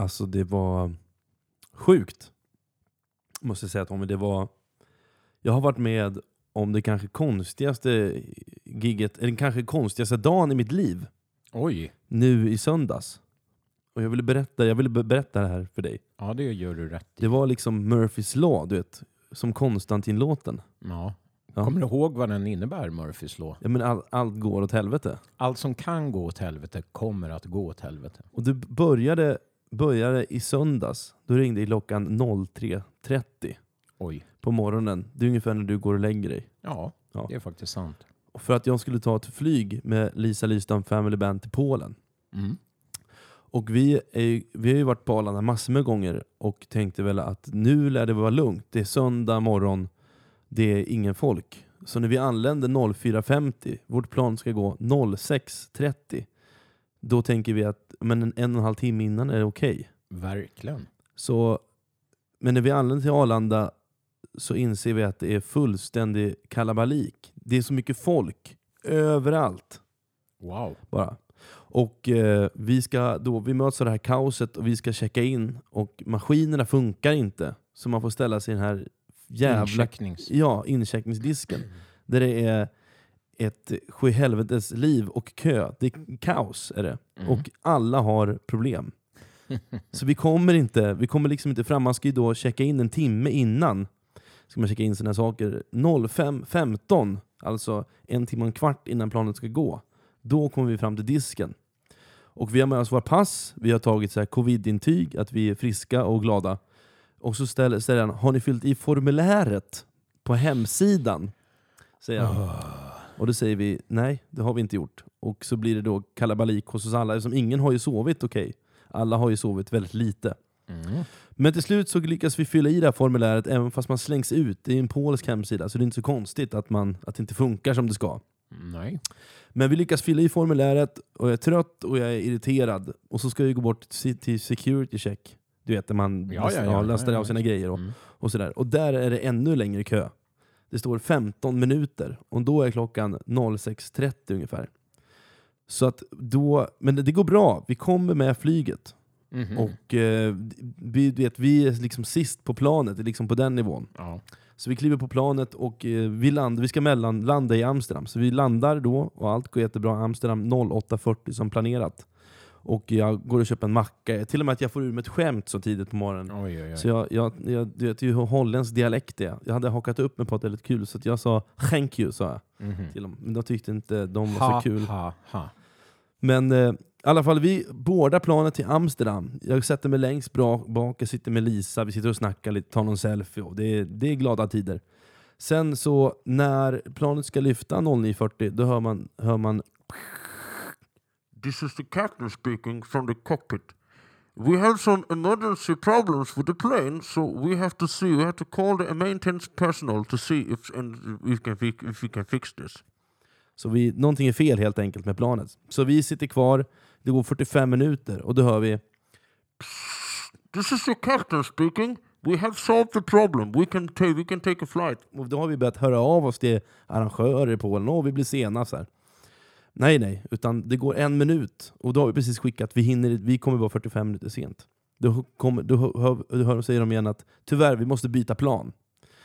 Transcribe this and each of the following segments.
Alltså det var sjukt. Måste jag säga Tommy. Det var... Jag har varit med om det kanske konstigaste gigget, eller kanske konstigaste dagen i mitt liv. Oj. Nu i söndags. Och jag ville berätta, jag ville be- berätta det här för dig. Ja, det gör du rätt i. Det var liksom Murphys Law, du vet. Som Konstantin-låten. Ja. Ja. Kommer du ihåg vad den innebär, Murphys law? Ja, men all, allt går åt helvete. Allt som kan gå åt helvete kommer att gå åt helvete. Och det började, började i söndags. Då ringde klockan 03.30 Oj. på morgonen. Det är ungefär när du går och lägger dig. Ja, Ja. det är faktiskt sant. Och för att jag skulle ta ett flyg med Lisa Lystam Family Band till Polen. Mm. Och vi, är, ju- vi har ju varit på Arlanda massor med gånger och tänkte väl att nu lär det vara lugnt. Det är söndag morgon, det är ingen folk. Så när vi anländer 04.50, vårt plan ska gå 06.30, då tänker vi att men en, en och en halv timme innan är det okej. Verkligen. Så, men när vi anländer till Arlanda så inser vi att det är fullständig kalabalik. Det är så mycket folk överallt Wow. bara. Och eh, vi, ska då, vi möts av det här kaoset och vi ska checka in och maskinerna funkar inte. Så man får ställa sig i den här jävla Inchecknings. ja, incheckningsdisken. Där det är ett sjuhelvetes liv och kö. Det är kaos är det. Mm. Och alla har problem. Så vi kommer inte, vi kommer liksom inte fram. Man ska ju då checka in en timme innan. Ska man checka in sina saker. 05.15, alltså en timme och en kvart innan planet ska gå. Då kommer vi fram till disken. Och vi har med oss våra pass, vi har tagit så här covid-intyg, att vi är friska och glada. Och så ställer, ställer han, har ni fyllt i formuläret på hemsidan? Säger han. Och då säger vi, nej det har vi inte gjort. Och så blir det då kalabalik hos oss alla, eftersom ingen har ju sovit okej. Alla har ju sovit väldigt lite. Mm. Men till slut så lyckas vi fylla i det här formuläret även fast man slängs ut. Det är en polsk hemsida, så det är inte så konstigt att, man, att det inte funkar som det ska. Nej. Men vi lyckas fylla i formuläret och jag är trött och jag är irriterad. Och så ska vi gå bort till security check. Du vet, där man Ja, ja, ja. lastar Ja, ja, av sina grejer. Och, Mm. och, sådär. och där är det ännu längre kö. Det står 15 minuter och då är klockan 06.30 ungefär. Så att då, men det, går bra, vi kommer med flyget. Mhm. Och eh, vi, vet, vi är liksom sist på planet, liksom på den nivån. Ja. Så vi kliver på planet och eh, vi, land, vi ska mellanlanda i Amsterdam. Så vi landar då och allt går jättebra. Amsterdam 08.40 som planerat. Och jag går och köper en macka. Till och med att jag får ur mig ett skämt så tidigt på morgonen. Oj, oj, oj. Så jag, jag, jag, du vet ju hur holländsk dialekt är. Jag hade hakat upp mig på att det är lite kul, så att jag sa 'thank you' sa jag Mhm. till dem. Men de tyckte inte de var Ha, så kul. ha, ha. Men eh, i alla fall, vi boardar planet till Amsterdam. Jag sätter mig längst bak, jag sitter med Lisa, vi sitter och snackar lite, tar någon selfie. Och det, är, det är glada tider. Sen så när planet ska lyfta 09.40, då hör man, hör man This is the captain speaking from the cockpit. We have some emergency problems with the plane, so we have to see, we have to call the maintenance personnel to see if, and we, can, if we can fix this. Så vi, någonting är fel helt enkelt med planet. Så vi sitter kvar, det går 45 minuter och då hör vi This is the captain speaking. We have solved the problem. We can, ta- we can take a flight. Och då har vi börjat höra av oss till arrangörer i Polen. Åh, vi blir sena. Så här. Nej, nej. Utan det går en minut. Och då har vi precis skickat. Vi, hinner, vi kommer vara 45 minuter sent. Då, kommer, då, hör, då hör, säger de igen att tyvärr, vi måste byta plan.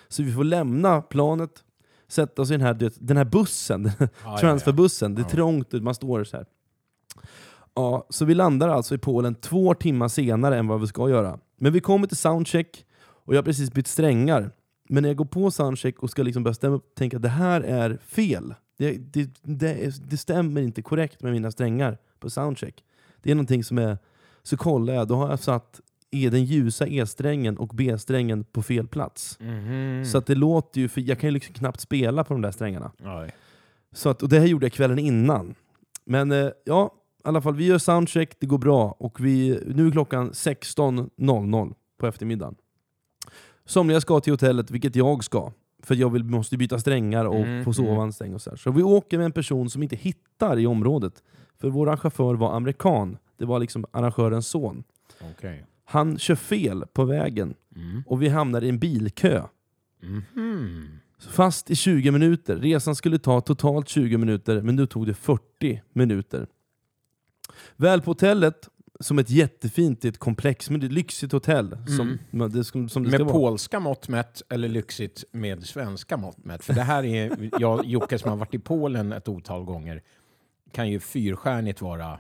Så vi får lämna planet, sätta oss i den här, den här bussen, ja, transferbussen. Det är trångt, man står så här. Ja, så vi landar alltså i Polen två timmar senare än vad vi ska göra. Men vi kommer till soundcheck och jag har precis bytt strängar. Men när jag går på soundcheck och ska liksom börja stämma upp och tänka att det här är fel. Det, det, det, det stämmer inte korrekt med mina strängar på soundcheck. Det är någonting som är... Så kollar jag, då har jag satt E, den ljusa E-strängen och B-strängen på fel plats. Mhm. Så att det låter ju, för jag kan ju liksom knappt spela på de där strängarna. Oj. Så att, och det här gjorde jag kvällen innan. Men eh, ja, i alla fall, vi gör soundcheck, det går bra. Och vi, nu är klockan 16.00 på eftermiddagen. Somliga ska till hotellet, vilket jag ska. För jag vill, måste byta strängar och Mm, mm. en sträng och så här. Så vi åker med en person som inte hittar i området. För vår chaufför var amerikan. Det var liksom arrangörens son. Okej. Han kör fel på vägen Mm. och vi hamnar i en bilkö. Mhm. Fast i 20 minuter. Resan skulle ta totalt 20 minuter, men nu tog det 40 minuter. Väl på hotellet som ett jättefint ett komplex, men det är ett lyxigt hotell. Som, det, som, som det Med polska mått mätt eller lyxigt med svenska mått mätt? För det här är, jag Jocke som har varit i Polen ett otal gånger, kan ju fyrstjärnigt vara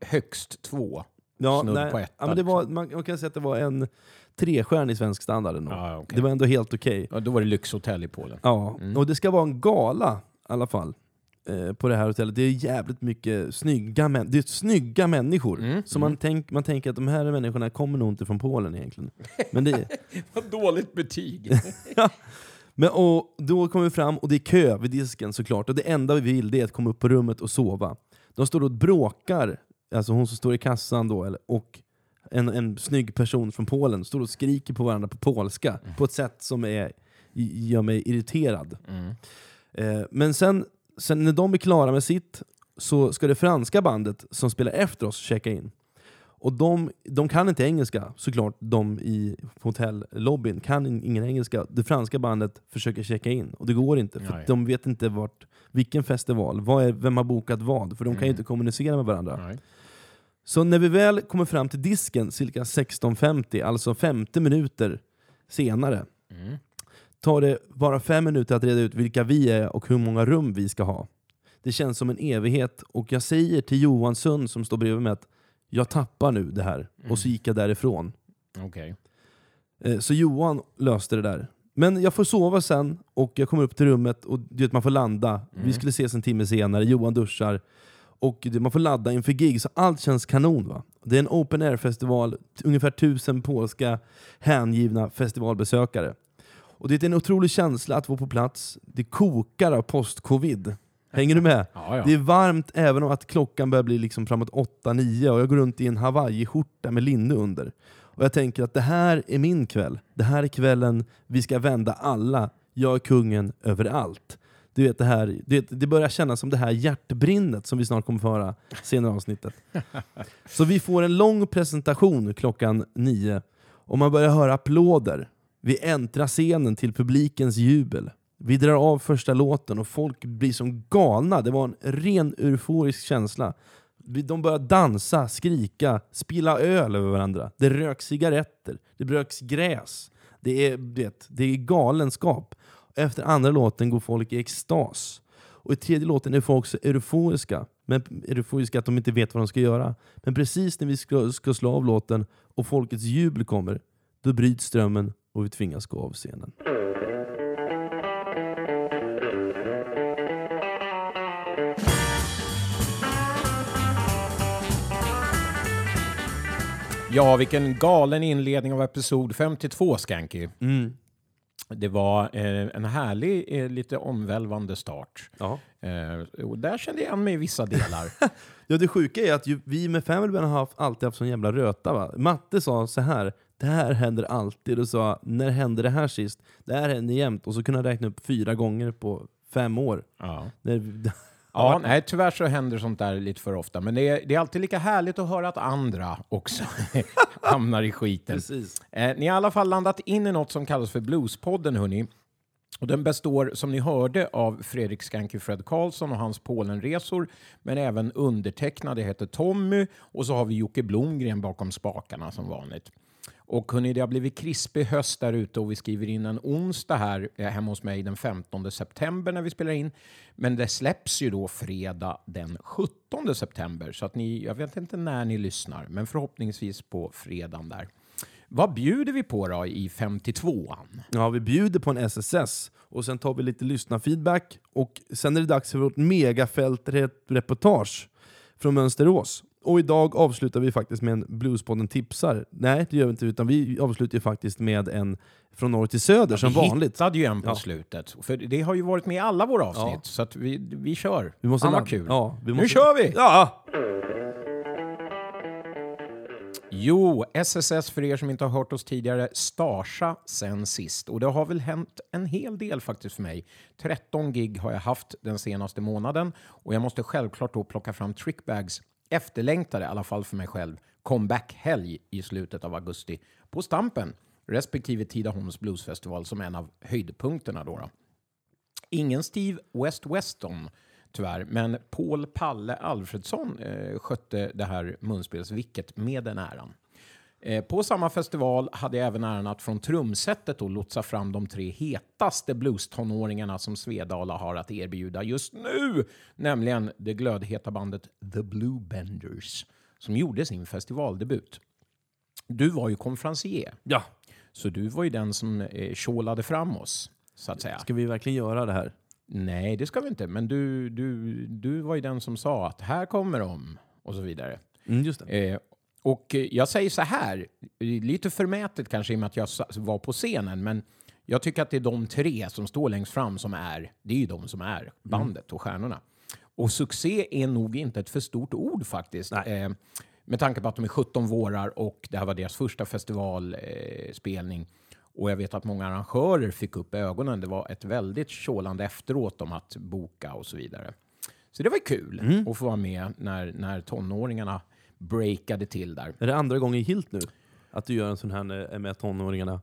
högst två. Ja, snudd nej, på etta, ja, men det var, liksom. man, man kan säga att det var en trestjärnig svensk standard. ändå. Ja, okej. Det var ändå helt okej. Ja, då var det lyxhotell i Polen. Ja, Mm. och det ska vara en gala i alla fall. Eh, på det här hotellet. Det är jävligt mycket snygga, män, det är snygga människor. Mm, Så man, tänk, man tänker att de här människorna kommer nog inte från Polen egentligen. Men, det, Vad dåligt betyg. men och då kommer vi fram och det är kö vid disken såklart. Och det enda vi vill är att komma upp på rummet och sova. De står och bråkar, alltså hon som står i kassan då, eller, och en, en snygg person från Polen står och skriker på varandra på polska på ett sätt som är, gör mig irriterad. Mm. Eh, men sen, sen när de är klara med sitt så ska det franska bandet som spelar efter oss checka in. Och de, de kan inte engelska, såklart. De i hotellobbyn kan in- ingen engelska. Det franska bandet försöker checka in, och det går inte. För Nej. de vet inte vart, vilken festival, vad är, vem har bokat vad. För de kan ju Mm. inte kommunicera med varandra. Nej. Så när vi väl kommer fram till disken, cirka 16.50, alltså 50 minuter senare, Mm. Tar det bara fem minuter att reda ut vilka vi är och hur många rum vi ska ha. Det känns som en evighet och jag säger till Johan Sund som står bredvid mig att jag tappar nu det här. Och så gick jag därifrån. Okej. Eh, Så Johan löste det där. Men jag får sova sen och jag kommer upp till rummet och du vet, man får landa. Vi skulle ses en timme senare, Johan duschar. Och man får ladda inför gig, så allt känns kanon. va? Det är en open air-festival, ungefär tusen polska hängivna festivalbesökare. Och det är en otrolig känsla att vara på plats. Det kokar av post-covid. Hänger du med? Ja, ja. Det är varmt även om att klockan börjar bli liksom framåt 8-9 och jag går runt i en hawaiiskjorta med linne under. Och jag tänker att det här är min kväll. Det här är kvällen vi ska vända alla. Jag är kungen över allt. Du vet, det, här, du vet, det börjar kännas som det här hjärtbrinnet som vi snart kommer få höra senare i avsnittet. Så vi får en lång presentation klockan nio och man börjar höra applåder. Vi äntrar scenen till publikens jubel. Vi drar av första låten och folk blir som galna. Det var en ren euforisk känsla. De börjar dansa, skrika, spilla öl över varandra. Det röks cigaretter, det röks gräs. Det är, vet, det är galenskap. Efter andra låten går folk i extas. Och i tredje låten är folk så euforiska. Men euforiska att de inte vet vad de ska göra. Men precis när vi ska, ska slå av låten och folkets jubel kommer, då bryts strömmen och vi tvingas gå av scenen. ja, vilken galen inledning av episod 52, Skanky. Mm. Det var eh, en härlig, eh, lite omvälvande start. Ja. Eh, och där kände jag igen mig i vissa delar. Ja, det sjuka är att ju, vi med Family har haft, alltid haft sån jävla röta. Va? Matte sa så här. Det här händer alltid. Och sa, när hände det här sist? Det här händer jämt. Och så kunde han räkna upp fyra gånger på fem år. ja. När, Ja, nej, tyvärr så händer sånt där lite för ofta. Men det är, det är alltid lika härligt att höra att andra också hamnar i skiten. Precis. Eh, ni har i alla fall landat in i något som kallas för Bluespodden, hörni. Och den består, som ni hörde, av Fredrik Skanky Fred Karlsson och hans Polenresor, men även undertecknade heter Tommy och så har vi Jocke Blomgren bakom spakarna som vanligt. Och hörni, det har blivit krispig höst där ute och vi skriver in en onsdag här eh, hemma hos mig den 15 september när vi spelar in. Men det släpps ju då fredag den 17 september, så att ni, jag vet inte när ni lyssnar, men förhoppningsvis på fredagen där. Vad bjuder vi på då i 52an? Ja, vi bjuder på en SSS och sen tar vi lite lyssnarfeedback och sen är det dags för vårt megafältreportage från Mönsterås. Och idag avslutar vi faktiskt med en Bluespodden tipsar. Nej, det gör vi inte, utan vi avslutar faktiskt med en från norr till söder som vi vanligt. hittade ju en på Ja. slutet. För det har ju varit med i alla våra avsnitt, Ja. så att vi, vi kör. Vi måste Fan vad kul. Ja, vi Nu måste... kör vi! Ja! Jo, SSS för er som inte har hört oss tidigare, Starsa sen sist. Och det har väl hänt en hel del faktiskt för mig. 13 gig har jag haft den senaste månaden och jag måste självklart då plocka fram Trickbags efterlängtade, i alla fall för mig själv, comeback-helg i slutet av augusti på Stampen, respektive Tidaholms Bluesfestival som en av höjdpunkterna. Då, då. Ingen Steve West Weston tyvärr. Men Paul Palle Alfredsson eh, skötte det här munspelsvicket med den äran. Eh, på samma festival hade jag även äran att från trumsetet då lotsa fram de tre hetaste blues-tonåringarna som Svedala har att erbjuda just nu, nämligen det glödheta bandet The Blue Benders som gjorde sin festivaldebut. Du var ju konferencier, Ja, så du var ju den som eh, tjålade fram oss, så att säga. ska vi verkligen göra det här? Nej, det ska vi inte, men du, du, du var ju den som sa att här kommer de, och så vidare. Mm, just det. Eh, och eh, jag säger så här, lite förmätet kanske i och med att jag var på scenen, men jag tycker att det är de tre som står längst fram som är, det är ju de som är bandet och stjärnorna. Och succé är nog inte ett för stort ord faktiskt. Eh, med tanke på att de är 17 vårar och det här var deras första festivalspelning. Eh, spelning. och jag vet att många arrangörer fick upp ögonen. Det var ett väldigt tjålande efteråt om att boka och så vidare. Så det var kul att få vara med när, när tonåringarna breakade till där. Är det andra gången gillt nu? Att du gör en sån här eh, med tonåringarna?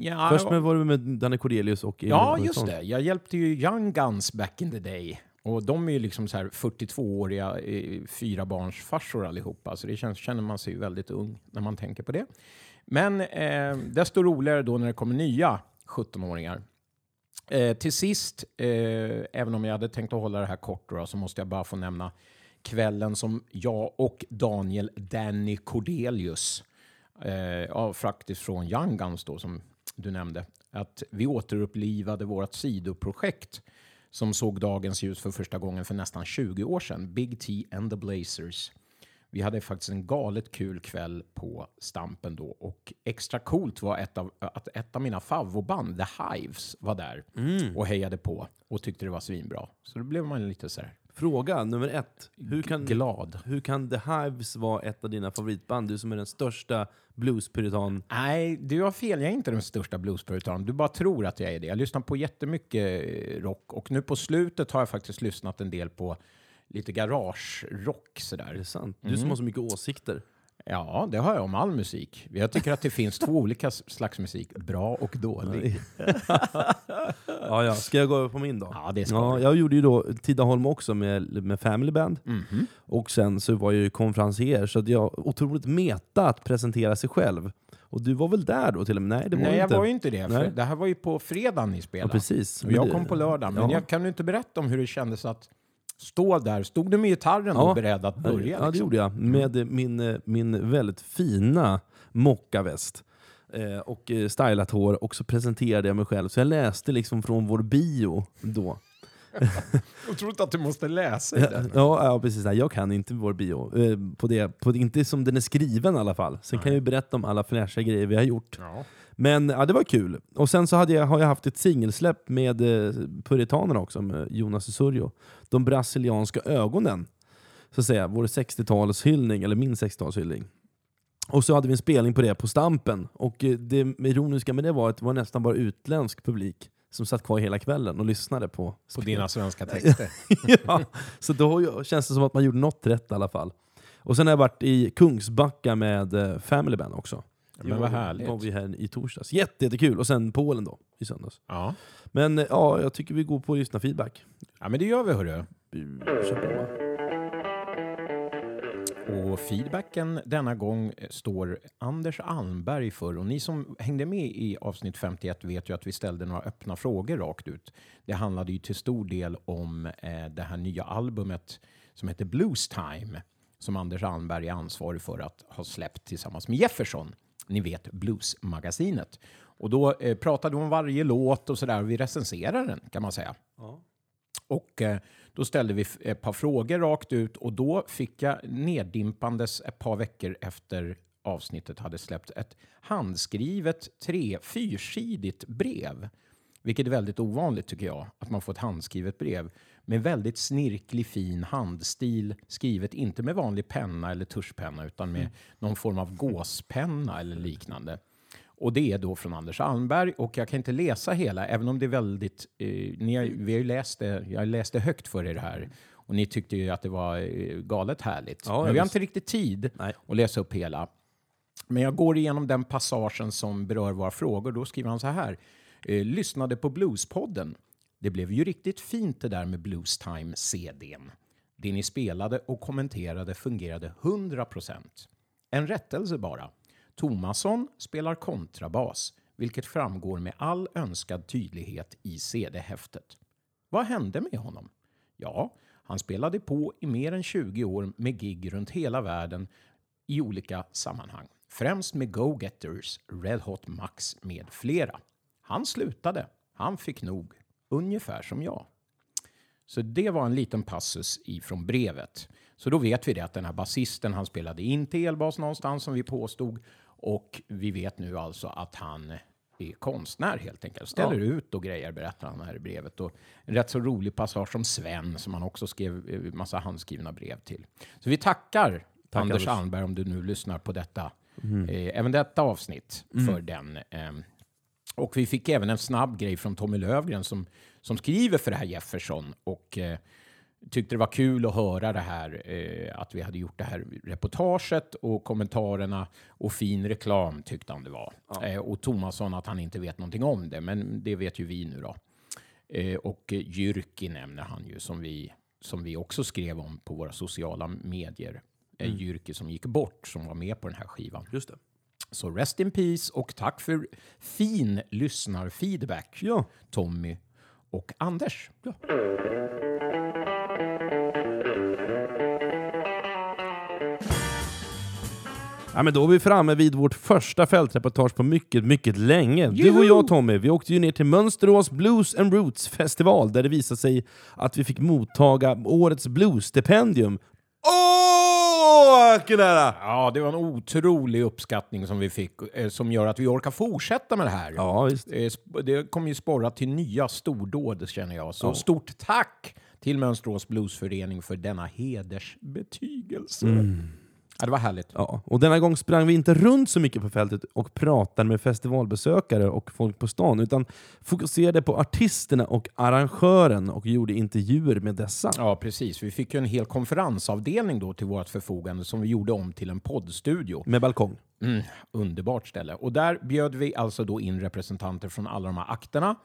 Ja, Först med var du med Danne Cornelius och Emil Ja, just det. Jag hjälpte ju Young Guns back in the day. Och de är ju liksom så här 42-åriga eh, fyrabarnsfarsor allihopa, så det känns, känner man sig ju väldigt ung när man tänker på det. Men eh, desto roligare då när det kommer nya 17-åringar. Eh, till sist, eh, även om jag hade tänkt att hålla det här kort då, så måste jag bara få nämna kvällen som jag och Daniel Danny Cordelius, eh, ja, faktiskt från Young Guns då, som du nämnde, att vi återupplivade vårt sidoprojekt som såg dagens ljus för första gången för nästan 20 år sedan, Big T and the Blazers. Vi hade faktiskt en galet kul kväll på Stampen då och extra coolt var ett av, att ett av mina favvoband, The Hives, var där och hejade på och tyckte det var svinbra. Så då blev man lite så här Fråga nummer ett. Hur kan, glad. hur kan The Hives vara ett av dina favoritband? Du som är den största bluespuritan. Nej, du har fel. Jag är inte den största bluespuritanen. Du bara tror att jag är det. Jag lyssnar på jättemycket eh, rock och nu på slutet har jag faktiskt lyssnat en del på lite garage-rock Är sådär. det sant? Mm. Du som har så mycket åsikter. Ja, det har jag om all musik. Jag tycker att det finns två olika slags musik, bra och dålig. ja, ja. Ska jag gå över på min då? Ja, det ska Ja, jag gjorde ju då Tidaholm också med, med Family Band. Mhm. Och sen så var jag ju konferencier, så att jag otroligt meta att presentera sig själv. Och du var väl där då till och med? Nej, det var Nej, du jag inte. var ju inte det. För Nej. det här var ju på fredagen ni Ja, spelade. precis. och Men jag kom på lördag. Men Ja. jag kan du inte berätta om hur det kändes att stå där? Stod du med gitarren Ja. och beredd att börja? Ja, det liksom? gjorde jag. Med eh, min, eh, min väldigt fina mockaväst. Eh, och eh, stylat hår. Och så presenterade jag mig själv. Så jag läste liksom från vår bio då. Otroligt att du måste läsa i Ja, den. ja, ja, precis. Nej, Jag kan inte vår bio. På det, på, inte som den är skriven i alla fall. Sen kan jag ju berätta om alla fräscha grejer vi har gjort. Ja. Men ja, det var kul. Och sen så hade jag, har jag haft ett singelsläpp med eh, Puritanerna också, med Jonas Susurjo. De brasilianska ögonen. Så att säga, vår 60-talshyllning, eller min 60-talshyllning. Och så hade vi en spelning på det på Stampen. Och eh, det ironiska med det var att det var nästan bara utländsk publik som satt kvar hela kvällen och lyssnade på På dina svenska texter. ja, så då känns det som att man gjorde något rätt i alla fall. Och sen har jag varit i Kungsbacka med eh, Family Band också. Men vad härligt. var vi här i torsdags. Jätte, jättekul. Och sen Polen då, i söndags. Ja. Men eh, ja, jag tycker vi går på lyssna feedback. ja, men det gör vi hörru. Kör på. Och feedbacken denna gång står Anders Almberg för. Och ni som hängde med i avsnitt 51 vet ju att vi ställde några öppna frågor rakt ut. Det handlade ju till stor del om eh, det här nya albumet som heter Blues Time som Anders Almberg är ansvarig för att ha släppt tillsammans med Jefferson. Ni vet Bluesmagasinet. Och då eh, pratade vi om varje låt och sådär. Vi recenserar den kan man säga. Ja. Och eh, då ställde vi ett par frågor rakt ut och då fick jag neddimpandes ett par veckor efter avsnittet hade släppt ett handskrivet tre fyrsidigt brev. Vilket är väldigt ovanligt tycker jag, att man får ett handskrivet brev med väldigt snirklig fin handstil skrivet inte med vanlig penna eller tuschpenna utan med någon form av gåspenna eller liknande. Och det är då från Anders Almberg och jag kan inte läsa hela, även om det är väldigt... Eh, ni har, vi har ju läst det, jag läste högt för er här och ni tyckte ju att det var eh, galet härligt. Ja, Men vi har inte riktigt tid Nej. att läsa upp hela. Men jag går igenom den passagen som berör våra frågor. Då skriver han så här. Eh, lyssnade på Bluespodden. Det blev ju riktigt fint det där med Blues Time-CDn. Det ni spelade och kommenterade fungerade 100%. En rättelse bara. Tomasson spelar kontrabas, vilket framgår med all önskad tydlighet i CD-häftet. Vad hände med honom? Ja, han spelade på i mer än 20 år med gig runt hela världen i olika sammanhang. Främst med Go-Getters, Red Hot Max med flera. Han slutade. Han fick nog. Ungefär som jag. Så det var en liten passus ifrån brevet. Så då vet vi det att den här basisten, han spelade inte elbas någonstans som vi påstod. Och vi vet nu alltså att han är konstnär helt enkelt. Ställer Ja. ut och grejer berättar han här i brevet. Och en rätt så rolig passage om Sven som han också skrev eh, massa handskrivna brev till. Så vi tackar Tack, Anders. Mm. Almberg om du nu lyssnar på detta. Eh, även detta avsnitt för den. ehm, och vi fick även en snabb grej från Tommy Lövgren som, som skriver för det här Jefferson och eh, tyckte det var kul att höra det här, eh, att vi hade gjort det här reportaget och kommentarerna och fin reklam tyckte han det var. Eh, och Tomasson att han inte vet någonting om det, men det vet ju vi nu då. Eh, och Jyrki nämner han ju som vi, som vi också skrev om på våra sociala medier. Eh, Jyrki som gick bort, som var med på den här skivan. Just det. Så rest in peace och tack för fin lyssnarfeedback, Ja. Tommy och Anders. Ja, men då är vi framme vid vårt första fältreportage på mycket, mycket länge. Du och jag Tommy, vi åkte ju ner till Mönsterås Blues and Roots festival där det visade sig att vi fick mottaga årets bluesstipendium. Åh! Ja, det var en otrolig uppskattning som vi fick eh, som gör att vi orkar fortsätta med det här. Ja. Eh, Det kommer ju sporra till nya stordåd känner jag. Så stort tack till Mönsterås Bluesförening för denna hedersbetygelse. Ja, det var härligt. Ja, och denna gång sprang vi inte runt så mycket på fältet och pratade med festivalbesökare och folk på stan, utan fokuserade på artisterna och arrangören och gjorde intervjuer med dessa. Ja, precis. Vi fick ju en hel konferensavdelning då till vårt förfogande som vi gjorde om till en poddstudio. Med balkong. Mm, underbart ställe. Och där bjöd vi alltså då in representanter från alla de här akterna.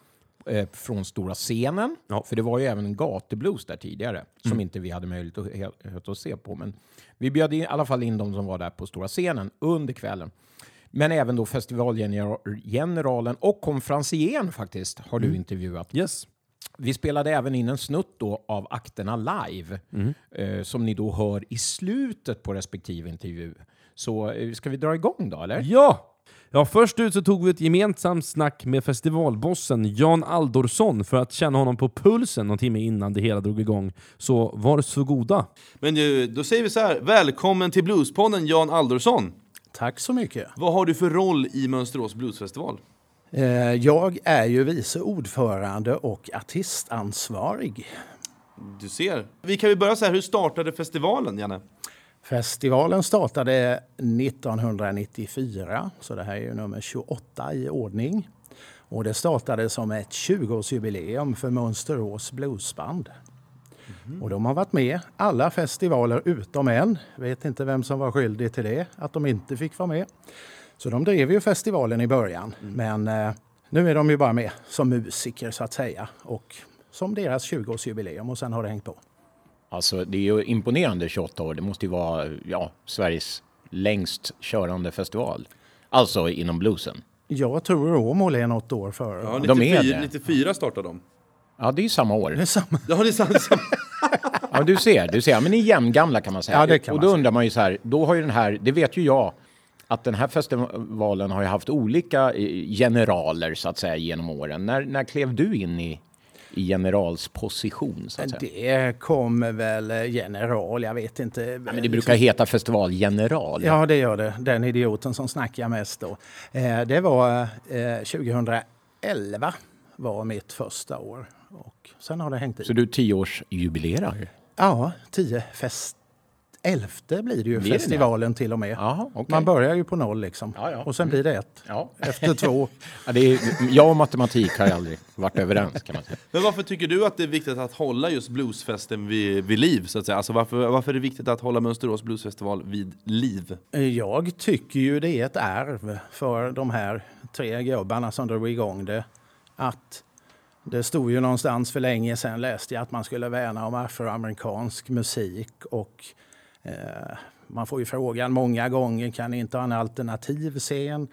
Eh, från stora scenen, Ja. för det var ju även en gatublues där tidigare som inte vi hade möjlighet att, he- att se på. Men vi bjöd in, i alla fall in de som var där på stora scenen under kvällen. Men även då festivalgeneralen och konferencieren faktiskt har du intervjuat. Yes. Vi spelade även in en snutt då av akterna live eh, som ni då hör i slutet på respektive intervju. Så eh, ska vi dra igång då, eller? Ja! Ja, först ut så tog vi ett gemensamt snack med festivalbossen Jan Aldorsson för att känna honom på pulsen någon timme innan det hela drog igång. Så var så goda. Men ju, då säger vi så här, välkommen till Bluespodden Jan Aldorsson. Tack så mycket. Vad har du för roll i Mönsterås Bluesfestival? Eh, Jag är ju vice ordförande och artistansvarig. Du ser. Vi kan ju börja så här, hur startade festivalen, Janne? Festivalen startade 1994, så det här är ju nummer 28 i ordning. Och det startade som ett 20-årsjubileum för Mönsterås Bluesband. Och de har varit med alla festivaler utom en. Vet inte vem som var skyldig till det, att de inte fick vara med. Så de drev ju festivalen i början. Men eh, nu är de ju bara med som musiker så att säga. Och som deras 20-årsjubileum och sen har det hängt på. Alltså, det är ju imponerande 28 år. Det måste ju vara ja, Sveriges längst körande festival. Alltså inom bluesen. Jag tror Åmål är något år före. De är det. 94 startade de. Ja, det är ju samma år. Det är samma. Ja, det är sant. Ja, du ser. Du ser. Ja, Men ni är jämngamla kan man säga. Ja, det kan och man då säga. undrar man ju så här, då har ju den här, det vet ju jag, att den här festivalen har ju haft olika eh, generaler så att säga genom åren. När, när klev du in i, i generalsposition så att säga? Det kommer väl eh, general, jag vet inte. Ja, men det brukar heta festivalgeneral. Ja, det gör det. Den idioten som snackar mest då. Eh, det var eh, 2011 var mitt första år. Och sen har det hängt i. Så du tioårsjubilerar? Ja, tio fest... Elfte blir det ju Blir det festivalen till och med. Jaha, okej. Man börjar ju på noll liksom. Ja, ja. Och sen blir det ett. Ja. Efter två. Ja, det är, jag och matematik har aldrig varit överens kan man säga. Men varför tycker du att det är viktigt att hålla just bluesfesten vid, vid liv? Så att säga? Alltså varför, varför är det viktigt att hålla Mönsterås Bluesfestival vid liv? Jag tycker ju det är ett arv för de här tre gubbarna som drog igång det. Att Det stod ju någonstans för länge sedan läste jag att man skulle värna om afroamerikansk musik och man får ju frågan många gånger, kan ni inte ha en alternativ scen?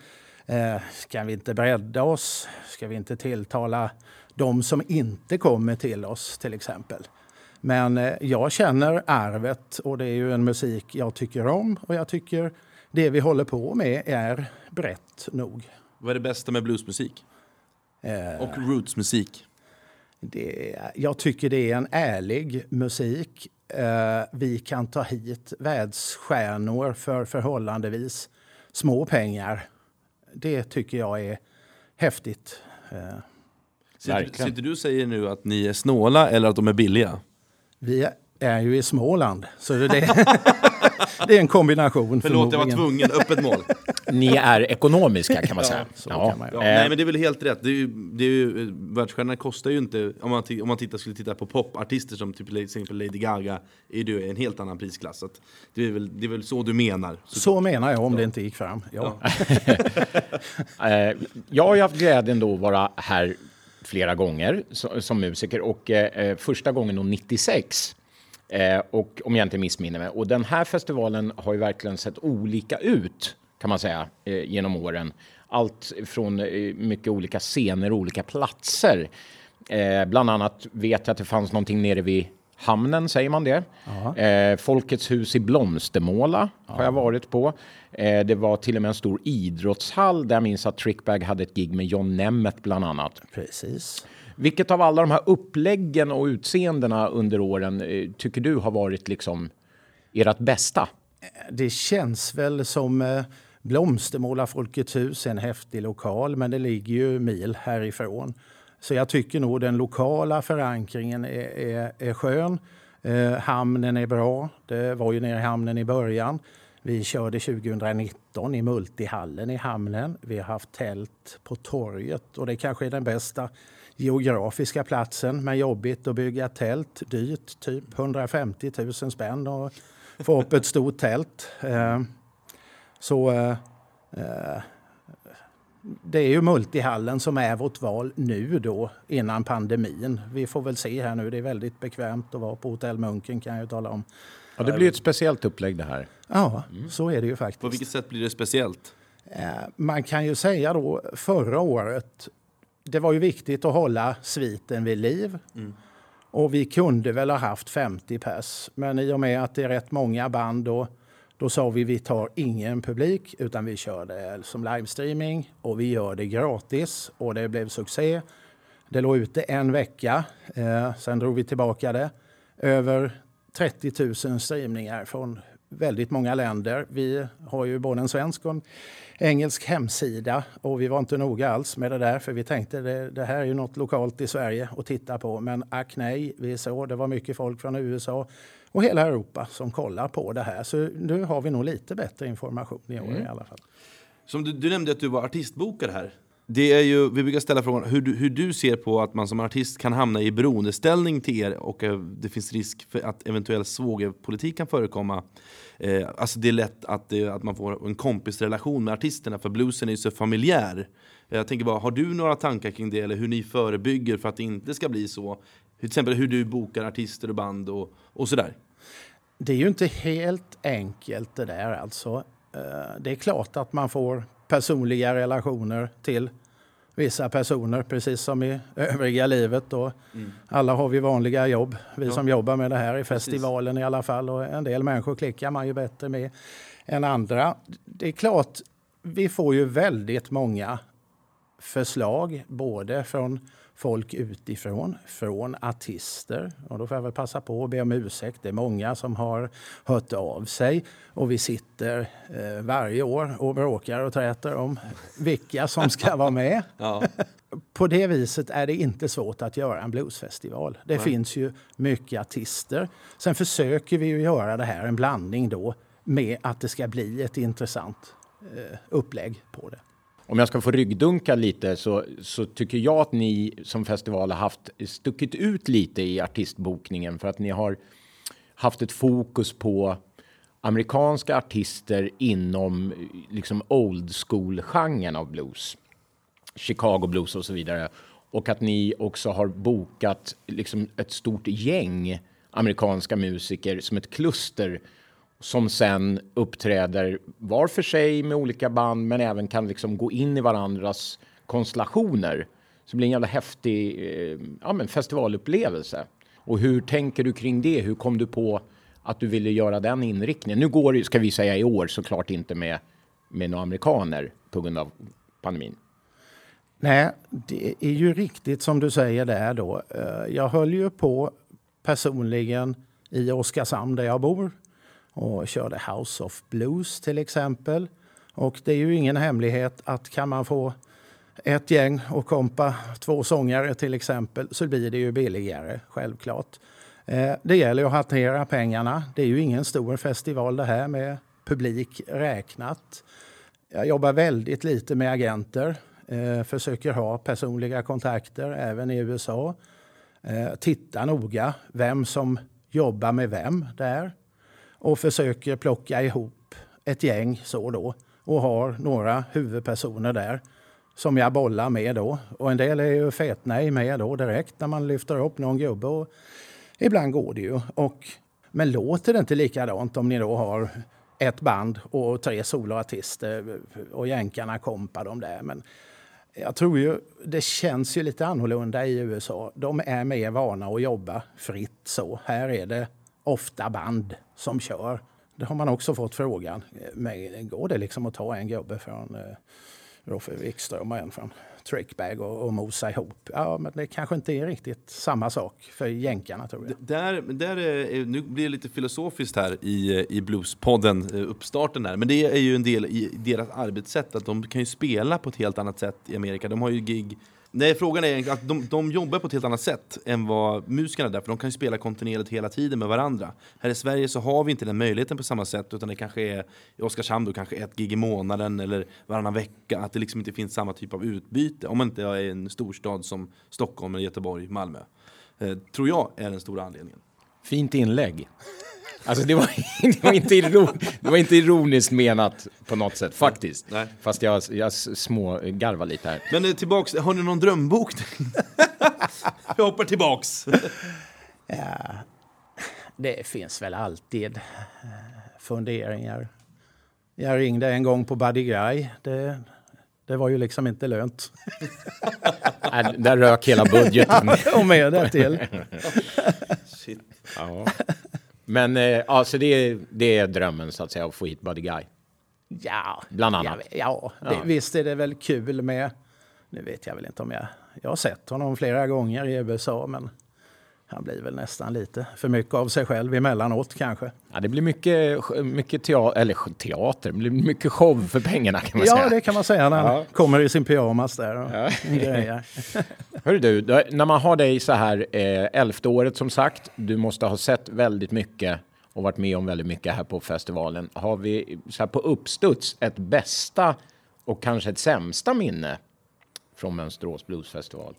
Eh, kan vi inte bredda oss? Ska vi inte tilltala de som inte kommer till oss till exempel? Men eh, jag känner arvet och det är ju en musik jag tycker om och jag tycker det vi håller på med är brett nog. Vad är det bästa med bluesmusik? Eh, Och rootsmusik? Det, jag tycker det är en ärlig musik. Eh, vi kan ta hit världsstjärnor för förhållandevis små pengar. Det tycker jag är häftigt. Eh, Sitter, sitter du och säger nu att ni är snåla eller att de är billiga? vi är ju i Småland, så det, det är en kombination. Förlåt, jag var tvungen. Öppet mål. Ni är ekonomiska kan man säga. så kan man Ja, Eh, nej, men det är väl helt rätt. Det är ju, det är ju, eh, världsstjärnorna kostar ju inte... Om man, om man tittar, skulle titta på popartister som typ till exempel Lady Gaga, är det en helt annan prisklass. Så att det, är väl, det är väl så du menar? Så, Så menar jag om det inte gick fram. Ja. Eh, jag har ju haft glädjen då att vara här flera gånger so- som musiker och eh, eh, första gången då 96. Eh, och om jag inte missminner mig. Och den här festivalen har ju verkligen sett olika ut kan man säga eh, genom åren. Allt från eh, mycket olika scener och olika platser. Eh, bland annat vet jag att det fanns någonting nere vid hamnen, säger man det? Eh, Folkets hus i Blomstermåla har jag varit på. Det var till och med en stor idrottshall där jag minns att Trickbag hade ett gig med John Nemeth bland annat. Precis. Vilket av alla de här uppläggen och utseendena under åren eh, tycker du har varit liksom ert bästa? Det känns väl som eh, Blomstermåla Folkets hus, en häftig lokal, men det ligger ju mil härifrån. Så jag tycker nog den lokala förankringen är, är, är skön. Eh, hamnen är bra. Det var ju nere i hamnen i början. Vi körde 2019 i Multihallen i hamnen. Vi har haft tält på torget och det kanske är den bästa geografiska platsen. Men jobbigt att bygga tält, dyrt, typ 150 000 spänn och få upp ett stort tält. Eh, så eh, eh, det är ju Multihallen som är vårt val nu då innan pandemin. Vi får väl se här nu. Det är väldigt bekvämt att vara på Hotell Munken kan jag ju tala om. Ja, det blir ett speciellt upplägg det här. Ja, så är det ju faktiskt. på vilket sätt blir det speciellt? Man kan ju säga då förra året, det var ju viktigt att hålla sviten vid liv. Och vi kunde väl ha haft 50 pers. Men i och med att det är rätt många band då, då sa vi vi tar ingen publik utan vi kör det som livestreaming och vi gör det gratis och det blev succé. Det låg ute en vecka, eh, sen drog vi tillbaka det. Över 30 000 streamningar från väldigt många länder. Vi har ju både en svensk och en engelsk hemsida och vi var inte noga alls med det där för vi tänkte det, det här är ju något lokalt i Sverige att titta på. Men ack nej, vi såg det var mycket folk från USA och hela Europa som kollar på det här. Så nu har vi nog lite bättre information i år i alla fall. Som du, du nämnde att du var artistbokare här. Det är ju, vi brukar ställa frågan hur du, hur du ser på att man som artist kan hamna i beroendeställning till er och eh, det finns risk för att eventuell svågerpolitik kan förekomma. Eh, alltså det är lätt att, eh, att man får en kompisrelation med artisterna för bluesen är ju så familjär. Eh, jag tänker bara, har du några tankar kring det eller hur ni förebygger för att det inte ska bli så? Till exempel hur du bokar artister och band och, och sådär. Det är ju inte helt enkelt det där alltså. Det är klart att man får personliga relationer till vissa personer, precis som i övriga livet. Och Alla har vi vanliga jobb, vi som jobbar med det här i festivalen i alla fall. Och en del människor klickar man ju bättre med än andra. Det är klart, vi får ju väldigt många förslag, både från folk utifrån, från artister. Och då får jag väl passa på att be om ursäkt. Det är många som har hört av sig och vi sitter eh, varje år och bråkar och träter om vilka som ska vara med. Ja. På det viset är det inte svårt att göra en bluesfestival. Det finns ju mycket artister. Sen försöker vi ju göra det här, en blandning då, med att det ska bli ett intressant eh, upplägg på det. Om jag ska få ryggdunka lite så, så tycker jag att ni som festival har haft stuckit ut lite i artistbokningen för att ni har haft ett fokus på amerikanska artister inom liksom old school-genren av blues. Chicago blues och så vidare. och att ni också har bokat liksom ett stort gäng amerikanska musiker som ett kluster som sen uppträder var för sig med olika band men även kan liksom gå in i varandras konstellationer. Så det blir en jävla häftig eh, ja, men festivalupplevelse. Och hur tänker du kring det? Hur kom du på att du ville göra den inriktningen? Nu går det, ska vi säga i år, såklart inte med, med några amerikaner på grund av pandemin. Nej, det är ju riktigt som du säger där då. Eh, jag höll ju på personligen i Oskarshamn där jag bor och körde House of Blues till exempel. Och det är ju ingen hemlighet att kan man få ett gäng och kompa två sångare till exempel så blir det ju billigare, självklart. Eh, det gäller att hantera pengarna. Det är ju ingen stor festival det här med publik räknat. Jag jobbar väldigt lite med agenter. Eh, försöker ha personliga kontakter även i USA. Eh, titta noga vem som jobbar med vem där och försöker plocka ihop ett gäng så då och har några huvudpersoner där som jag bollar med då. Och en del är ju fetnej med då direkt när man lyfter upp någon gubbe. Och ibland går det ju. Och, men låter det inte likadant om ni då har ett band och tre soloartister och jänkarna kompar de där. Men jag tror ju det känns ju lite annorlunda i USA. De är mer vana att jobba fritt så. Här är det ofta band som kör. Det har man också fått frågan. Eh, men går det liksom att ta en gubbe från eh, Roffe Wikström och en från Trickbag och, och mosa ihop. Ja, men det kanske inte är riktigt samma sak för jänkarna tror jag. Där, där är, nu blir det lite filosofiskt här i, eh, i Bluespodden, eh, uppstarten där. Men det är ju en del i deras arbetssätt, att de kan ju spela på ett helt annat sätt i Amerika. De har ju gig Nej, frågan är att de, de jobbar på ett helt annat sätt än vad musikerna där, för de kan ju spela kontinuerligt hela tiden med varandra. Här i Sverige så har vi inte den möjligheten på samma sätt, utan det kanske är i Oskarshamn då kanske ett gig i månaden eller varannan vecka, att det liksom inte finns samma typ av utbyte, om man inte är i en storstad som Stockholm, eller Göteborg, Malmö. Eh, tror jag är den stora anledningen. Fint inlägg. Alltså det var, det var, inte, iro, det var inte ironiskt menat på något sätt faktiskt. Nej. Fast jag, jag små garvar lite här. Men eh, tillbaks, har ni någon drömbok? jag hoppar tillbaks. Ja, det finns väl alltid eh, funderingar. Jag ringde en gång på Buddy Guy. Det, det var ju liksom inte lönt. Nej, där rök hela budgeten. Och med det till. Shit. Ja. Men eh, alltså det, är, det är drömmen så att säga, att få hit Buddy Guy. Ja, Bland annat. Ja, ja, det, Ja. visst är det väl kul med... Nu vet jag väl inte om jag... Jag har sett honom flera gånger i USA, men han blir väl nästan lite för mycket av sig själv emellanåt kanske. Ja, det blir mycket, mycket teater, eller teater, det blir mycket show för pengarna kan man Ja, säga. det kan man säga när han Ja. kommer i sin pyjamas där och Ja. grejer. Hör du, när man har dig så här eh, elfte året som sagt, du måste ha sett väldigt mycket och varit med om väldigt mycket här på festivalen. Har vi så här på uppstuds ett bästa och kanske ett sämsta minne från Mönsterås Bluesfestival?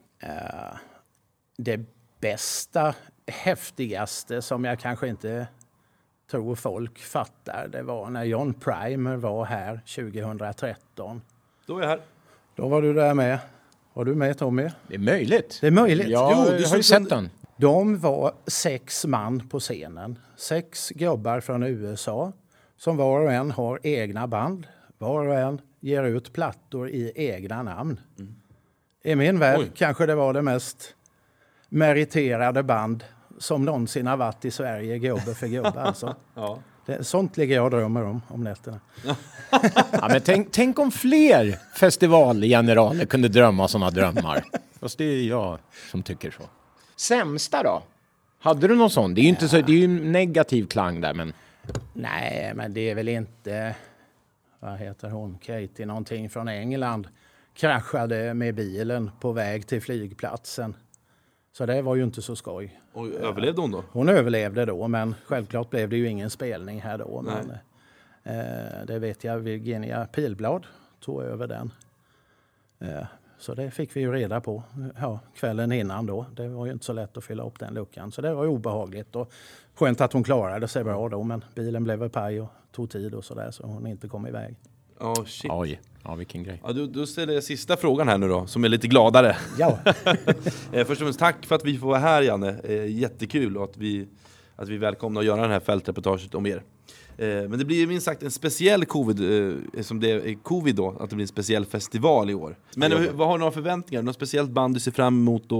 Det bästa, häftigaste som jag kanske inte tror folk fattar, det var när John Primer var här 2013. Då är jag här. Då var du där med. Var du med Tommy? Det är möjligt. Det är möjligt. Jag Jo, du har ju sett den. De var sex man på scenen. Sex gubbar från USA som var och en har egna band. Var och en ger ut plattor i egna namn. I min värld Oj. kanske det var det mest meriterade band som någonsin har varit i Sverige, gubbe för gubbe. Alltså. Ja. Det, sånt ligger jag och drömmer om, om nätterna. Ja, men tänk, tänk om fler festivalgeneraler kunde drömma sådana drömmar. Fast det är jag som tycker så. Sämsta då? Hade du någon sån? Det är ju inte så, det är ju en negativ klang där, men Nej, men det är väl inte... Vad heter hon? Katie någonting från England. Kraschade med bilen på väg till flygplatsen. Så det var ju inte så skoj. Och överlevde hon då? Hon överlevde då, men självklart blev det ju ingen spelning här då. Men, eh, det vet jag, Virginia Pilblad tog över den. Eh, så det fick vi ju reda på ja, kvällen innan då. Det var ju inte så lätt att fylla upp den luckan. Så det var ju obehagligt. Och skönt att hon klarade sig bra då, men bilen blev väl paj och tog tid och sådär så hon inte kom iväg. Ja, shit. oj. Ja, vilken grej. Ja, då, då ställer jag sista frågan här nu då, som är lite gladare. Ja, Eh, först och främst tack för att vi får vara här Janne, eh, jättekul och att vi, att vi är välkomna att göra det här fältreportaget om er. Eh, men det blir minst sagt en speciell covid, som det är covid då, att det blir en speciell festival i år. Men vad har du några förväntningar? Något speciellt band du ser fram emot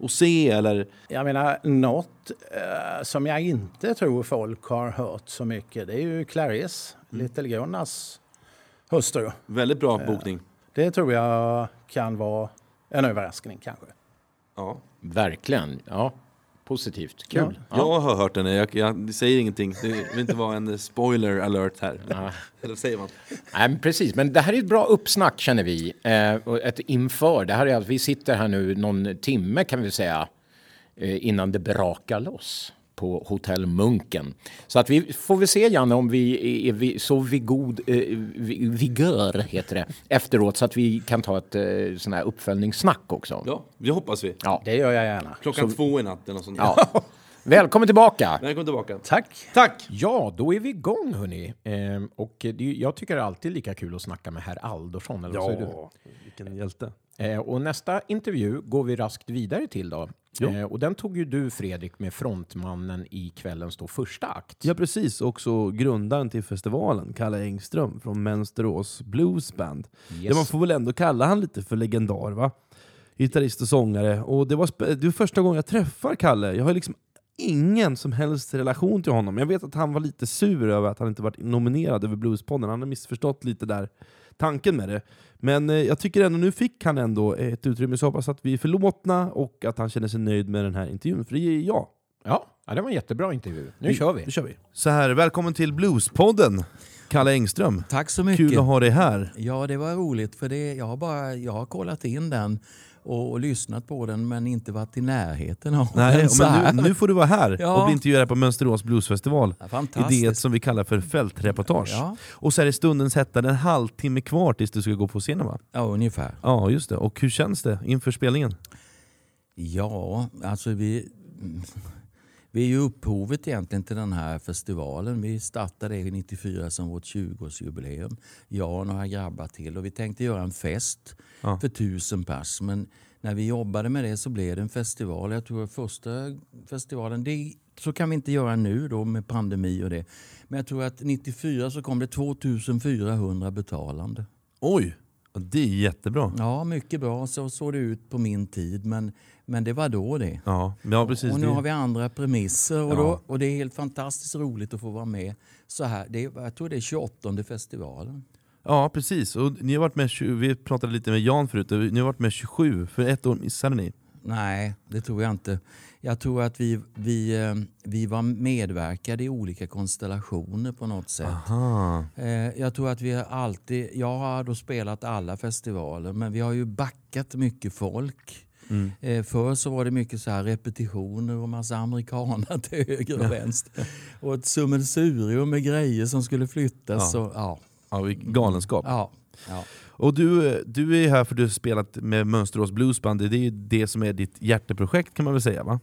att, se eller? jag menar något eh, som jag inte tror folk har hört så mycket. Det är ju Clarice, Little Gunnas hustru. Väldigt bra bokning. Det tror jag kan vara en överraskning kanske. Ja. Verkligen. Ja, positivt. Kul. Ja. Jag har hört den, jag, jag det säger ingenting. Det vill inte vara en spoiler alert här. Eller säger man? Nej, men precis, men det här är ett bra uppsnack känner vi. Eh, och ett inför. Det här är att vi sitter här nu någon timme kan vi säga eh, innan det brakar loss på Hotell Munken. Så att vi får vi se Janne om vi är, vi, så vid god eh, vi- vigör heter det efteråt så att vi kan ta ett eh, sån här uppföljningssnack också. Ja, det hoppas vi. Ja. Det gör jag gärna. Klockan två i natt eller något sånt. Ja. Välkommen tillbaka! Välkommen tillbaka. Tack! Tack! Ja, då är vi igång hörni. Ehm, och det, jag tycker det är alltid lika kul att snacka med herr Aldorsson. Eller vad säger du? Ja, vilken hjälte. Eh, och nästa intervju går vi raskt vidare till då. Eh, och den tog ju du Fredrik med frontmannen i kvällens då första akt. Ja precis, också grundaren till festivalen, Kalle Engström från Mönsterås Blues Band. Yes. Ja, man får väl ändå kalla han lite för legendar va? Gitarrist och sångare. Och det var, det var första gången jag träffar Kalle. Jag har liksom ingen som helst relation till honom. Jag vet att han var lite sur över att han inte varit nominerad över Bluespodden. Han har missförstått lite där tanken med det. Men eh, jag tycker ändå nu fick han ändå ett utrymme, så jag hoppas att vi är förlåtna och att han känner sig nöjd med den här intervjun. För det är jag. Ja, ja, det var en jättebra intervju. Nu kör vi. Nu kör vi. Så här, välkommen till Bluespodden, Kalle Engström. Tack så mycket. Kul att ha dig här. Ja, det var roligt för det, jag, har bara, jag har kollat in den och, och lyssnat på den men inte varit i närheten av Nej, den men nu, nu får du vara här Ja. och bli intervjuad på Mönsterås Bluesfestival. Ja, I det som vi kallar för fältreportage. Ja. Och så är det stundens hetta, det en halvtimme kvar tills du ska gå på scenen va? Ja, ungefär. Ja, just det. Och hur känns det inför spelningen? Ja, alltså vi, vi är ju upphovet egentligen till den här festivalen. Vi startade 94 som vårt 20-årsjubileum. Jag och några grabbar till. Och vi tänkte göra en fest Ja. för tusen pers. Men när vi jobbade med det så blev det en festival. Jag tror första festivalen, det, så kan vi inte göra nu då med pandemi och det. Men jag tror att 94 så kom det 2400 betalande. Oj! Det är jättebra. Ja, mycket bra. Så såg det ut på min tid. Men, men det var då det. Ja, ja precis. Och nu har vi andra premisser och, Ja. då, och det är helt fantastiskt roligt att få vara med. Så här, det, jag tror det är 28 festivalen. Ja, precis. Och ni har varit med, 20 vi pratade lite med Jan förut, ni har varit med 27, för ett år missade ni. Nej, det tror jag inte. Jag tror att vi, vi, eh, vi var medverkade i olika konstellationer på något sätt. Aha. Eh, Jag tror att vi har alltid, jag har då spelat alla festivaler men vi har ju backat mycket folk. Mm. Eh, Förr så var det mycket så här repetitioner och massa amerikaner till höger och vänster. Och ett summelsurium med grejer som skulle flyttas. Ja. Och, ja, Ja, vilken galenskap. ja, ja. Och du, du är här för att du har spelat med Mönsterås Bluesband, det är ju det som är ditt hjärteprojekt kan man väl säga va?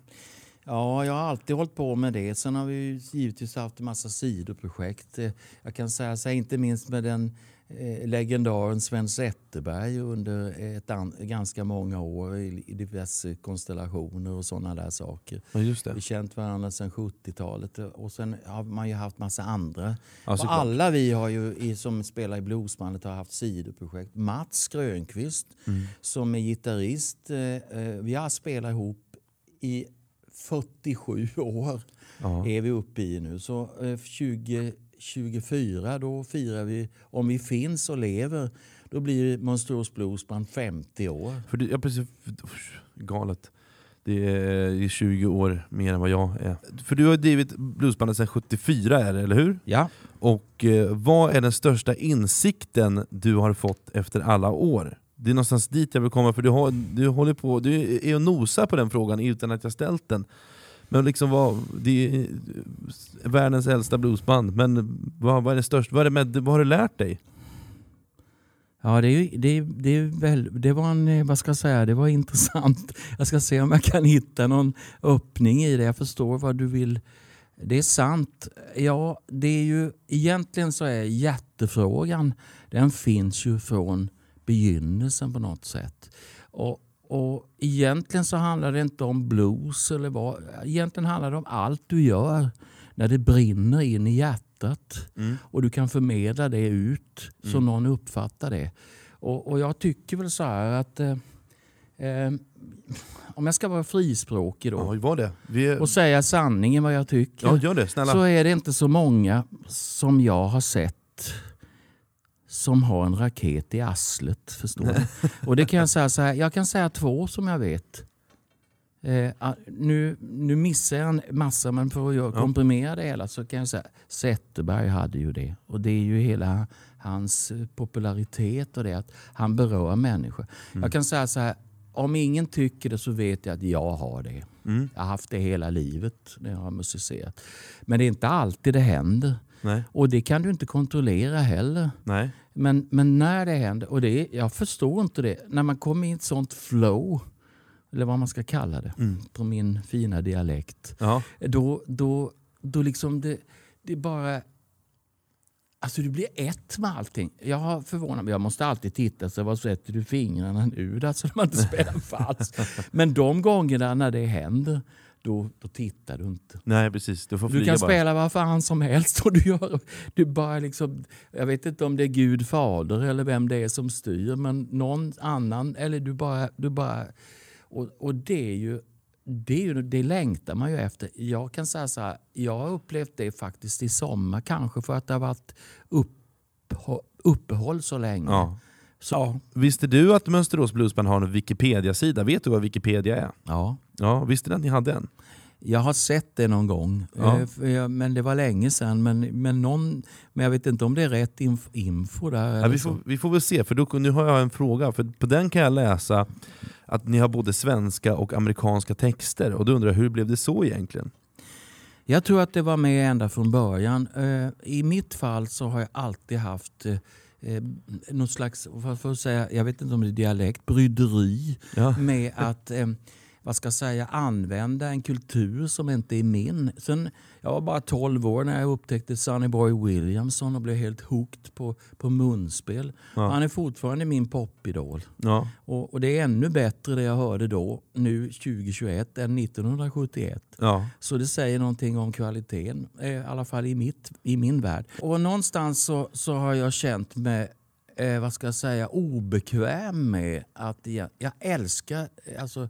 Ja, jag har alltid hållit på med det. Sen har vi ju givetvis haft en massa sidoprojekt. Jag kan säga så här, inte minst med den Eh, legendaren Sven Zetterberg under ett ganska många år i, i diverse konstellationer och sådana där saker. Ja, just det. Vi har känt varandra sedan 70-talet och sen har man ju haft massa andra. Ja, alla vi har ju, som spelar i Bluesbandet har haft sidoprojekt. Mats Grönqvist mm. som är gitarrist. Eh, eh, vi har spelat ihop i 47 år ja. är vi uppe i nu. Så 20 24, då firar vi, om vi finns och lever, då blir Mönsterås Bluesband 50 år. För det, ja, precis, galet. Det är 20 år mer än vad jag är. För du har drivit bluesbandet sedan 74, är det, eller hur? Ja. Och eh, vad är den största insikten du har fått efter alla år? Det är någonstans dit jag vill komma, för du, har, du håller på, du är och nosar på den frågan utan att jag ställt den. Men liksom vad, det är världens äldsta bluesband, men vad, vad är det största, vad, är det med, vad har du lärt dig? Ja, det, är, ju- det, det, är väl, det var en, eh, vad ska jag säga, det var intressant. Jag ska se om jag kan hitta någon öppning i det. Jag förstår vad du vill Det är sant. Ja, det är ju, egentligen så är hjärtefrågan, den finns ju från begynnelsen på något sätt. Och, och Egentligen så handlar det inte om blues eller vad. Egentligen handlar det om allt du gör när det brinner in i hjärtat. Mm. Och du kan förmedla det ut så någon uppfattar det. Och, och jag tycker väl så här att eh, eh, om jag ska vara frispråkig då Ja, det. Vi och säga sanningen vad jag tycker Ja, det. Så är det inte så många som jag har sett som har en raket i arslet. Förstår du? Och det kan jag säga så här, jag kan säga två som jag vet. Eh, ah, nu, nu missar jag en massa men för att komprimera det hela så kan jag säga Zetterberg hade ju det. Och det är ju hela hans popularitet och det att han berör människor. Mm. Jag kan säga så här, om ingen tycker det så vet jag att jag har det. Mm. Jag har haft det hela livet när jag har musicerat. Men det är inte alltid det händer. Nej. Och det kan du inte kontrollera heller. Nej. Men, men när det händer, och det jag förstår inte det, när man kommer i ett sånt flow, eller vad man ska kalla det, Mm. på min fina dialekt. Ja. Då, då, då liksom det, det är bara... Alltså du blir ett med allting. Jag har förvånat mig. Jag måste alltid titta. Så vad sätter du fingrarna nu? Alltså när man inte spelar falskt. Men de gångerna när det händer, då, då tittar du inte. Nej, precis. Du får Du kan bara. spela vad fan som helst och du gör... Du bara liksom, jag vet inte om det är Gud fader eller vem det är som styr, men någon annan. Eller du bara... Du bara och, och det är ju... Det, är ju, det längtar man ju efter. Jag kan säga så här, jag har upplevt det faktiskt i sommar, kanske för att det har varit upphå, uppehåll så länge. Ja. Så, Visste du att Mönsterås Bluesband har en Wikipedia-sida? Vet du vad Wikipedia är? ja. Ja, visste du att ni hade en? Jag har sett det någon gång, Ja. Eh, jag- men det var länge sedan. Men, men, någon, men jag vet inte om det är rätt inf- info där. Ja, vi, får, vi får väl se, för då, nu har jag en fråga. För På den kan jag läsa att ni har både svenska och amerikanska texter. Och då undrar jag, hur blev det så egentligen? Jag tror att det var med ända från början. Eh, I mitt fall så har jag alltid haft eh, något slags, vad får jag säga, jag vet inte om det är dialekt, bryderi Ja. med att eh, vad ska jag säga, använda en kultur som inte är min. Sen, jag var bara 12 år när jag upptäckte Sonny Boy Williamson och blev helt hooked på, på munspel. Ja. Han är fortfarande min popidol. Ja. Och, och det är ännu bättre det jag hörde då, nu 2021, än 1971. Ja. Så det säger någonting om kvaliteten, eh, i alla fall i, mitt, i min värld. Och någonstans så, så har jag känt mig eh, vad ska jag säga, obekväm med att jag, jag älskar alltså,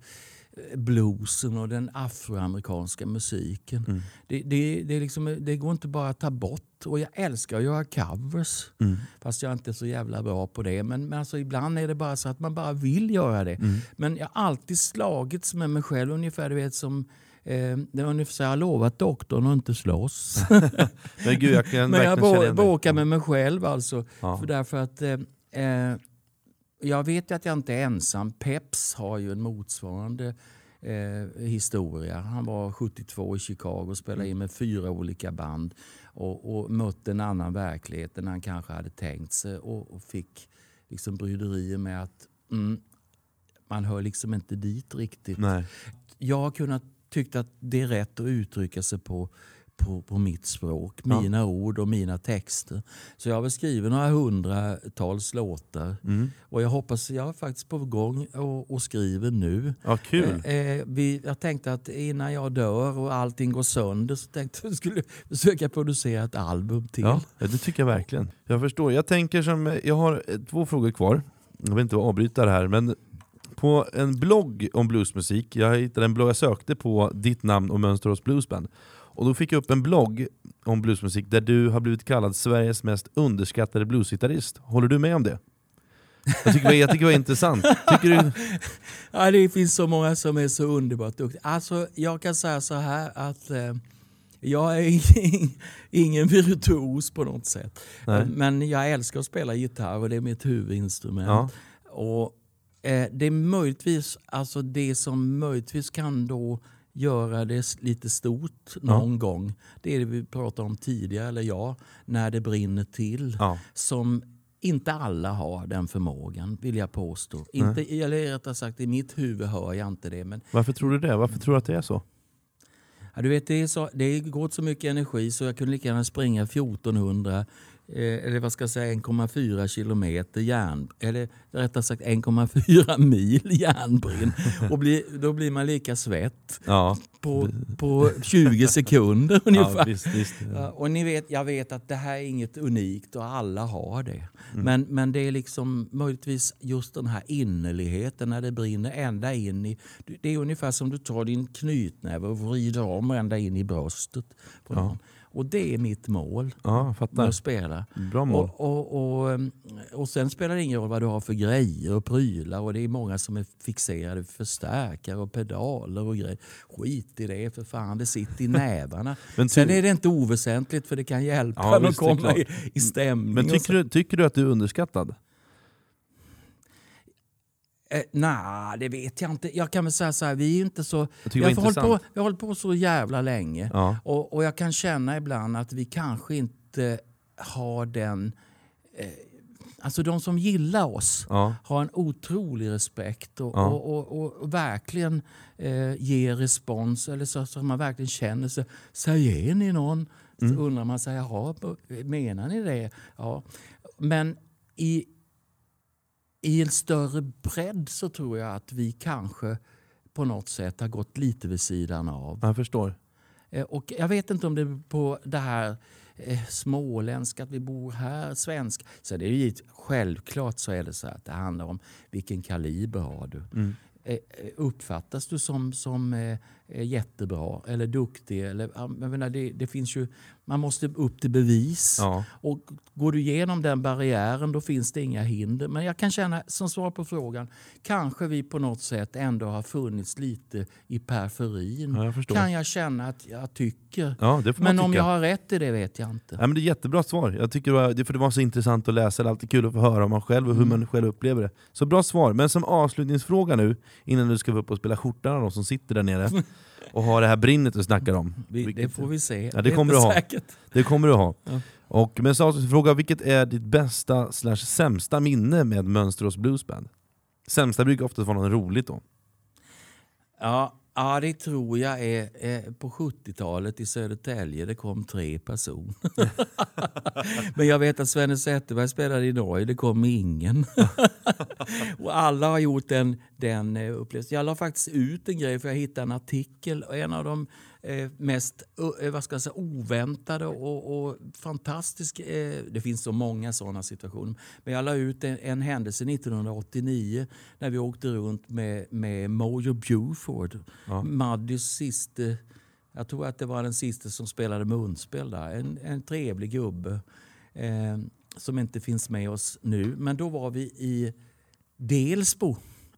bluesen och den afroamerikanska musiken. Mm. Det, det, det, liksom, det går inte bara att ta bort. Och jag älskar att göra covers. Mm. Fast jag är inte så jävla bra på det. Men, men alltså, ibland är det bara så att man bara vill göra det. Mm. Men jag har alltid slagits med mig själv ungefär du vet som Eh, det är ungefär så jag har lovat doktorn att inte slåss. Men gud, jag Men jag bråkar med mig själv alltså. Ja. För därför att eh, eh, jag vet att jag inte är ensam. Peps har ju en motsvarande eh, historia. Han var 72 i Chicago och spelade in med fyra olika band och, och mötte en annan verklighet än han kanske hade tänkt sig och, och fick liksom bryderier med att mm, man hör liksom inte dit riktigt Nej. jag har kunnat tycka att det är rätt att uttrycka sig på, på, på mitt språk, Ja. mina ord och mina texter. Så jag har skrivit några hundratals låtar. Mm. Och jag hoppas, jag är faktiskt på gång och, och skriver nu. Ja, kul. Eh, eh, vi, jag tänkte att innan jag dör och allting går sönder så tänkte jag att jag skulle försöka producera ett album till. Ja, ja, det tycker jag verkligen. Jag förstår. Jag tänker som, jag har eh, två frågor kvar. Jag vill inte avbryta det här, men på en blogg om bluesmusik, jag hittade en blogg, jag sökte på ditt namn och Mönsterås Bluesband. Och då fick jag upp en blogg om bluesmusik där du har blivit kallad Sveriges mest underskattade bluesgitarrist. Håller du med om det? Jag tycker, jag tycker det var intressant. Tycker du? Ja, det finns så många som är så underbart duktiga. Alltså, jag kan säga så här att eh, jag är ingen, ingen virtuos på något sätt. Nej. Men jag älskar att spela gitarr och det är mitt huvudinstrument. Ja. Och, eh, det är möjligtvis, alltså det som möjligtvis kan då göra det lite stort någon gång. Det är det vi pratade om tidigare, eller ja, när det brinner till. Ja. Som inte alla har den förmågan, vill jag påstå. Inte, eller rättare sagt, i mitt huvud hör jag inte det. Men Varför tror du det? Varför tror du att det är så? Ja, du vet, det, är så, det går åt så mycket energi så jag kunde lika gärna springa 1400 eh, eller vad ska jag säga 1,4 kilometer järn, eller rättare sagt 1,4 mil järnbrinn. Och bli, då blir man lika svett Ja, på, på 20 sekunder ungefär. ja visst, visst. Ja, och ni vet, jag vet att det här är inget unikt och alla har det. Men, men det är liksom möjligtvis just den här innerligheten när det brinner ända in i... Det är ungefär som du tar din knytnäve och vrider om ända in i bröstet. På någon. Och det är mitt mål Ja, med att spela. Bra mål. Och, och, och, och sen spelar det ingen roll vad du har för grejer och prylar. Och det är många som är fixerade förstärkare och pedaler och grejer. Skit i det för fan, det sitter i nävarna. Men sen är det inte oväsentligt för det kan hjälpa Ja, att komma i, i stämning. Men tycker du, tycker du att du är underskattad? Eh, Nej, det vet jag inte. Jag kan väl säga så här, vi är inte så... Jag Vi har, hållit på, intressant. vi har hållit på så jävla länge. Ja. Och, och jag kan känna ibland att vi kanske inte har den... Eh, alltså de som gillar oss Ja. har en otrolig respekt och, Ja. och, och, och, verkligen eh, ger respons. Eller så, så att man verkligen känner sig... Säger ni någon? Mm. Så undrar man sig, jaha, menar ni det? Ja. Men i, i en större bredd så tror jag att vi kanske på något sätt har gått lite vid sidan av. Jag förstår. Eh, Och jag vet inte om det är på det här eh, småländska, att vi bor här, svensk. Så det är ju självklart så är det så att det handlar om vilken kaliber har du. Mm. Eh, Uppfattas du som, som eh, jättebra eller duktig? Eller, ja, jag menar, det, det finns ju, man måste upp till bevis. Ja. Och går du igenom den barriären då finns det inga hinder. Men jag kan känna, som svar på frågan, kanske vi på något sätt ändå har funnits lite i periferin. Ja, jag kan jag känna att jag tycker. Ja, Men om jag har rätt i det vet jag inte. Ja, men det är jättebra svar. Jag tycker det, var, för det var så intressant att läsa, det är alltid kul att få höra om man själv och hur Mm. man själv upplever det. Så bra svar. Men som avslutningsfråga nu, innan du ska upp och spela skjortan de som sitter där nere och har det här brinnet du snackar om. Vi, det får vi se. Ja, det kommer du ha. säkert. Det kommer du ha. Ja. Och, men som avslutningsfråga, vilket är ditt bästa slash sämsta minne med Mönsterås Bluesband? Sämsta brukar ofta vara något roligt då. Ja, ja, det tror jag är, är på 70-talet i Södertälje. Det kom tre personer. Men jag vet att Svenne Zetterberg spelade i Norge. Det kom ingen. och alla har gjort den, den eh, upplevelsen. Jag la faktiskt ut en grej för jag hittade en artikel. Och en av de mest eh, vad ska jag säga, oväntade och, och fantastiska... Eh, det finns så många sådana situationer. Men jag la ut en, en händelse 1989 när vi åkte runt med, med Mojo Buford. Ja. Maddys sista... Jag tror att det var den sista som spelade munspel där. En, en trevlig gubbe eh, som inte finns med oss nu. Men då var vi i Delsbo.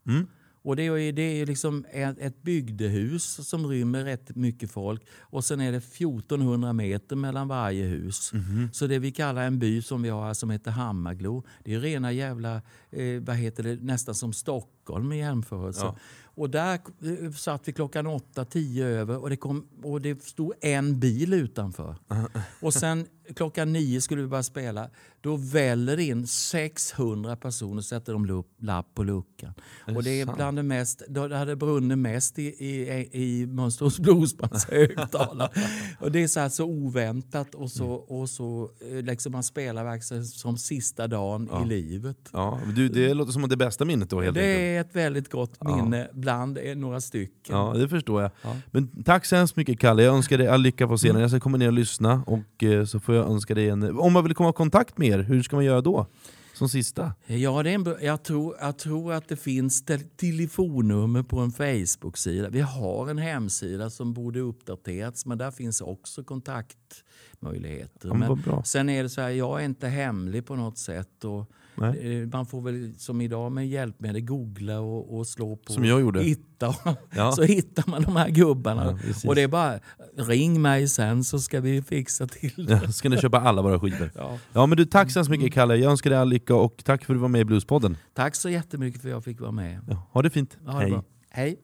Mm. Och det är, det är liksom ett, bygdehus som rymmer rätt mycket folk. Och sen är det 1400 meter mellan varje hus. Så det vi kallar en by som vi har här som heter Hammarglo. Det är rena jävla, eh, vad heter det, nästan som Stockholm i jämförelse. Ja. Och där eh, satt vi klockan åtta, tio över och det, kom, och det stod en bil utanför. Och sen klockan nio skulle vi börja spela. Då väller in 600 personer och sätter de lapp på luckan. Det och det är bland det mest, då det hade brunnit mest i, i, i Mönsterås Bluesbands högtalare. och det är så, här så oväntat och så, och så eh, liksom man spelar verkligen som sista dagen Ja. i livet. Ja, du, det låter som det bästa minnet då helt Det enkelt. är ett väldigt gott Ja. minne bland eh, några stycken. Ja, det förstår jag. Ja. Men tack så hemskt mycket Kalle, jag önskar dig all lycka på scenen. Jag ska komma ner och lyssna, och eh, så får jag önska dig en... Om man vill komma i kontakt med er, hur ska man göra då? Som sista? Ja, det är en, jag, tror, jag tror att det finns te- telefonnummer på en Facebook-sida. Vi har en hemsida som borde uppdaterats men där finns också kontaktmöjligheter. Ja, men men sen är det så här, jag är inte hemlig på något sätt. Och, Nej. eh, man får väl som idag med hjälpmedel googla och, och slå på Som jag gjorde. hitta. Ja. Så hittar man de här gubbarna. Ja, och det är bara ring mig sen så ska vi fixa till det. Ja, ska ni köpa alla våra skivor? Ja. Ja men du, tack så hemskt mycket Kalle, jag önskar dig all lycka och tack för att du var med i Bluespodden. Tack så jättemycket för att jag fick vara med. Ja, ha det fint, Ha det hej. bra. Hej.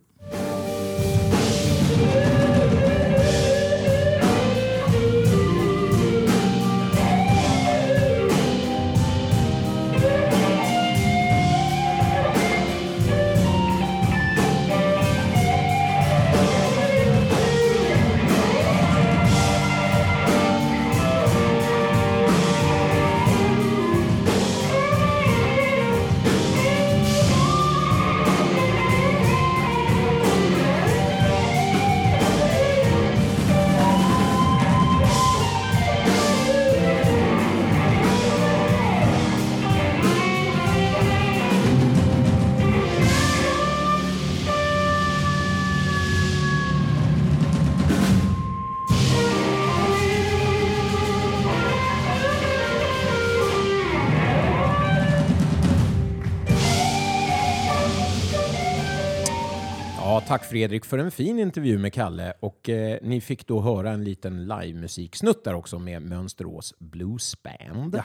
Tack Fredrik för en fin intervju med Kalle. Och eh, ni fick då höra en liten livemusiksnutt där också med Mönsterås Blues Band. Ja.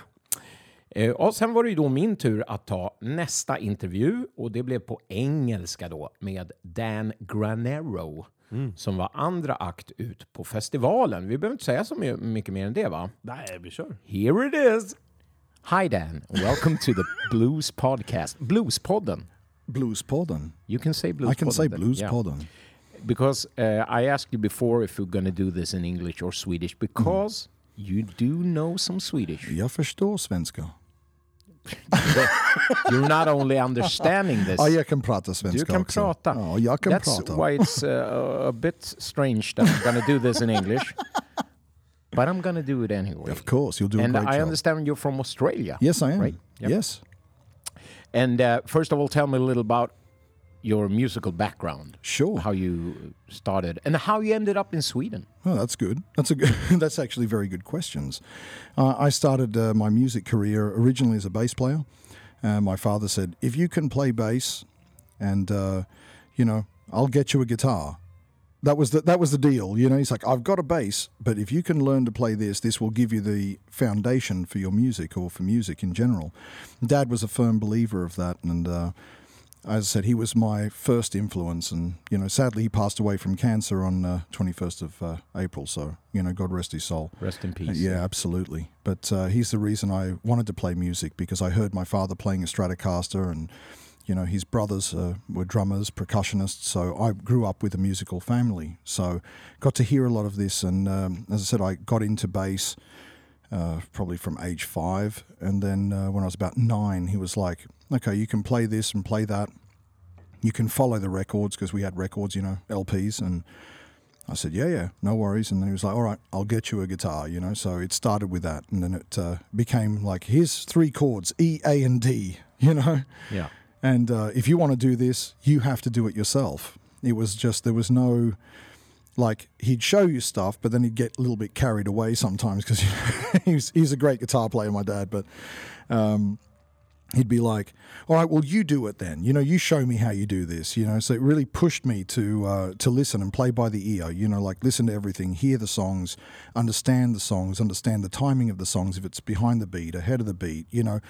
Eh, och sen var det ju då min tur att ta nästa intervju och det blev på engelska då med Dan Granero som var andra akt ut på festivalen. Vi behöver inte säga så my- mycket mer än det va? Nej, vi kör. Here it is! Hi Dan, welcome to the Blues Podcast. Bluespodden. Bluespodden. You can say Bluespodden. I can say. Bluespodden. Yeah. Because uh, I asked you before if we're going to do this in English or Swedish because you do know some Swedish. Jag förstår svenska. You're not only understanding this. Ja, jag kan prata svenska du kan också. prata. Ja, jag kan That's prata. why it's uh, a bit strange that I'm going to do this in English. But I'm going to do it anyway. Of course, you'll do and a great I job. understand you're from Australia. Yes, I am. Right? Yep. Yes. And uh, first of all, tell me a little about your musical background. Sure. How you started and how you ended up in Sweden. Oh, that's good. That's a good, that's actually very good questions. Uh, I started uh, my music career originally as a bass player. Uh, my father said, "If you can play bass, and uh, you know, I'll get you a guitar." That was the that was the deal. You know, he's like, "I've got a bass, but if you can learn to play this, this will give you the foundation for your music or for music in general." Dad was a firm believer of that, and. Uh, as I said, he was my first influence, and you know, sadly, he passed away from cancer on uh, 21st of uh, April. So, you know, God rest his soul. Rest in peace. yeah, absolutely. But uh, he's the reason I wanted to play music because I heard my father playing a Stratocaster, and you know, his brothers uh, were drummers, percussionists. So I grew up with a musical family. So got to hear a lot of this, and um, as I said, I got into bass uh, probably from age five. And then uh, when I was about nine, he was like, okay, you can play this and play that. You can follow the records because we had records, you know, LPs. And I said, yeah, yeah, no worries. And then he was like, all right, I'll get you a guitar, you know. So it started with that. And then it uh, became like, here's three chords E, A, and D, you know. Yeah. And uh, if you want to do this, you have to do it yourself. It was just, there was no, like, he'd show you stuff, but then he'd get a little bit carried away sometimes because he's, he's a great guitar player, my dad. But um, he'd be like, all right, well, you do it then. You know, you show me how you do this, you know. So it really pushed me to uh, to listen and play by the ear, you know, like listen to everything, hear the songs, understand the songs, understand the timing of the songs, if it's behind the beat, ahead of the beat, you know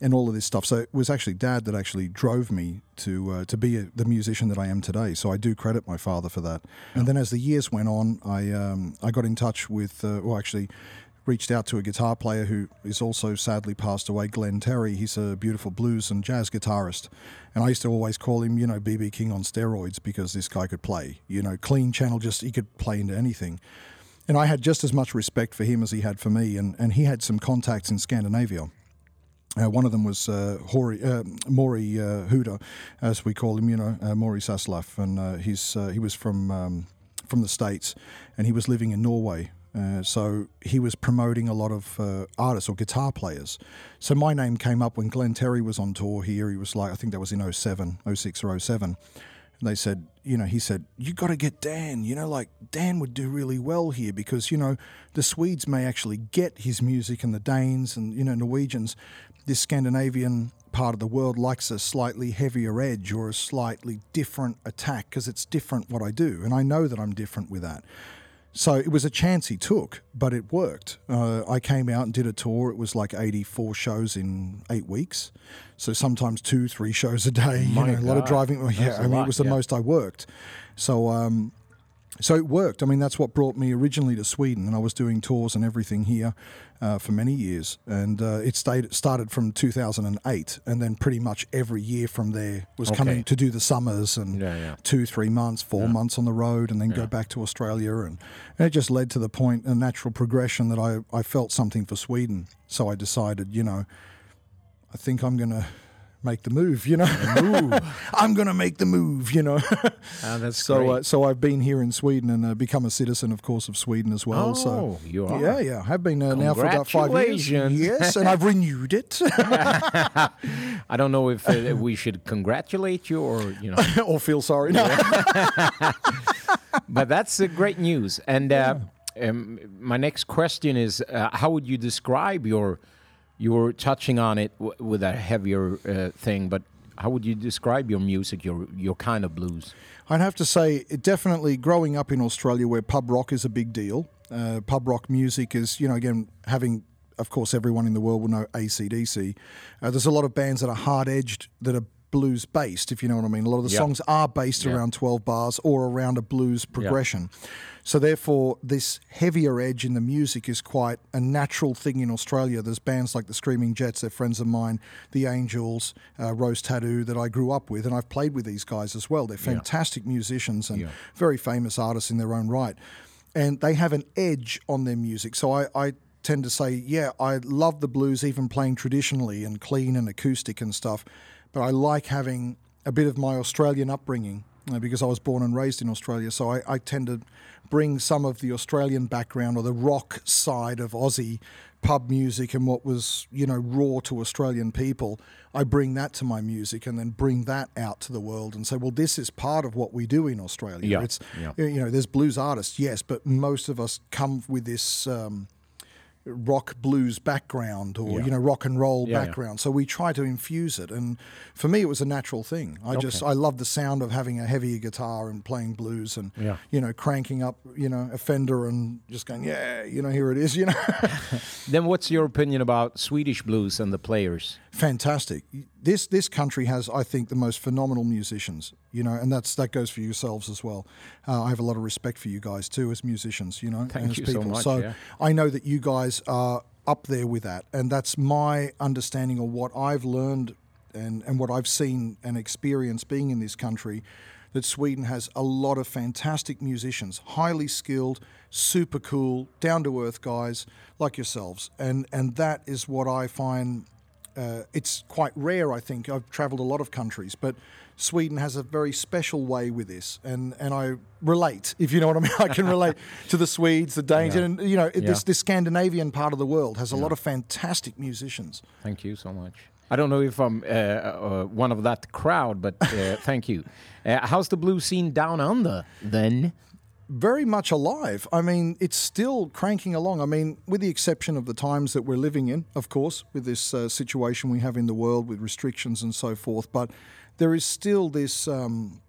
and all of this stuff. So it was actually dad that actually drove me to uh, to be a, the musician that I am today. So I do credit my father for that. And then as the years went on, I um, I got in touch with, uh, well, actually reached out to a guitar player who is also sadly passed away, Glenn Terry. He's a beautiful blues and jazz guitarist. And I used to always call him, you know, BB King on steroids because this guy could play. You know, clean channel, just he could play into anything. And I had just as much respect for him as he had for me. And, and he had some contacts in Scandinavia. Uh, one of them was uh, Hori, uh, Maury uh, Huda, as we call him, you know, uh, Maury and uh, he's he was from um, from the states, and he was living in Norway. So he was promoting a lot of artists or guitar players. So my name came up when Glenn Terry was on tour here. He was like, I think that was in 07, 06 or 07. And they said, you know, he said, you got to get Dan. You know, like Dan would do really well here because, you know, the Swedes may actually get his music and the Danes and, you know, Norwegians. This Scandinavian part of the world likes a slightly heavier edge or a slightly different attack because it's different what I do. And I know that I'm different with that. So it was a chance he took, but it worked. Uh, I came out and did a tour. It was like 84 shows in eight weeks. So sometimes two, three shows a day. You know, a lot of driving. Yeah, I mean, lot, it was the yeah. most I worked. So, um, so it worked. I mean, that's what brought me originally to Sweden, and I was doing tours and everything here uh, for many years. And uh, it stayed, started from 2008, and then pretty much every year from there was Okay. coming to do the summers and Yeah, yeah. two, three months, four months on the road, and then go back to Australia. And, and it just led to the point, a natural progression that I, I felt something for Sweden. So I decided, you know, I think I'm going to make the move, you know. I'm going to make the move, you know. Ah, that's so great. uh, so I've been here in Sweden and uh, become a citizen, of course, of Sweden as well. so Oh, you are? Yeah, yeah. I've been uh, now for about five years. Yes, and I've renewed it. I don't know if uh, we should congratulate you or you know, or feel sorry. No. but that's uh, great news. And uh, um, my next question is, uh, how would you describe your? You were touching on it with a heavier uh, thing, but how would you describe your music, your your kind of blues? I'd have to say, it definitely growing up in Australia where pub rock is a big deal. Uh, pub rock music is, you know, again, having, of course, everyone in the world will know ACDC. Uh, there's a lot of bands that are hard edged that are blues based, if you know what I mean. A lot of the Yeah. songs are based Yeah. around 12 bars or around a blues progression. So, therefore, this heavier edge in the music is quite a natural thing in Australia. There's bands like the Screaming Jets, they're friends of mine, the Angels, uh, Rose Tattoo that I grew up with, and I've played with these guys as well. They're fantastic musicians and very famous artists in their own right. And they have an edge on their music. So I, I tend to say, yeah, I love the blues, even playing traditionally and clean and acoustic and stuff. But I like having a bit of my Australian upbringing because I was born and raised in Australia. So I, I tend to bring some of the Australian background or the rock side of Aussie pub music and what was, you know, raw to Australian people. I bring that to my music and then bring that out to the world and say, well, this is part of what we do in Australia. Yeah, It's, yeah. you know, there's blues artists, yes, but most of us come with this um, rock blues background or Yeah. you know rock and roll Yeah, yeah. background. So we try to infuse it, and for me, it was a natural thing. I just I love the sound of having a heavier guitar and playing blues, and Yeah. you know cranking up you know a Fender and just going yeah, you know here it is, you know. Then, what's your opinion about Swedish blues and the players? fantastic. This this country has, I think, the most phenomenal musicians. You know, and that's that goes for yourselves as well. Uh, I have a lot of respect for you guys too as musicians. You know, Thank and as you so people. much, So yeah. I know that you guys are up there with that, and that's my understanding of what I've learned and and what I've seen and experienced being in this country. That Sweden has a lot of fantastic musicians, highly skilled, super cool, down to earth guys like yourselves, and and that is what I find uh, it's quite rare, I think. I've travelled a lot of countries, but Sweden has a very special way with this, and, and I relate, if you know what I mean. I can relate to the Swedes, the Danes, Yeah. and you know Yeah. this this Scandinavian part of the world has a lot of fantastic musicians. Thank you so much. I don't know if I'm uh, uh, one of that crowd, but uh, thank you. Uh, how's the blue scene down under then? very much alive. I mean, it's still cranking along. I mean, with the exception of the times that we're living in, of course, with this uh, situation we have in the world with restrictions and so forth, but there is still this. Um,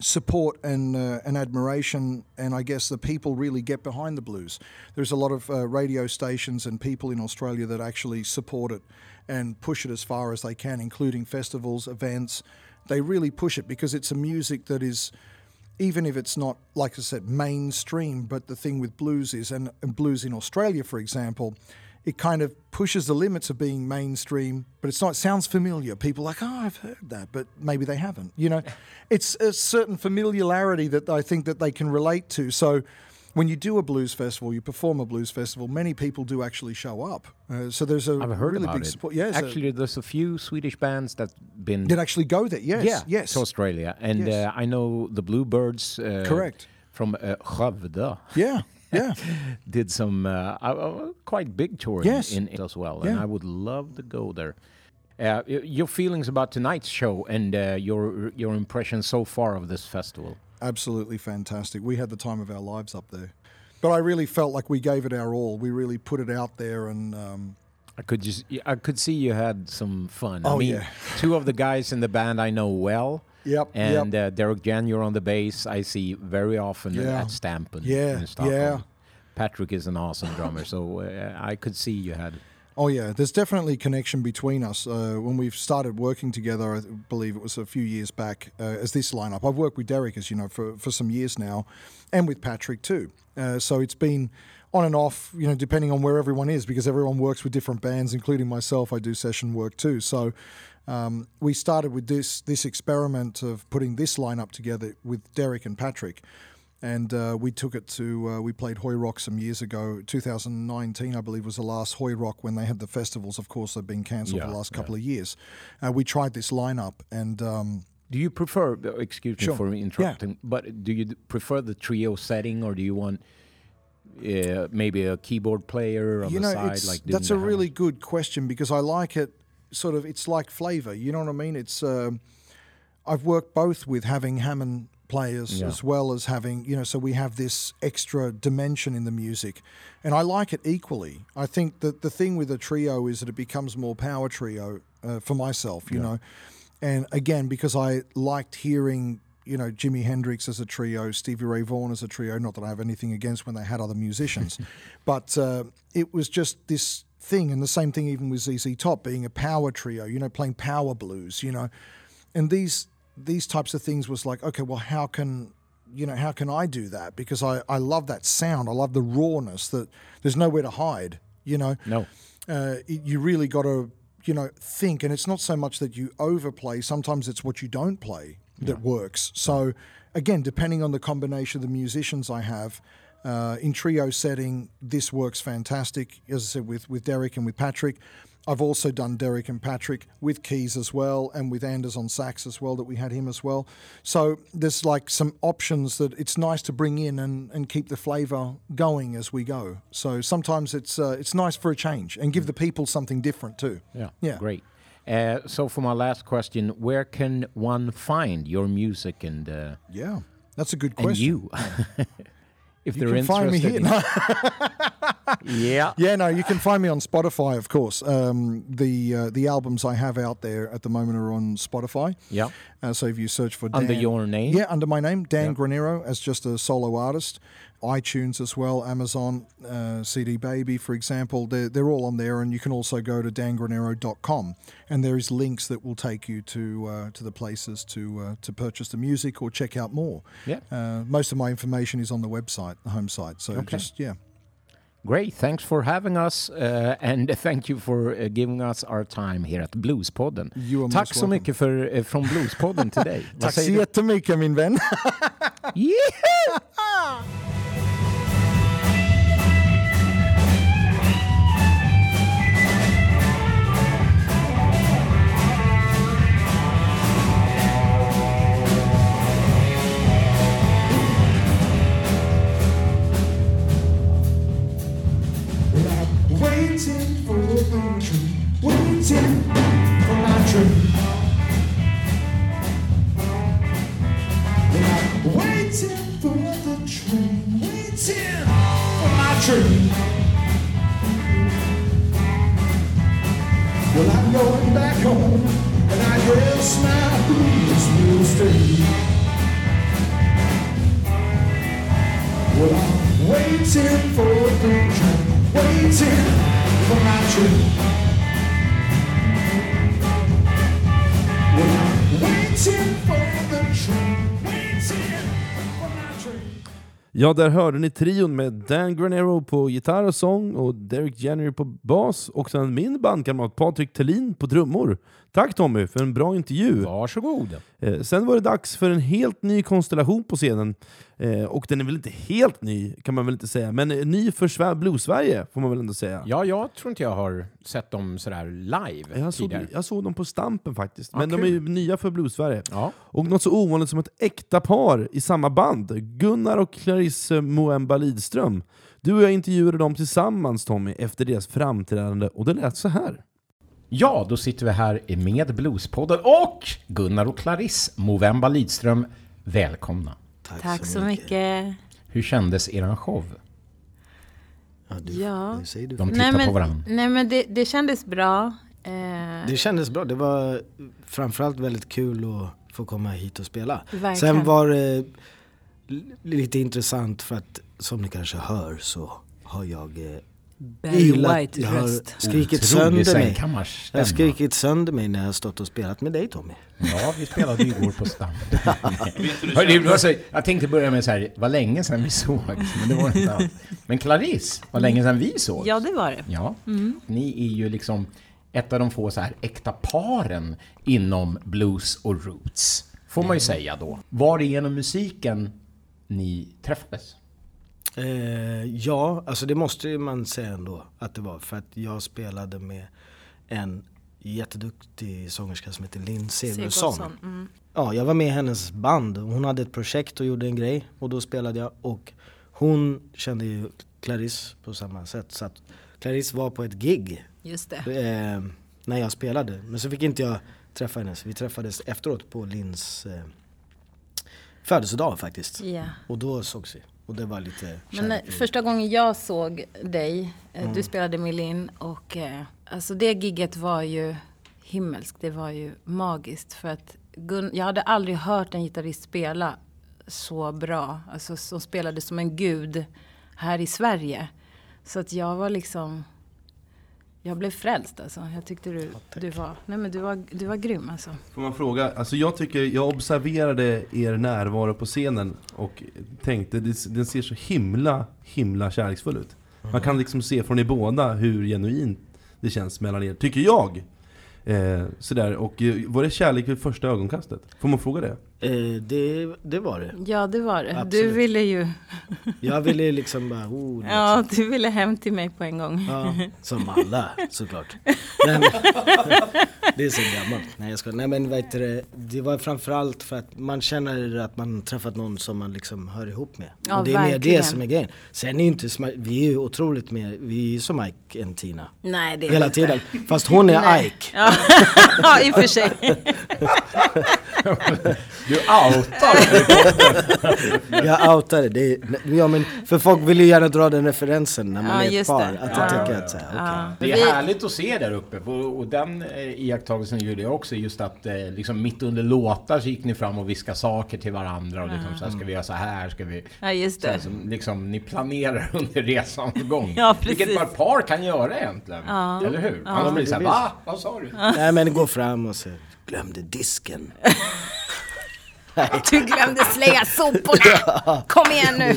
support and uh, and admiration, and I guess the people really get behind the blues. There's a lot of uh, radio stations and people in Australia that actually support it and push it as far as they can, including festivals, events. They really push it because it's a music that is, even if it's not like I said mainstream, but the thing with blues is, and, and blues in Australia, for example. It kind of pushes the limits of being mainstream, but it's not. It sounds familiar. People are like, oh, I've heard that, but maybe they haven't. You know, it's a certain familiarity that I think that they can relate to. So, when you do a blues festival, you perform a blues festival. Many people do actually show up. Uh, so there's a I've heard really about big it. support. Yes, Actually, there's a few Swedish bands that been did actually go there. Yes, yeah yes, to Australia, and Yes. uh, I know the Bluebirds. Uh, Correct. From uh, Skövde yeah, yeah. did some uh, uh, quite big touring Yes. in it as well, and I would love to go there. Uh, your feelings about tonight's show and uh, your your impression so far of this festival? absolutely fantastic. We had the time of our lives up there. But I really felt like we gave it our all. We really put it out there, and um, I could just I could see you had some fun. I Oh, mean, yeah. two of the guys in the band I know well. Yep, And yep. Uh, Derek Jan, you're on the bass. I see very often Yeah. at Stampen Yeah, in Stockholm. yeah. Patrick is an awesome drummer, so uh, I could see you had. Oh yeah, there's definitely a connection between us. Uh, when we've started working together, I believe it was a few years back uh, as this lineup. I've worked with Derek, as you know, for for some years now, and with Patrick too. Uh, so it's been on and off, you know, depending on where everyone is, because everyone works with different bands, including myself. I do session work too. So um, we started with this this experiment of putting this lineup together with Derek and Patrick and uh, we took it to uh, we played Hoy Rock some years ago 2019 i believe was the last Hoy Rock when they had the festivals of course they've been cancelled Yeah, the last yeah. couple of years uh, we tried this lineup and um, Do you prefer? uh, Excuse me Sure. for interrupting, but do you prefer the trio setting, or do you want uh, maybe a keyboard player on you the side? like that's a really good question because i like it sort of it's like flavor you know what i mean? It's um i've worked both with having hammond players Yeah. as well as having you know so we have this extra dimension in the music. And i like it equally. I think that the thing with a trio is that it becomes more power trio uh, for myself you know? And again, because I liked hearing, you know, Jimi Hendrix as a trio, Stevie Ray Vaughan as a trio. Not that I have anything against when they had other musicians, but uh, it was just this thing, and the same thing even with ZZ Top being a power trio. You know, playing power blues. You know, and these these types of things was like, okay, well, how can you know how can I do that? Because I I love that sound. I love the rawness. That there's nowhere to hide. You know, No. uh, you really got to you know think and it's not so much that you overplay sometimes it's what you don't play that works so again depending on the combination of the musicians i have uh, in trio setting this works fantastic as i said with, with derek and with patrick i've also done derek and patrick with keys as well and with anders on sax as well that we had him as well so there's like some options that it's nice to bring in and, and keep the flavor going as we go so sometimes it's uh, it's nice for a change and give the people something different too Yeah. Yeah. Great. Uh, so for my last question, where can one find your music and uh, Yeah, that's a good question. and you? if You they're can find me interested. here. in- yeah. Yeah, no, you can find me on Spotify, of course. Um, the uh, the albums I have out there at the moment are on Spotify. Yeah. Uh, so if you search for Dan, Under your name? yeah, under my name, Dan Yeah. Granero, as just a solo artist. iTunes as well, Amazon, uh, CD Baby, for example, they're, they're all on there, and you can also go to dangranero.com, and there is links that will take you to uh, to the places to uh, to purchase the music or check out more. Yeah. Uh, most of my information is on the website, the home site. So Okay. just yeah, Great. Thanks for having us uh, and thank you for uh, giving us our time here at Bluespodden. You are Tack så mycket för, uh, från Bluespodden till dig. Tack så jättemycket min vän. Yeah! Waiting for the train, waiting for my train. I'm waiting for the train, waiting for my train. Well, I'm going back home, and I guess my blues will stay. Well, I'm waiting for the train, waiting for my train. Well, I'm waiting for the train, waiting for my train. Ja, där hörde ni trion med Dan Granero på gitarr och sång och Derek Jenner på bas och sen min bandkamrat Patrik Tellin på trummor. Tack Tommy för en bra intervju. Varsågod. Eh, sen var det dags för en helt ny konstellation på scenen. Eh, och den är väl inte helt ny, kan man väl inte säga, men eh, ny för Sve- Blues-Sverige får man väl ändå säga. Ja, jag tror inte jag har sett dem sådär live Jag såg, tidigare. jag såg dem på Stampen faktiskt, men de är ju nya för Blues-Sverige. Ja. Och något så ovanligt som ett äkta par i samma band, Gunnar och Clarisse Moemba Lidström. Du och jag intervjuade dem tillsammans Tommy efter deras framträdande och det lät så här. ja, då sitter vi här med Bluespodden och Gunnar och Clarisse Movemba Lidström. Välkomna. Tack så mycket. Hur kändes eran show? Ja, du, Ja. det säger du. De tittar Nej men, på varandra. nej, men det, det kändes bra. Eh, Det kändes bra. Det var framförallt väldigt kul att få komma hit och spela. Verkligen. Sen var det lite intressant för att som ni kanske hör så har jag eh, Barry White jag har röst. skrikit Otrolig sönder mig. Jag har skrikit sönder mig när jag har stått och spelat med dig Tommy. Ja, vi spelade ju igår på Stam. Hörru, det var så- jag tänkte börja med så här, vad länge sedan vi såg, men det var inte alls. Men Clarisse, vad länge sedan vi såg. Ja, det var det. Ja, ni är ju liksom ett av de få så här äkta paren inom blues och roots, får man ju säga då. Var det genom musiken ni träffades? Eh, ja, alltså det måste man säga ändå att det var. För att jag spelade med en jätteduktig sångerska som heter Linn Sigurdsson. Mm. Ja, jag var med i hennes band. Hon hade ett projekt och gjorde en grej och då spelade jag och hon kände ju Clarisse på samma sätt. Så att Clarisse var på ett gig Just det. eh, när jag spelade. Men så fick inte jag träffa henne. Så vi träffades efteråt på Linns eh, födelsedag faktiskt. Ja. Och då sågs vi. Och det var lite Men eh, kärlek i- första gången jag såg dig, eh, Mm. du spelade med Linn och eh, alltså det gigget var ju himmelsk. Det var ju magiskt. För att Gun, jag hade aldrig hört en gitarrist spela så bra. Alltså som spelade som en gud här i Sverige. Så att jag var liksom... Jag blev frälst alltså. Jag tyckte du, du var... Nej men du var, du var grym alltså. Får man fråga, alltså jag tycker, jag observerade er närvaro på scenen och tänkte, den ser så himla, himla kärleksfull ut. Man kan liksom se från er båda hur genuint det känns mellan er, tycker jag. Eh, sådär, och eh, var det kärlek vid första ögonkastet? Får man fråga det? Eh, det, det var det. Ja det var det. Du Absolut. ville ju... Jag ville liksom bara... Oh, du Ja, du ville hem till mig på en gång. Ja, som alla såklart. Men, det är så gammalt. Nej jag ska, Nej men vad heter det, det var framförallt för att man känner att man träffat någon som man liksom hör ihop med. Ja, och det är mer det som är grejen. Sen är ju inte, vi är ju otroligt mer, vi är ju som Ike än Tina. Nej det är Hela inte. tiden. Fast hon är Nej. Ike. Ja. ja, i och för sig. Du outar Jag outar det. är, ja, men för folk vill ju gärna dra den referensen när man Ja, är ett par. det. Att Ja, jag ja, tänker att så här, okej. Ja. Det är härligt att se där uppe och, och den eh, iakttagelsen gjorde jag också just att eh, liksom mitt under låtar så gick ni fram och viskade saker till varandra och liksom så här, ska vi göra så här, ska vi... Ja, just Så här, det. som, liksom, ni planerar under resans gång. Ja, precis. Vilket bara par kan göra egentligen. Eller hur? Annars blir det såhär, va? Vad sa du? Nej men gå fram och säga, glömde disken. Du glömde slänga soporna! Kom igen nu!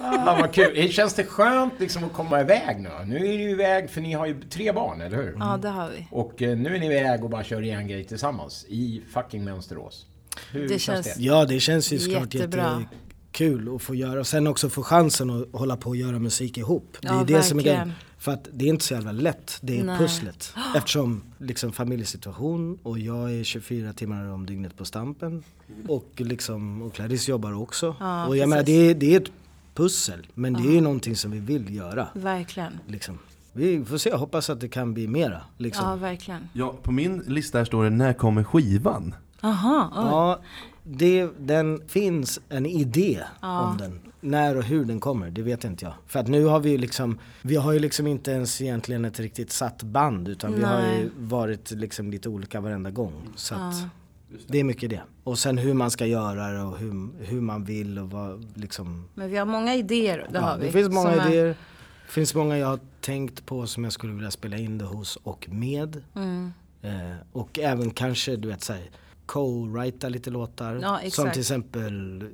Ah, vad kul. Känns det skönt liksom att komma iväg nu? Nu är ni ju iväg, för ni har ju tre barn, eller hur? Ja, det har vi. Och eh, nu är ni iväg och bara kör en grej tillsammans i fucking Mönsterås. Hur Det känns känns- det? Ja det känns ju såklart Jättebra. jättekul att få göra och sen också få chansen att hålla på och göra musik ihop. Det är Ja, det som är verkligen. grejen. För att det är inte så jävla lätt, det är Nej. pusslet. Eftersom liksom familjesituation och jag är 24 timmar om dygnet på Stampen. Och liksom, och Clarisse jobbar också. Ja, och jag menar det är, det är ett pussel, men det är ju någonting som vi vill göra. Verkligen. Liksom. Vi får se, jag hoppas att det kan bli mera. Liksom. Ja, verkligen. Ja, på min lista här står det, när kommer skivan? Aha, oj. Ja, det, den finns en idé om den. När och hur den kommer, det vet inte jag. För att nu har vi ju liksom, vi har ju liksom inte ens egentligen ett riktigt satt band utan vi har ju Nej. varit liksom lite olika varenda gång. Så att det är mycket det. Och sen hur man ska göra det och hur, hur man vill och vad liksom. Men vi har många idéer, det Ja, har vi. det finns många som är- idéer. Det finns många jag har tänkt på som jag skulle vilja spela in det hos och med. Mm. Eh, och även kanske du vet såhär co-writa lite låtar. Ja, som till exempel,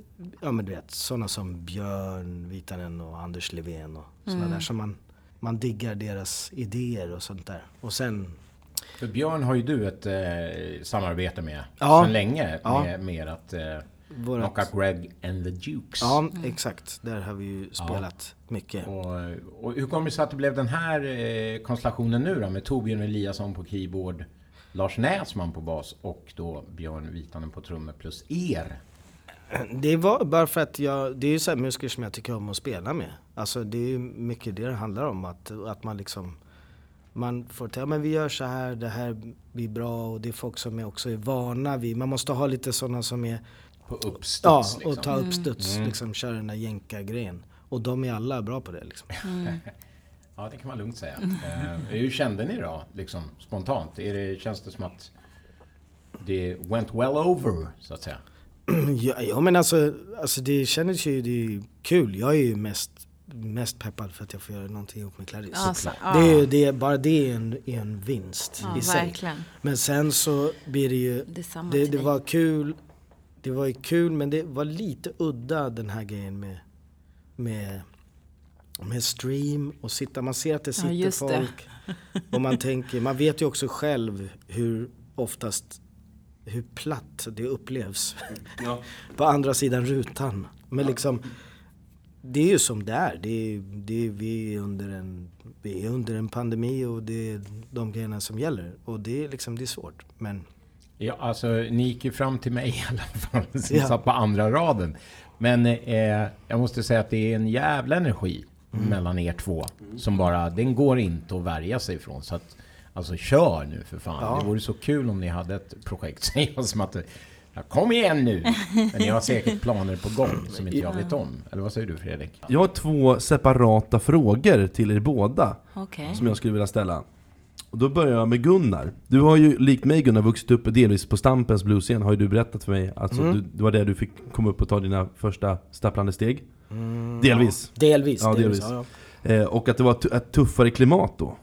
ja men du vet sådana som Björn Vitanen och Anders Levén och sådana Mm. där som man, man diggar deras idéer och sånt där. Och sen, För Björn har ju du ett eh, samarbete med Ja. sedan länge Ja. med, med att eh, Vårat- knocka Greg and the Dukes. ja exakt, där har vi ju spelat mycket. Och, och hur kommer det sig att det blev den här eh, konstellationen nu då med Torbjörn Eliasson på keyboard, Lars Näsman på bas och då Björn Vitanen på trummor plus er? Det var bara för att jag, det är ju så här musiker som jag tycker om att spela med. Alltså det är ju mycket det det handlar om. Att, att man liksom, man får ta, men vi gör så här, det här blir bra och det är folk som är också är vana vid, man måste ha lite sådana som är, På uppstuds ja, liksom. och ta uppstuds, liksom köra den där jänka-grejen. Och de är alla bra på det liksom. Ja, det kan man lugnt säga. Eh, hur kände ni då, liksom spontant? Är det, känns det som att det went well over, så att säga? Ja, ja men alltså, alltså det kändes ju, det är kul. Jag är ju mest, mest peppad för att jag får göra någonting ihop med Clarisse. Ja, så- ja. Det är, det är, bara det är en, är en vinst Ja, i sig. verkligen. Men sen så blir det ju, Detsamma det, det dig. var kul, det var ju kul men det var lite udda den här grejen med, med, med stream och sitta, man ser att det sitter det. folk. Och man tänker, man vet ju också själv hur oftast, hur platt det upplevs. på andra sidan rutan. Men liksom, det är ju som det är. Det är, det är, vi, är under en, vi är under en pandemi och det är de grejerna som gäller. Och det är liksom, det är svårt. Men Ja, alltså ni gick ju fram till mig i alla fall, som Ja. satt på andra raden. Men eh, jag måste säga att det är en jävla energi mellan er två. Som bara, den går inte att värja sig ifrån. Så att, alltså kör nu för fan. Ja. Det vore så kul om ni hade ett projekt. Säger jag som att, ja, kom igen nu! Men ni har säkert planer på gång som inte jag vet om. Eller vad säger du Fredrik? Jag har två separata frågor till er båda Okej. som jag skulle vilja ställa. Och då börjar jag med Gunnar. Du har ju likt mig Gunnar vuxit upp delvis på Stampens bluesscen, har ju du berättat för mig. Alltså, Mm. du, det var där du fick komma upp och ta dina första stapplande steg. Delvis. Delvis. Ja, delvis. Ja, ja. Eh, och att det var tu- ett tuffare klimat då.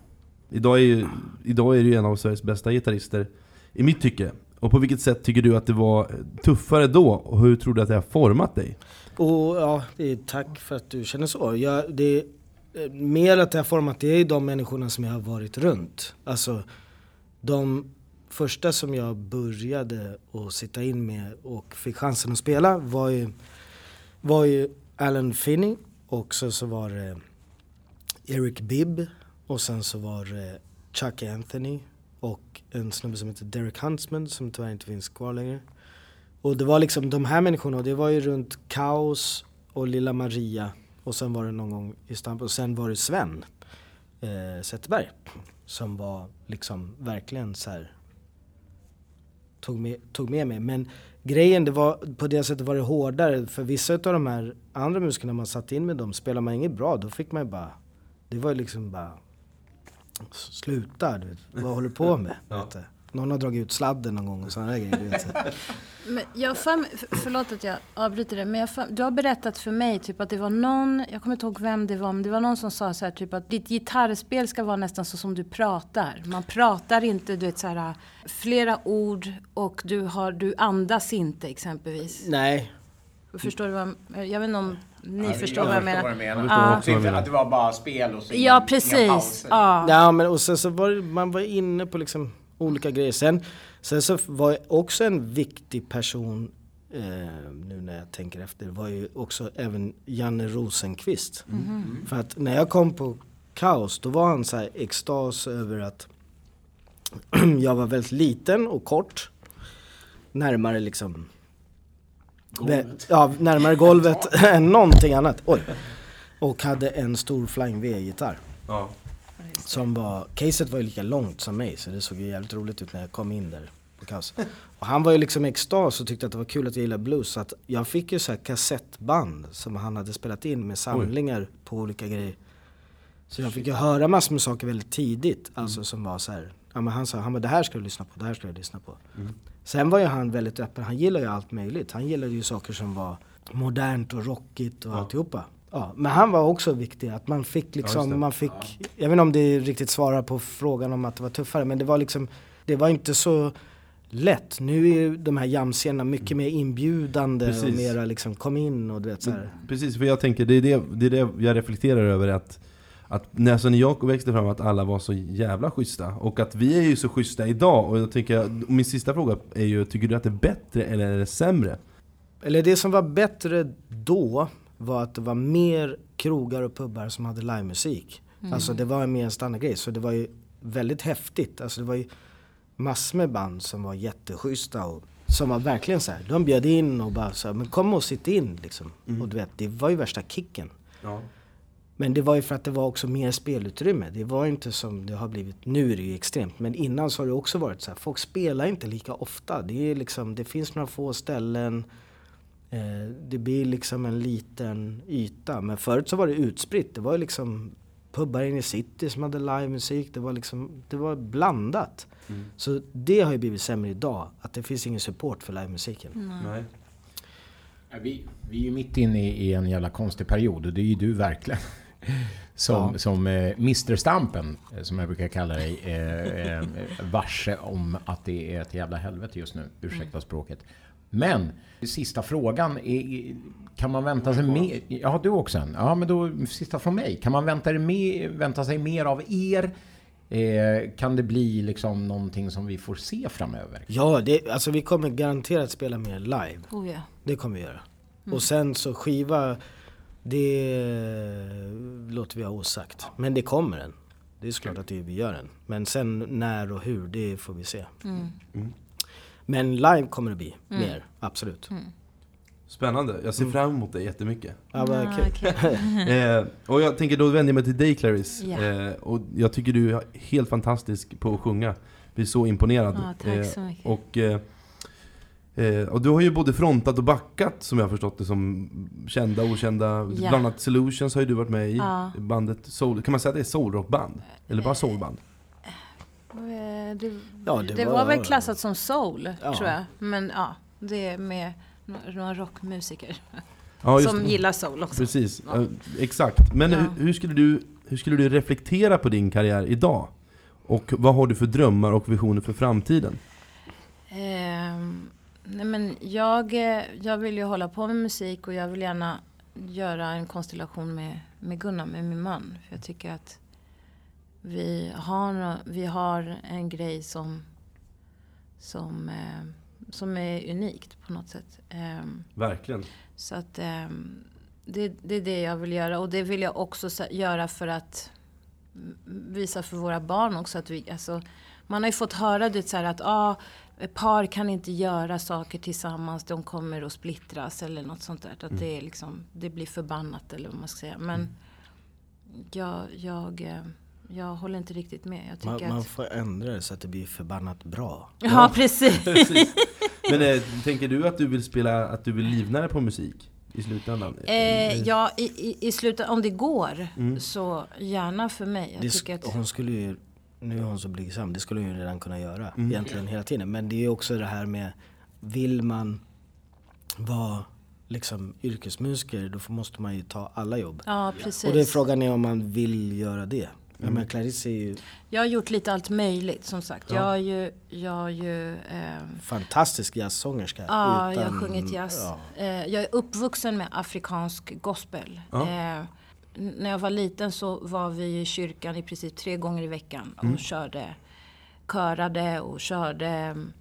Idag är, ju, idag är du en av Sveriges bästa gitarrister, i mitt tycke. Och på vilket sätt tycker du att det var tuffare då? Och hur tror du att det har format dig? Och ja, tack för att du känner så. Jag, det eh, mer att det har format, det är de människorna som jag har varit runt. Alltså de första som jag började att sitta in med och fick chansen att spela var ju, var ju Alan Finney och så, så var det Eric Bibb och sen så var det Chuck Anthony och en snubbe som heter Derek Huntsman som tyvärr inte finns kvar längre. Och det var liksom de här människorna, och det var ju runt Kaos och Lilla Maria och sen var det någon gång i Stamp och sen var det Sven eh, Zetterberg som var liksom verkligen så här tog med, tog med mig. Men grejen, det var, på det sättet var det hårdare för vissa av de här andra musikerna man satt in med dem, spelar man inget bra då fick man ju bara, det var ju liksom bara sluta, du vet, vad håller du på med? Du? Någon har dragit ut sladden någon gång och sådana där grejer. Men jag har för, förlåt att jag avbryter det, men jag för, du har berättat för mig typ att det var någon, jag kommer inte ihåg vem det var, men det var någon som sa så här typ att ditt gitarrspel ska vara nästan så som du pratar. Man pratar inte, du vet så här flera ord och du, har, du andas inte exempelvis. Nej, Förstår du vad jag, jag vet inte om ni Ja, förstår vad jag menar. vad du menar. förstår Ja. också vad du menar. Att det var bara spel och så Ja, inga- inga precis. pauser. Ja. Ja men och sen så var det, man var inne på liksom olika grejer. Sen, sen så var jag också en viktig person eh, nu när jag tänker efter var ju också även Janne Rosenqvist. För att när jag kom på Kaos då var han så här extas över att jag var väldigt liten och kort. Närmare liksom golvet. Ja, närmare golvet än någonting annat. Oj. Och hade en stor Flying V-gitarr. Ja. Som var, caset var ju lika långt som mig så det såg ju jävligt roligt ut när jag kom in där på kaos. Och han var ju liksom i extas och tyckte att det var kul att jag gillade blues. Så att jag fick ju så här kassettband som han hade spelat in med samlingar på olika grejer. Så jag fick ju höra massor med saker väldigt tidigt. Alltså som var så här, ja men han sa, han bara, det här ska du lyssna på, det här ska du lyssna på. Sen var ju han väldigt öppen, han gillar ju allt möjligt. Han gillade ju saker som var modernt och rockigt och alltihopa. Ja, men han var också viktig, att man fick liksom, man fick, jag vet inte om det riktigt svarar på frågan om att det var tuffare, men det var liksom, det var inte så lätt. Nu är ju de här jamscenerna mycket mer inbjudande och Precis. mera liksom, kom in och du vet så här. Precis, för jag tänker, det är det, det är det jag reflekterar över att att när jag växte fram att alla var så jävla schyssta och att vi är ju så schyssta idag och jag tänker, min sista fråga är ju, tycker du att det är bättre eller är det sämre? Eller det som var bättre då var att det var mer krogar och pubbar som hade livemusik. Alltså det var mer en standardgrej. Så det var ju väldigt häftigt. Alltså det var ju massor med band som var jätteschyssta och som var verkligen så här. De bjöd in och bara så här, men kom och sitt in liksom. Och du vet, det var ju värsta kicken. Ja. Men det var ju för att det var också mer spelutrymme. Det var inte som det har blivit, nu är det ju extremt. Men innan så har det också varit så här, folk spelar inte lika ofta. Det är liksom, det finns några få ställen. Eh, det blir liksom en liten yta. Men förut så var det utspritt. Det var ju liksom pubbar inne i city som hade livemusik. Det var liksom, det var blandat. Så det har ju blivit sämre idag. Att det finns ingen support för livemusiken. Nej. Ja, Vi, vi är ju mitt inne i i en jävla konstig period och det är ju du verkligen. Som, som eh, Mr Stampen, eh, som jag brukar kalla dig, eh, eh, varse om att det är ett jävla helvete just nu. Ursäkta språket. Men, sista frågan. Är, kan man vänta sig mer? Ja, du också en. Ja, men då sista från mig. Kan man vänta, det mer, vänta sig mer av er? Eh, kan det bli liksom någonting som vi får se framöver? Ja, det, alltså vi kommer garanterat spela mer live. Oh, ja. Det kommer vi göra. Och sen så skiva, det låter vi ha osagt. Men det kommer en. Det är såklart att det, vi gör en. Men sen när och hur, det får vi se. Men live kommer det bli mer, absolut. Spännande, jag ser fram emot det jättemycket. Ja, kul. okej. Eh, och jag tänker då vänder jag mig till dig Clarice. Ja. Eh, och jag tycker du är helt fantastisk på att sjunga. Blir så imponerad. Ja, tack så mycket. och, eh, eh, och du har ju både frontat och backat som jag har förstått det som kända och okända. Ja. Bland annat Solutions har ju du varit med i. Ja. Bandet Soul, kan man säga att det är soulrockband? Eller bara soulband? Eh, Det, Ja, det det, var, var- väl klassat som soul, Ja. tror jag. Men ja, det är med några rockmusiker Ja, just som det. gillar soul också. Precis, Ja. exakt. Men Ja. hur, hur, skulle du, hur skulle du reflektera på din karriär idag? Och vad har du för drömmar och visioner för framtiden? Ehm, nej men jag, eh, jag vill ju hålla på med musik och jag vill gärna göra en konstellation med, med Gunnar, med min man. För jag tycker att vi har, vi har en grej som, som, eh, som är unikt på något sätt. Ehm, Verkligen. så att ehm, det, det är det jag vill göra. Och det vill jag också göra för att mm, visa för våra barn också att vi, alltså, man har ju fått höra det så här att ah, par kan inte göra saker tillsammans, de kommer att splittras eller något sånt där. Att det, är liksom, det blir förbannat eller vad man ska säga. Men jag, jag, eh, jag håller inte riktigt med. Jag Man, tycker man att... får ändra det så att det blir förbannat bra. Ja, precis. Precis. Men eh, tänker du att du vill spela, att du vill livnära på musik i slutändan? Eh, ja, i, i, i slutet, om det går, Mm. så gärna för mig. Jag Det tycker att, Hon skulle ju, nu är hon så blygsam, det skulle hon ju redan kunna göra Mm. egentligen hela tiden. Men det är också det här med, vill man vara liksom yrkesmusiker då måste man ju ta alla jobb. ja, precis. Och det är frågan är om man vill göra det. Jag Mm. menar Clarice är ju Jag har gjort lite allt möjligt som sagt. Jag har ju, jag har ju ehm, fantastisk jazzsångerska. Ja, jag har utan- sjungit jazz. ja. Eh, jag är uppvuxen med afrikansk gospel. Ja. Eh, när jag var liten så var vi i kyrkan i princip tre gånger i veckan och Mm. körde, körade och körde mm,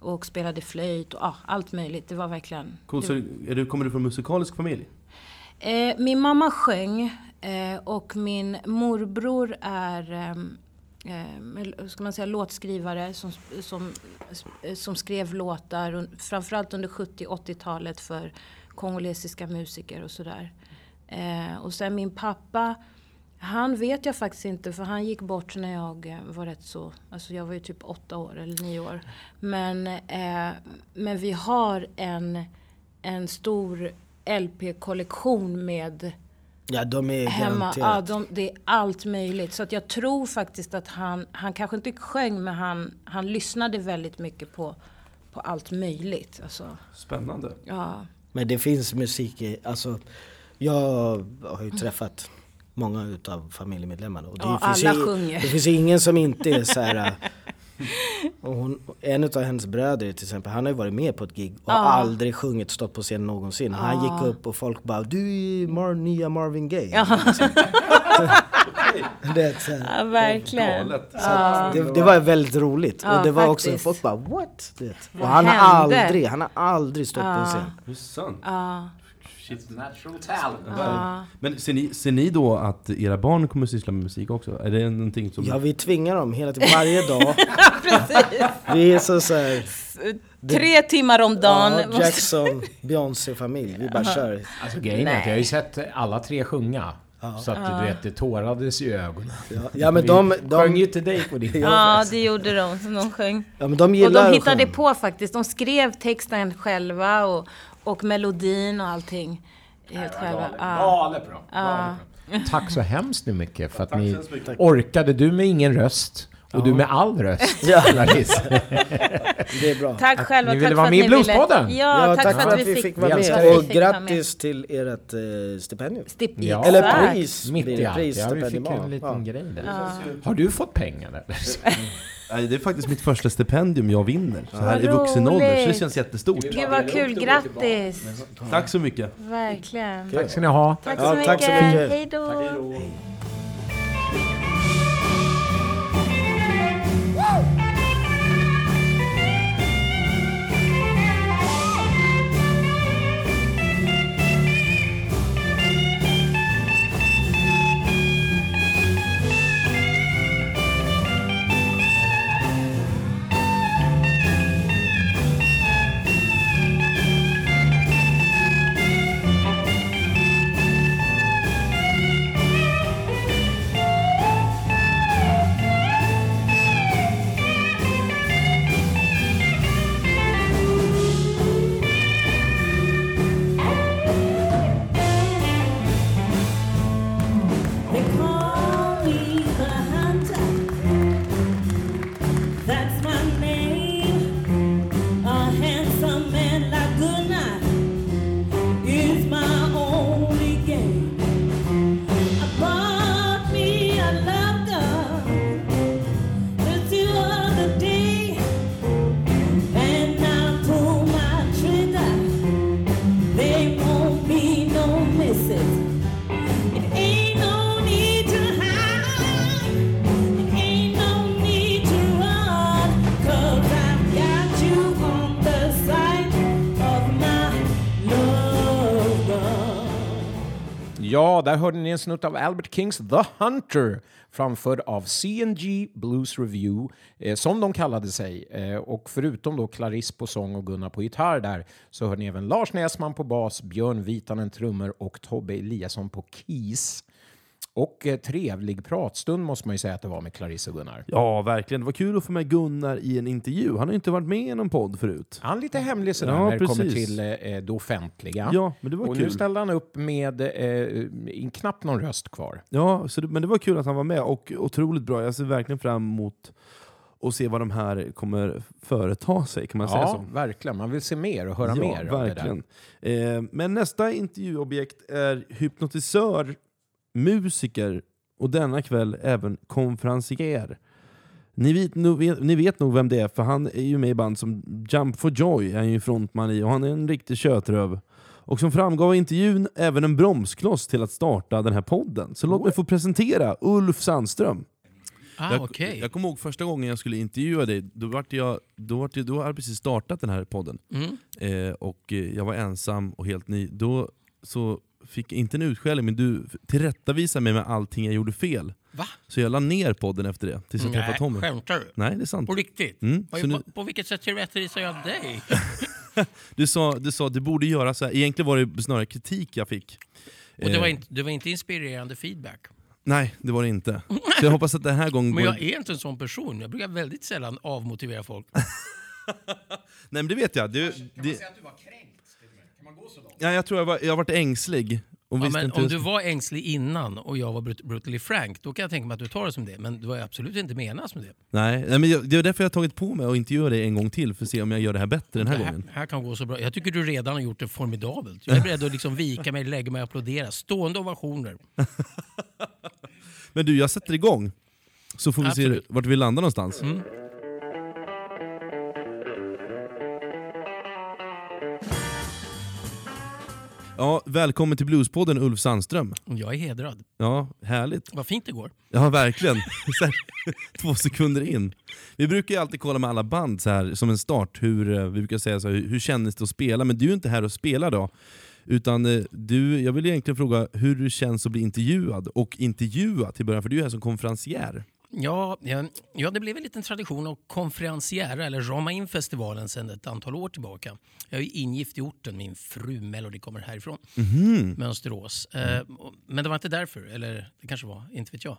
och spelade flöjt och ja, allt möjligt. Det var verkligen... Cool, så är du, kommer du från musikalisk familj? Eh, min mamma sjöng eh, och min morbror är eh, ska man säga, låtskrivare som, som, som skrev låtar framförallt under 70-80-talet för kongolesiska musiker och sådär. Eh, och sen min pappa, han vet jag faktiskt inte för han gick bort när jag eh, var rätt så, alltså jag var ju typ åtta år eller nio år. Men, eh, men vi har en, en stor LP-kollektion med ja, de är hemma. Ja, de, det är allt möjligt. Så att jag tror faktiskt att han, han kanske inte sjöng men han, han lyssnade väldigt mycket på, på allt möjligt. Alltså, Spännande. ja. Men det finns musik i, alltså jag har ju träffat många utav familjemedlemmarna. Och det Ja, finns alla ju, sjunger. Det finns ingen som inte är så här. Och hon, en utav hennes bröder till exempel, han har ju varit med på ett gig och Ja. aldrig sjungit, stått på scen någonsin. Han Ja. gick upp och folk bara Du är Mar nya Marvin Gaye. Det, är så här. ja, verkligen. Så det, det var väldigt roligt. Ja, och det var också, faktiskt. folk bara what? Det. Och han har aldrig, han har aldrig stått på en scen. Det är sant. Ja, Shit. Natural talent. ja. Men ser ni, ser ni då att era barn kommer syssla med musik också? Är det någonting som... Ja vi tvingar dem hela tiden, varje dag. Vi är så, så här, Tre timmar om dagen. ja, Jackson, Beyoncé-familj, vi bara kör. Alltså grejen är att jag har ju sett alla tre sjunga. Så att du vet, det tårades i ögonen. Ja, ja men de, Vi sjöng de, ju till dig på din Ja, det gjorde de. Så de sjöng. ja, men de Och gillar de att hittade på faktiskt. De skrev texten själva och, och melodin och allting. Helt själva. Ja. Galet bra. Bra. Tack så hemskt mycket för att ni så mycket. orkade. Du med ingen röst och du med all röst. Ja. Clarice. Det är bra. Tack själva. ni ville tack vara med i ni Bluespodden. Ja, tack, för att vi fick, vara med. Och grattis till ert eh, stipendium. Stipp, Ja. Eller exakt. pris. Mitt i allt. Ja, vi fick en liten Ja. grej där. Ja. Har du fått pengar eller? Det är faktiskt mitt första stipendium jag vinner. Så här i vuxen ålder. Så det känns jättestort. Gud vad kul, grattis! Tack så mycket. Verkligen. Tack ska ni ha. Tack Ja, så mycket. tack så mycket. Hej då. Där hörde ni en snutt av Albert Kings The Hunter framförd av CNG Blues Review, eh, som de kallade sig. Eh, och förutom då Clarice på sång och Gunnar på gitarr där så hörde ni även Lars Näsman på bas, Björn Vitanen trummor och Tobbe Eliasson på keys. Och eh, trevlig pratstund måste man ju säga att det var med Clarice och Gunnar. Ja, verkligen. Det var kul att få med Gunnar i en intervju. Han har ju inte varit med i någon podd förut. Han är lite hemlig sådär Ja, när det kommer precis. till eh, det offentliga. Ja, men det var och kul. nu ställde han upp med eh, knappt någon röst kvar. Ja, så det, men det var kul att han var med och otroligt bra. Jag ser verkligen fram emot att se vad de här kommer företa sig, kan man säga Ja, så? verkligen. Man vill se mer och höra ja, mer av det där. verkligen. Eh, men nästa intervjuobjekt är hypnotisör, musiker och denna kväll även konferencier. Ni vet, ni vet nog vem det är, för han är ju med i band som Jump for Joy, är han ju frontman i, och han är en riktig kötröv. Och som framgav i intervjun, även en bromskloss till att starta den här podden. Så låt mig få presentera Ulf Sandström. Ah, jag, okej. jag kommer ihåg första gången jag skulle intervjua dig, då, vart jag, då, vart jag, då hade jag precis startat den här podden. Mm. Eh, och eh, jag var ensam och helt ny. Då så fick inte en utskällning, men du tillrättavisade mig med allting jag gjorde fel. Va? Så jag la ner podden efter det, tills jag träffade Tommy. skämtar du? Nej, det är sant. På riktigt? Mm, Vad- så nu- på, på vilket sätt tillrättavisar jag dig? Du sa du sa du borde göra så här. egentligen var det snarare kritik jag fick. Och det Eh, var, inte, det var inte inspirerande feedback. Nej, det var det inte. Så jag hoppas att den här gången Men går... jag är inte en sån person. Jag brukar väldigt sällan avmotivera folk. Nej men det vet jag. Du, det... att du var kränkt? Kan man gå så långt? Ja, jag tror jag var, jag varit ängslig. Och Ja, men inte om hur- du var ängslig innan och jag var brut- brutally frank, då kan jag tänka mig att du tar det som det. Men det var absolut inte menat som det. Nej, nej men jag, det är därför jag har tagit på mig att intervjua dig en gång till, för att se om jag gör det här bättre den här det här, gången. här kan gå så bra. Jag tycker du redan har gjort det formidabelt. Jag är beredd att liksom vika mig, lägga mig och applådera. Stående ovationer. Men du, jag sätter igång. Så får vi Absolut. se vart vi landar någonstans. Mm. Ja, välkommen till Bluespodden Ulf Sandström. Jag är hedrad. Ja, härligt. Vad fint det går. Ja, verkligen. Två sekunder in. Vi brukar ju alltid kolla med alla band så här, som en start, hur, eh, vi brukar säga så här, hur, kändes det att spela? Men du är inte här och spelar då. Utan eh, du, jag vill egentligen fråga hur det känns att bli intervjuad, och intervjua till början, för du är här som konferencier. Ja, ja, det blev en liten tradition att konferenciera eller rama in festivalen sedan ett antal år tillbaka. Jag är ingift i orten, min fru Melody kommer härifrån, Mönsterås. Eh, och- men det var inte därför, eller det kanske var, inte vet jag.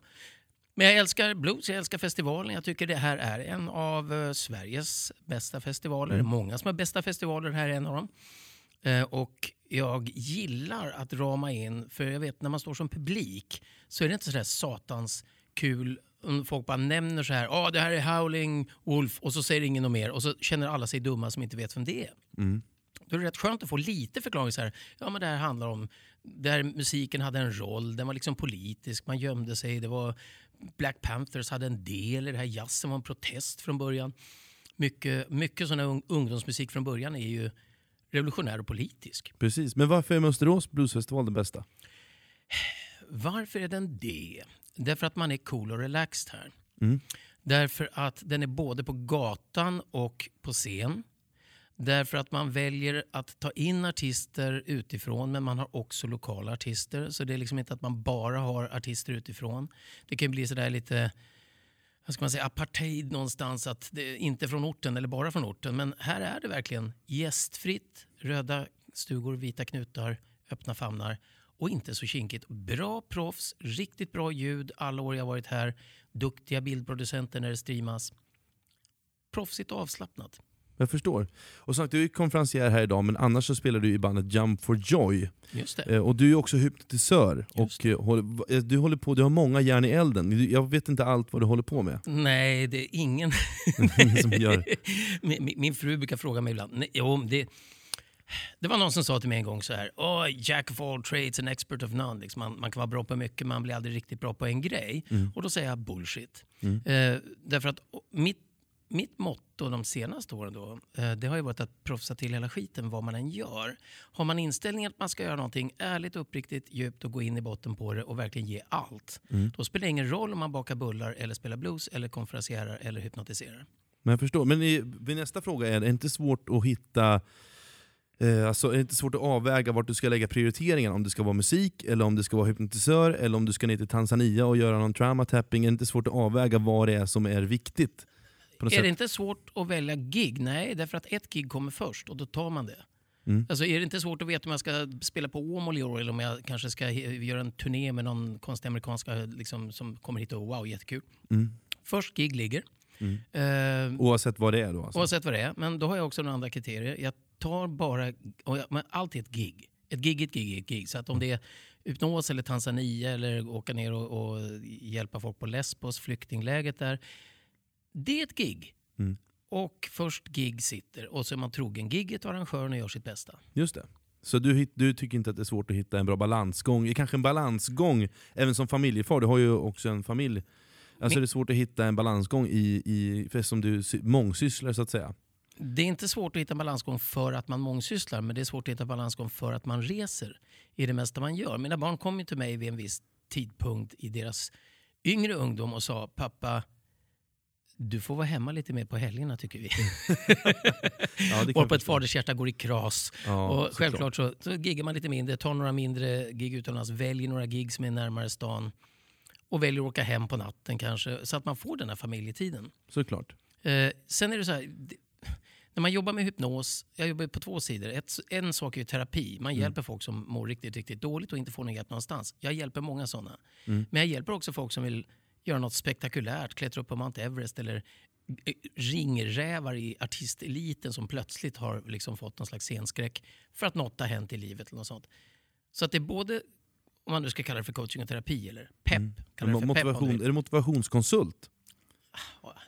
Men jag älskar blues, jag älskar festivalen. Jag tycker det här är en av eh, Sveriges bästa festivaler. Är Många som har bästa festivaler, här är en av dem. Eh, och jag gillar att rama in, för jag vet när man står som publik så är det inte sådär satans kul om folk bara nämner så här, ah, det här är Howling Wolf och så säger ingen något mer och så känner alla sig dumma som inte vet vem det är. Då är det rätt skönt att få lite förklaring. Så här, ja, men det här handlar om där musiken hade en roll, den var liksom politisk, man gömde sig. Det var Black Panthers hade en del i det här, jazzen var en protest från början. Mycket, mycket sån här ung- ungdomsmusik från början är ju revolutionär och politisk. Precis. Men varför är Mönsterås bluesfestival den bästa? Varför är den det? Därför att man är cool och relaxed här. Mm. Därför att den är både på gatan och på scen. Därför att man väljer att ta in artister utifrån men man har också lokala artister. Så det är liksom inte att man bara har artister utifrån. Det kan bli sådär lite vad ska man säga, apartheid någonstans. Att det inte från orten eller bara från orten. Men här är det verkligen gästfritt. Röda stugor, vita knutar, öppna famnar. Och inte så kinkigt. Bra proffs, riktigt bra ljud alla år jag varit här. Duktiga bildproducenter när det streamas. Proffsigt och avslappnat. Jag förstår. Och sagt, du är konferencier här idag, men annars så spelar du i bandet Jump for Joy. Just det. Eh, och du är också hypnotisör. Just Och, eh, håller, eh, du, håller på, du har många järn i elden. Jag vet inte allt vad du håller på med. Nej, det är ingen... Som gör. min, min- min fru brukar fråga mig ibland. Nej, jo, det, det var någon som sa till mig en gång så här. Oh, Jack of all trades and expert of none. Liksom man, man kan vara bra på mycket, man blir aldrig riktigt bra på en grej. Och då säger jag bullshit. Eh, därför att mitt, mitt motto de senaste åren då, eh, det har ju varit att proffsa till hela skiten vad man än gör. Har man inställningen att man ska göra någonting ärligt, uppriktigt, djupt och gå in i botten på det och verkligen ge allt. Då spelar det ingen roll om man bakar bullar eller spelar blues eller konferencierar eller hypnotiserar. Men jag förstår. Men i, vid nästa fråga är det inte svårt att hitta Eh, alltså, är det inte svårt att avväga vart du ska lägga prioriteringen? Om det ska vara musik, eller om det ska vara hypnotisör, eller om du ska ner till Tanzania och göra någon trauma tapping. Är det inte svårt att avväga vad det är som är viktigt? Är sätt? det inte svårt att välja gig? Nej, därför att ett gig kommer först och då tar man det. Mm. Alltså är det inte svårt att veta om jag ska spela på Åmål i år eller om jag kanske ska göra en turné med någon konstig amerikanska liksom, som kommer hit och wow, jättekul. Mm. Först gig ligger. Mm. Eh, Oavsett vad det är då? Alltså. Oavsett vad det är. Men då har jag också några andra kriterier. Jag tar bara... Men allt är ett gig. Ett gig ett gig ett gig. Så att om det är hypnos eller Tanzania eller åka ner och, och hjälpa folk på Lesbos, flyktingläget där. Det är ett gig. Mm. Och först gig sitter och så är man trogen gigget och arrangören och gör sitt bästa. Just det. Så du, du tycker inte att det är svårt att hitta en bra balansgång? Kanske en balansgång, även som familjefar, du har ju också en familj. Alltså Min- det är svårt att hitta en balansgång i, i för som du sy- mångsysslar så att säga. Det är inte svårt att hitta balansgång för att man mångsysslar men det är svårt att hitta balansgång för att man reser i det mesta man gör. Mina barn kom ju till mig vid en viss tidpunkt i deras yngre ungdom och sa pappa du får vara hemma lite mer på helgerna tycker vi. Ja, Varpå ett fadershjärta går i kras. Ja, och självklart så, så giggar man lite mindre, tar några mindre gig utomlands, väljer några gig som är närmare stan och väljer att åka hem på natten kanske så att man får den här familjetiden. Såklart. Eh, sen är det så här, när man jobbar med hypnos, jag jobbar på två sidor. Ett, en sak är terapi. Man Mm. hjälper folk som mår riktigt, riktigt dåligt och inte får någon hjälp någonstans. Jag hjälper många sådana. Mm. Men jag hjälper också folk som vill göra något spektakulärt, klättra upp på Mount Everest eller eh, ringrävar i artisteliten som plötsligt har liksom fått någon slags scenskräck för att något har hänt i livet. Eller något sånt. Så att det är både, om man nu ska kalla det för coaching och terapi, eller pepp. Mm. Motivation, är det motivationskonsult?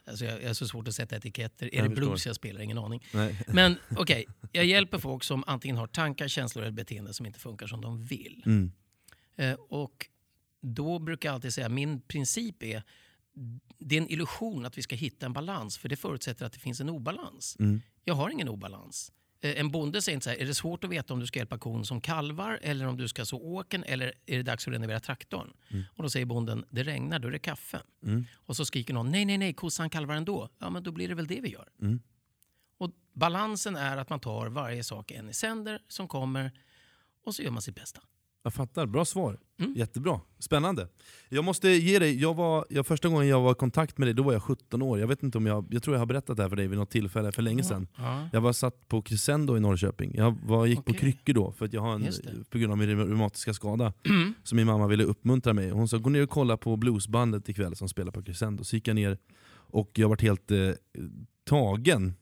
Alltså jag, jag är så svårt att sätta etiketter. Är Jag det förstår. blues jag spelar? Ingen aning. Nej. Men okej, jag hjälper folk som antingen har tankar, känslor eller beteende som inte funkar som de vill. Mm. Eh, och då brukar jag alltid säga, min princip är det är en illusion att vi ska hitta en balans för det förutsätter att det finns en obalans. Mm. Jag har ingen obalans. Eh, En bonde säger inte så här, är det svårt att veta om du ska hjälpa kon som kalvar eller om du ska så åken eller är det dags att renovera traktorn? Och då säger bonden, det regnar, då är det kaffe. Mm. Och så skriker någon, nej, nej, nej, kossan kalvar ändå. Ja, men då blir det väl det vi gör. Mm. Och balansen är att man tar varje sak en i sänder som kommer och så gör man sitt bästa. Jag fattar, bra svar. Mm. Jättebra, spännande. Jag måste ge dig, jag var, jag, första gången jag var i kontakt med dig då var jag 17 år. Jag vet inte om jag, jag tror jag har berättat det här för dig vid något tillfälle för länge sedan. Ja. Jag var satt på Crescendo i Norrköping. Jag var, gick på Okej. kryckor då för att jag har en, på grund av min reumatiska skada. Så min mamma ville uppmuntra mig. Hon sa gå ner och kolla på bluesbandet ikväll som spelar på Crescendo. Så gick jag ner och jag var helt eh, tagen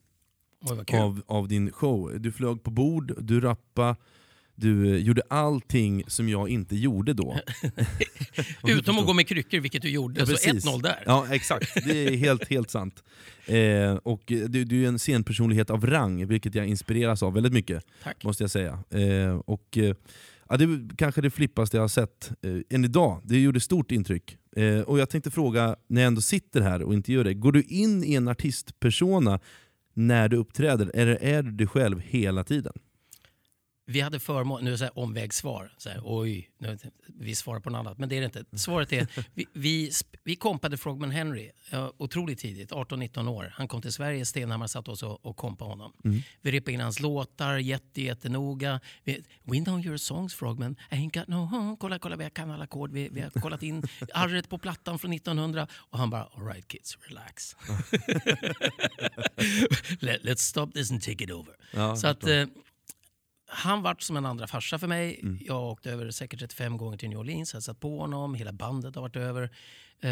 Oj, av, av din show. Du flög på bord, du rappa, du gjorde allting som jag inte gjorde då. Utom att gå med kryckor, vilket du gjorde. Ja, så precis. 1-0 där. Ja, exakt. Det är helt, helt sant. Eh, och du, du är en scenpersonlighet av rang, vilket jag inspireras av väldigt mycket. Tack. Måste jag säga. Eh, och, eh, ja, det är kanske det flippaste jag har sett eh, än idag. Det gjorde stort intryck. Eh, och jag tänkte fråga, när jag ändå sitter här och intervjuar dig, går du in i en artistpersona när du uppträder, eller är du dig själv hela tiden? Vi hade förmån, nu är det omvägssvar, så här, oj, nu, vi svarar på något annat, men det är det inte. Svaret är, vi, vi, vi kompade Frogman Henry ja, otroligt tidigt, 18-19 år. Han kom till Sverige, Stenhammar satt oss och, och kompade honom. Vi repade in hans låtar jätte, jättenoga. Vi, We know your songs Frogman, I ain't got no home. Kolla, kolla, vi kan alla ackord. Vi, vi har kollat in arret på plattan från 1900. Och han bara, all right kids, relax. Let, let's stop this and take it over. Ja, så att, eh, han vart som en andra farsa för mig. Jag åkte över säkert 35 gånger till New Orleans, hälsat på honom. Hela bandet har varit över. Eh,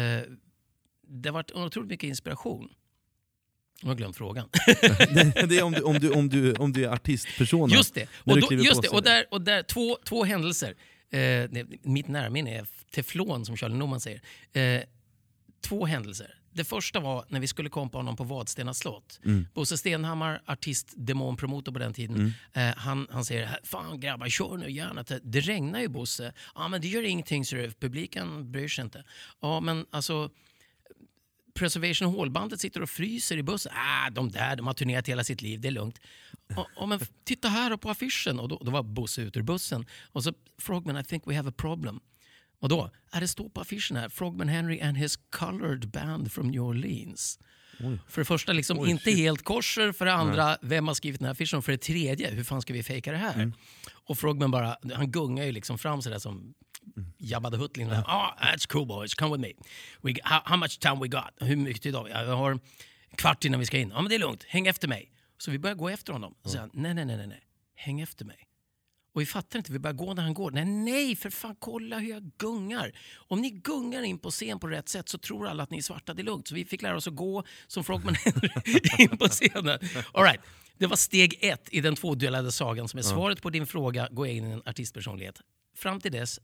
det har varit otroligt mycket inspiration. Jag har glömt frågan. det är om du, om du, om du, om du är artistpersona. Just det. Och, då, just det. och, där, och där, två, två händelser. Eh, mitt närminne är teflon som Charlie Norman säger. Eh, två händelser. Det första var när vi skulle kompa honom på Vadstena slott. Mm. Bosse Stenhammar, artist, demon, promotor på den tiden. Eh, han, han säger “Fan grabbar, kör nu gärna”. Det- regnar ju Bosse. Ja men det gör ingenting, så det- publiken bryr sig inte. Ja men alltså Preservation Hall-bandet sitter och fryser i bussen. Ah, de där, de har turnerat hela sitt liv, det är lugnt. Ja, men titta här på affischen. Och då, då var Bosse ute ur bussen. Och så Frogman, I think we have a problem. Och då, är det står på affischen här, Frogman Henry and his colored band from New Orleans. För det första, liksom Oj, inte shit. helt korser. För det andra, vem har skrivit den här affischen? För det tredje, hur fan ska vi fejka det här? Mm. Och Frogman bara, han gungar ju liksom fram sådär som Jabba the Hutt. Liksom. Oh, that's cool boys, come with me. We, how, how much time we got? Hur mycket tid har vi? Ja, Vi har en kvart innan vi ska in. Ja men det är lugnt, häng efter mig. Så vi börjar gå efter honom. Och så säger han, nej, nej, nej, nej, nej, häng efter mig. Och vi fattar inte, vi börjar gå när han går. Nej, nej, för fan kolla hur jag gungar. Om ni gungar in på scen på rätt sätt så tror alla att ni är svarta, det är lugnt. Så vi fick lära oss att gå som Frogman in på scenen. All right. Det var steg ett i den tvådelade sagan som är svaret på din fråga, jag in i en artistpersonlighet. Fram till dess,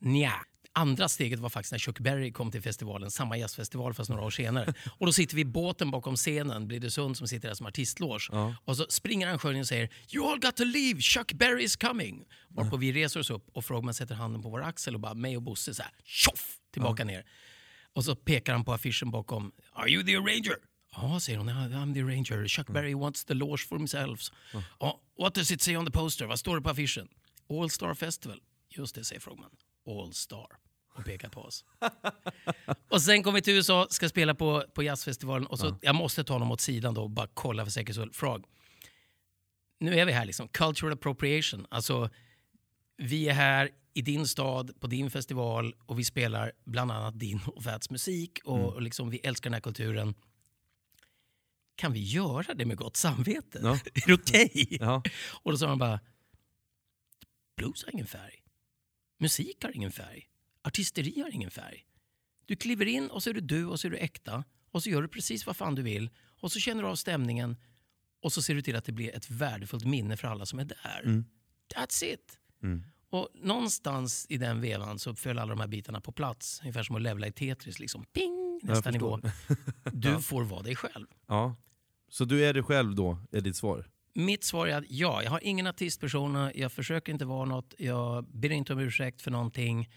nja. Andra steget var faktiskt när Chuck Berry kom till festivalen, samma jazzfestival fast några år senare. Och då sitter vi i båten bakom scenen, Blidösund som sitter där som artistloge. Och så springer arrangören och säger “You all got to leave, Chuck Berry is coming”. Varpå vi reser oss upp och Frogman sätter handen på vår axel och bara mig och Bosse så här, tjoff, tillbaka ner. Och så pekar han på affischen bakom. “Are you the arranger?” Ja, säger hon. "Ja, I'm the arranger. Chuck Berry wants the loge for himself. Ja, what does it say on the poster? Vad står det på affischen? All Star Festival. Just det, säger Frogman. All Star. Och pekar på oss. och sen kommer vi till USA, ska spela på, på jazzfestivalen. Och så, Jag måste ta honom åt sidan då och bara kolla för säkerhets skull. Frog. Nu är vi här liksom. Cultural appropriation. Alltså, vi är här i din stad, på din festival och vi spelar bland annat din och Fats musik och, och liksom, vi älskar den här kulturen. Kan vi göra det med gott samvete? Ja. är det okej? Ja. Och då sa han bara, blues har ingen färg. Musik har ingen färg. Artisteri har ingen färg. Du kliver in och så är du du och så är du äkta och så gör du precis vad fan du vill och så känner du av stämningen och så ser du till att det blir ett värdefullt minne för alla som är där. That's it. Och någonstans i den vevan så föll alla de här bitarna på plats. Ungefär som att levla i Tetris. Liksom. Ping! Nästa nivå. Du får vara dig själv. ja. Så du är dig själv då, är ditt svar? Mitt svar är att ja, jag har ingen artistpersona, jag försöker inte vara något, jag ber inte om ursäkt för någonting.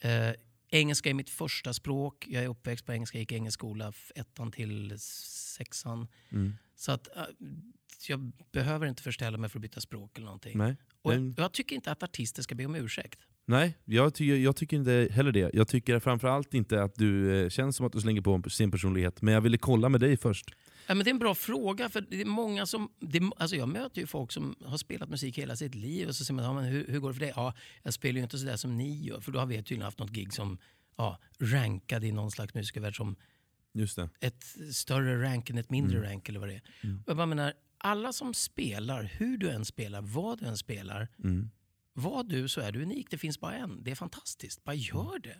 Eh, engelska är mitt första språk, jag är uppväxt på engelska, gick i engelsk skola ettan till sexan. Mm. Så att eh, jag behöver inte förställa mig för att byta språk eller någonting. Nej. Och Den- jag tycker inte att artister ska be om ursäkt. Nej, jag tycker, jag tycker inte heller det. Jag tycker framförallt inte att du eh, känns som att du slänger på sin personlighet. Men jag ville kolla med dig först. Ja, men det är en bra fråga. för det är många som, det, alltså Jag möter ju folk som har spelat musik hela sitt liv och så säger man ja, men hur, hur går det för dig? Ja, jag spelar ju inte sådär som ni gör. För då har vi tydligen haft något gig som ja, rankade i någon slags musikervärld som ett större rank än ett mindre rank eller vad det är. Och jag bara menar, alla som spelar, hur du än spelar, vad du än spelar, var du så är du unik. Det finns bara en. Det är fantastiskt. Bara gör det.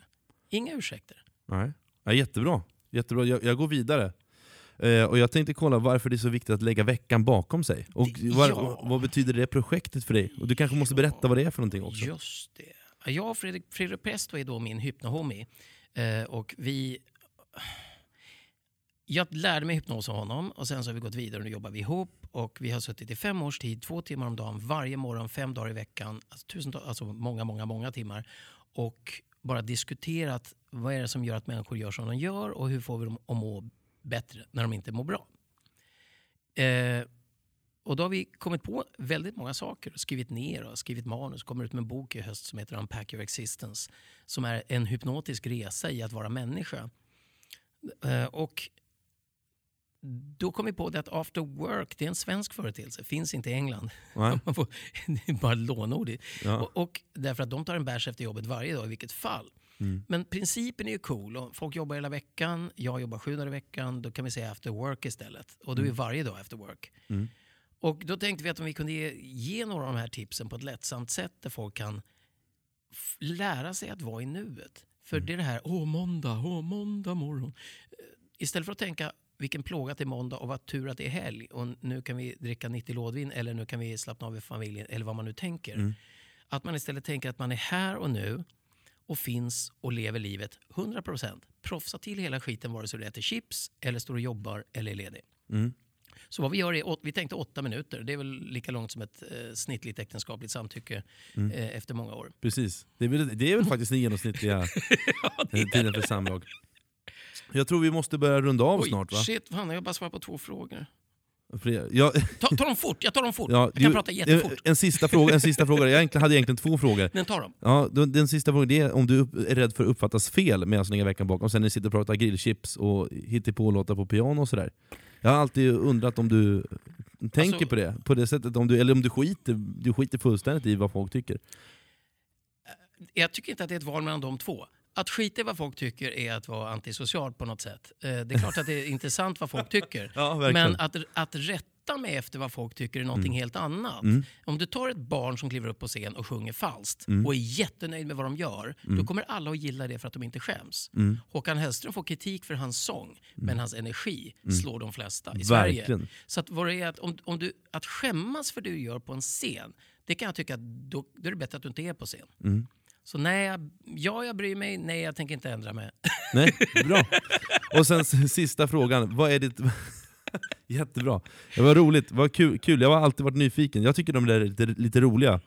Inga ursäkter. Nej. Ja, jättebra. jättebra. Jag, jag går vidare. Eh, och jag tänkte kolla varför det är så viktigt att lägga veckan bakom sig. Och Det- vad, ja. vad betyder det projektet för dig? Och du kanske måste berätta vad det är för någonting också. Just det. Ja, Jag och Fredrik, Fredrik Presto är då min hypnohomie. Eh, och vi... Jag lärde mig hypnos av honom och sen så har vi gått vidare och nu jobbar vi ihop. Och vi har suttit i fem års tid, två timmar om dagen, varje morgon, fem dagar i veckan. Alltså, tusentals, alltså många, många, många timmar. Och bara diskuterat vad är det som gör att människor gör som de gör och hur får vi dem att må bättre när de inte mår bra. Eh, och då har vi kommit på väldigt många saker, skrivit ner och skrivit manus. kommer ut med en bok i höst som heter Unpack your existence. Som är en hypnotisk resa i att vara människa. Eh, och då kom vi på det att after work, det är en svensk företeelse, finns inte i England. Nej. Man får, det är bara lånord. Ja. Och, och därför att de tar en bärs efter jobbet varje dag i vilket fall. Mm. Men principen är ju cool. Och folk jobbar hela veckan, jag jobbar sju dagar i veckan. Då kan vi säga after work istället. Och då är varje dag after work. Mm. Och då tänkte vi att om vi kunde ge, ge några av de här tipsen på ett lättsamt sätt där folk kan lära sig att vara i nuet. För det är det här, åh måndag, åh måndag morgon. Eh, Istället för att tänka vilken plåga är måndag och vad tur att det är helg och nu kan vi dricka 90 lådvin eller nu kan vi slappna av i familjen eller vad man nu tänker. Att man istället tänker att man är här och nu och finns och lever livet 100%. Proffsa till hela skiten vare sig du äter chips eller står och jobbar eller är ledig. Mm. Så vad vi gör är, vi tänkte åtta minuter. Det är väl lika långt som ett eh, snittligt äktenskapligt samtycke eh, efter många år. Precis. Det är väl, det är väl faktiskt den genomsnittliga är tiden för samlag. Jag tror vi måste börja runda av Oj, snart va? shit, fan, jag har bara svarat på två frågor. Jag, Ta, ta dem fort, jag tar dem fort. ja, jag kan du- prata jättefort. En sista fråga. En sista fråga. Jag hade egentligen två frågor. Men ta dem. Ja, den, den sista frågan är om du är rädd för att uppfattas fel med att slänga veckan bakom, sen när ni sitter och pratar grillchips och hittar på låtar på piano och sådär. Jag har alltid undrat om du tänker Alltså- på det, på det sättet, om du, eller om du skiter, du skiter fullständigt i vad folk tycker. Jag tycker inte att det är ett val mellan de två. Att skita i vad folk tycker är att vara antisocial på något sätt. Eh, Det är klart att det är intressant vad folk tycker. Ja. Men att, att rätta mig efter vad folk tycker är någonting helt annat. Mm. Om du tar ett barn som kliver upp på scen och sjunger falskt Mm. och är jättenöjd med vad de gör, då kommer alla att gilla det för att de inte skäms. Mm. Håkan Hellström får kritik för hans sång, men hans energi slår de flesta i Sverige. Verkligen. Så att, vad det är att, om, om du, att skämmas för det du gör på en scen, det kan jag tycka att då, då är det bättre att du inte är på scen. Så nej, jag, ja, jag bryr mig. Nej, jag tänker inte ändra mig. Nej, bra. Och sen sista frågan, vad är ditt... Jättebra. Det var roligt, vad kul, kul. Jag har alltid varit nyfiken. Jag tycker de där är lite, lite roliga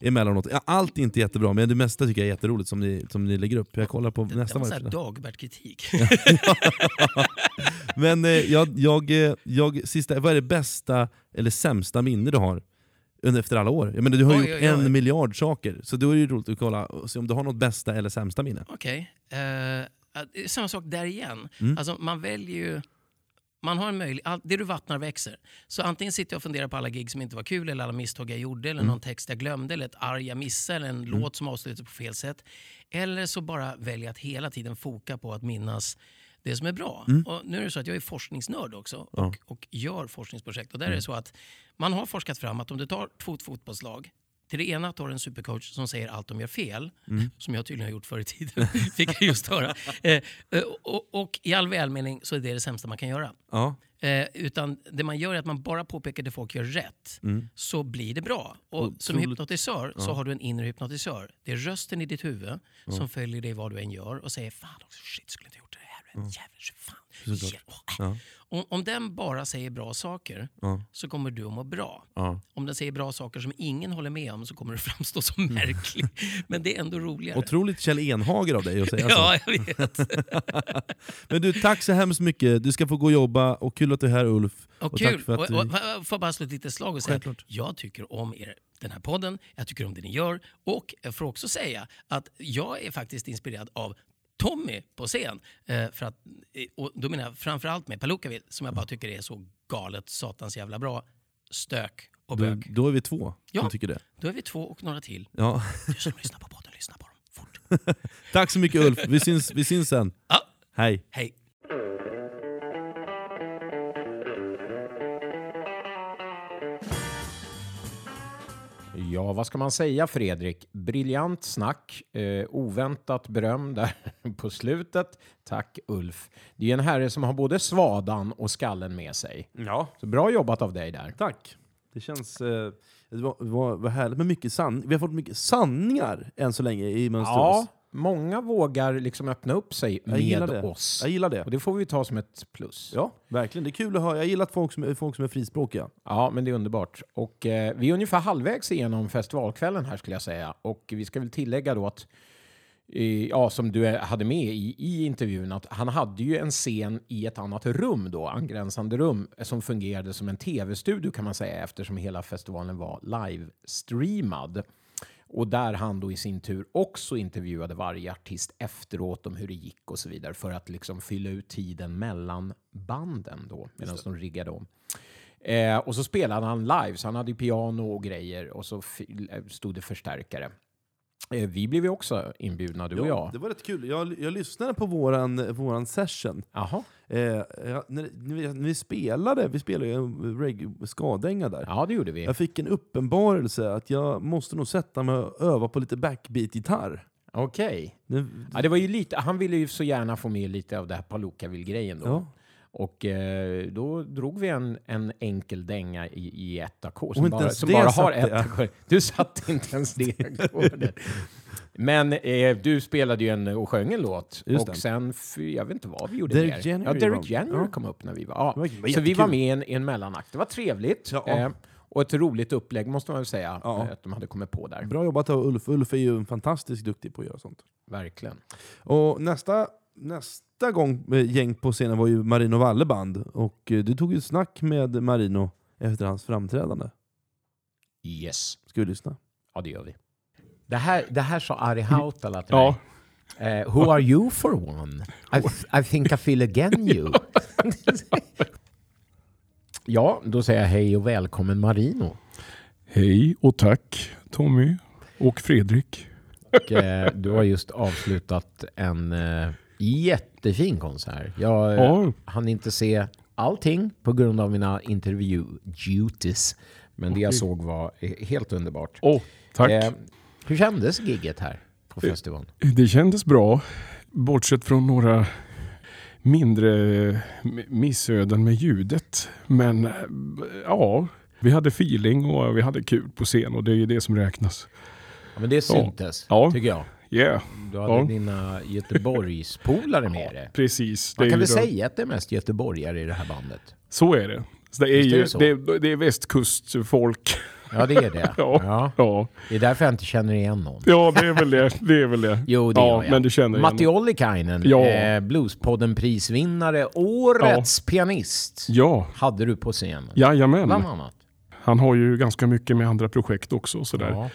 emellanåt. Allt är inte jättebra, men det mesta tycker jag är jätteroligt som ni, som ni lägger upp. Jag kollar på Det var så här fredag. Dagbert-kritik. Men eh, jag, jag, eh, jag, sista, vad är det bästa eller sämsta minne du har efter alla år? Jag menar, du har Oj, gjort oj, oj. en miljard saker, så då är det ju roligt att kolla och se om du har något bästa eller sämsta minne. Okej. Eh, det är samma sak där igen. Mm. Alltså, man väljer ju... Man har en möjlighet, det du vattnar växer. Så antingen sitter jag och funderar på alla gig som inte var kul, eller alla misstag jag gjorde, eller någon text jag glömde, eller ett arg jag missade, eller en låt som avslutades på fel sätt. Eller så bara väljer jag att hela tiden foka på att minnas det som är bra. Och nu är det så att jag är forskningsnörd också och, och gör forskningsprojekt. Och där är det så att man har forskat fram att om du tar två fotbollslag till det ena tar en supercoach som säger allt de gör fel, som jag tydligen har gjort förr i tiden, fick jag just höra. Eh, eh, och, och i all välmening så är det det sämsta man kan göra. Ja. Eh, utan det man gör är att man bara påpekar det folk gör rätt, så blir det bra. Och som Otroligt. hypnotisör så har du en inre hypnotisör. Det är rösten i ditt huvud som följer dig vad du än gör och säger fan också, shit skulle inte gjort det här. Jävlar, fan. Ja, om, om den bara säger bra saker Ja. så kommer du att må bra. Om den säger bra saker som ingen håller med om så kommer du framstå som märklig. Men det är ändå roligare. Otroligt Kjell Enhager av dig att säga så. Ja, jag vet. Men du, tack så hemskt mycket. Du ska få gå och jobba, och kul att du är här Ulf. Och, tack kul. för att och, du... och, och, får bara slå ett litet slag och säga Självklart. jag tycker om er, den här podden, jag tycker om det ni gör och jag får också säga att jag är faktiskt inspirerad av Tommy på scen. Eh, för att, eh, och då menar jag framförallt med Palukavit som jag bara tycker är så galet satans jävla bra. Stök och då, bök. då är vi två Ja. som tycker det. Då är vi två och några till. Ja. Du som lyssnar på podden, lyssna på dem fort. Tack så mycket Ulf, vi syns, vi syns sen. Ja, Hej. hej. Ja, vad ska man säga Fredrik? Briljant snack, eh, oväntat beröm där på slutet. Tack Ulf. Det är en herre som har både svadan och skallen med sig. Ja. Så bra jobbat av dig där. Tack. Det känns... Eh, det var, var, var härligt med mycket san Vi har fått mycket sanningar än så länge i Mönsterås. Ja, många vågar liksom öppna upp sig jag med det. oss. Jag gillar det. Och det får vi ta som ett plus. Ja, verkligen. Det är kul att höra. Jag gillar att folk som, är- folk som är frispråkiga. Ja, men det är underbart. Och eh, vi är ungefär halvvägs igenom festivalkvällen här skulle jag säga. Och vi ska väl tillägga då att, eh, ja, som du hade med i, i intervjun, att han hade ju en scen i ett annat rum då, angränsande rum, som fungerade som en tv-studio kan man säga, eftersom hela festivalen var live-streamad. Och där han då i sin tur också intervjuade varje artist efteråt om hur det gick och så vidare för att liksom fylla ut tiden mellan banden då medan de riggade om. Eh, och så spelade han live, så han hade ju piano och grejer och så stod det förstärkare. Eh, vi blev ju också inbjudna, du och jag. Det var rätt kul. Jag, jag lyssnade på våran, våran session. Jaha. Eh, ja, när, när, vi, spelade, vi spelade ju reggae skadänga där. Ja, det gjorde vi. Jag fick en uppenbarelse att jag måste nog sätta mig och öva på lite backbeat-gitarr. Okej. Det- Ja, det var ju lite, han ville ju så gärna få med lite av det här Palookaville-grejen då. Ja. Och eh, då drog vi en, en enkel dänga i, i ett ackord. Som bara, som bara har ett ackord. Du satte inte ens det ackordet. Men eh, du spelade ju en och sjöng en låt. Just och det. sen, jag vet inte vad vi gjorde Derek mer. January ja, Derek January ja. kom upp när vi var... Ja. Var- så vi var med i en, en mellanakt. Det var trevligt. Ja. Eh, och ett roligt upplägg måste man väl säga Ja. eh, att de hade kommit på där. Bra jobbat av Ulf. Ulf är ju fantastiskt duktig på att göra sånt. Verkligen. Och nästa, nästa nästa gång eh, gäng på scenen var ju Marino Walleband, och eh, du tog ju ett snack med Marino efter hans framträdande. Yes. Ska vi lyssna? Ja, det gör vi. Det här, det här sa Ari Hautala till Ja. mig. Eh, who are you for one? I, I think I feel again you. ja, då säger jag hej och välkommen Marino. Hej och tack Tommy och Fredrik. Och, eh, du har just avslutat en eh, jättefin konsert. Jag eh, Ja. hann inte se allting på grund av mina intervju duties. Men det jag såg var eh, helt underbart. Åh, tack. Eh, hur kändes gigget här på festivalen? Det kändes bra, bortsett från några mindre m- missöden med ljudet. Men eh, ja, vi hade feeling och vi hade kul på scen och det är ju det som räknas. Ja, men det syntes, Ja. tycker jag. Yeah, Du hade Ja. dina Göteborgspolare med dig. precis. Det Man är kan väl säga att det är mest göteborgare i det här bandet? Så är det. Så det, är Visst är ju, det så? det, är, det är västkustfolk. Ja, det är det. Ja. ja. Ja. Det är därför jag inte känner igen någon. ja, det är väl det. det, är väl det. Jo, det ja, gör jag. Men du känner Matti igen. Ollikainen, Ja. eh, Bluespodden-prisvinnare, årets pianist, Ja, hade du på scenen. jajamän. Bland annat. Han har ju ganska mycket med andra projekt också. Sådär. Ja.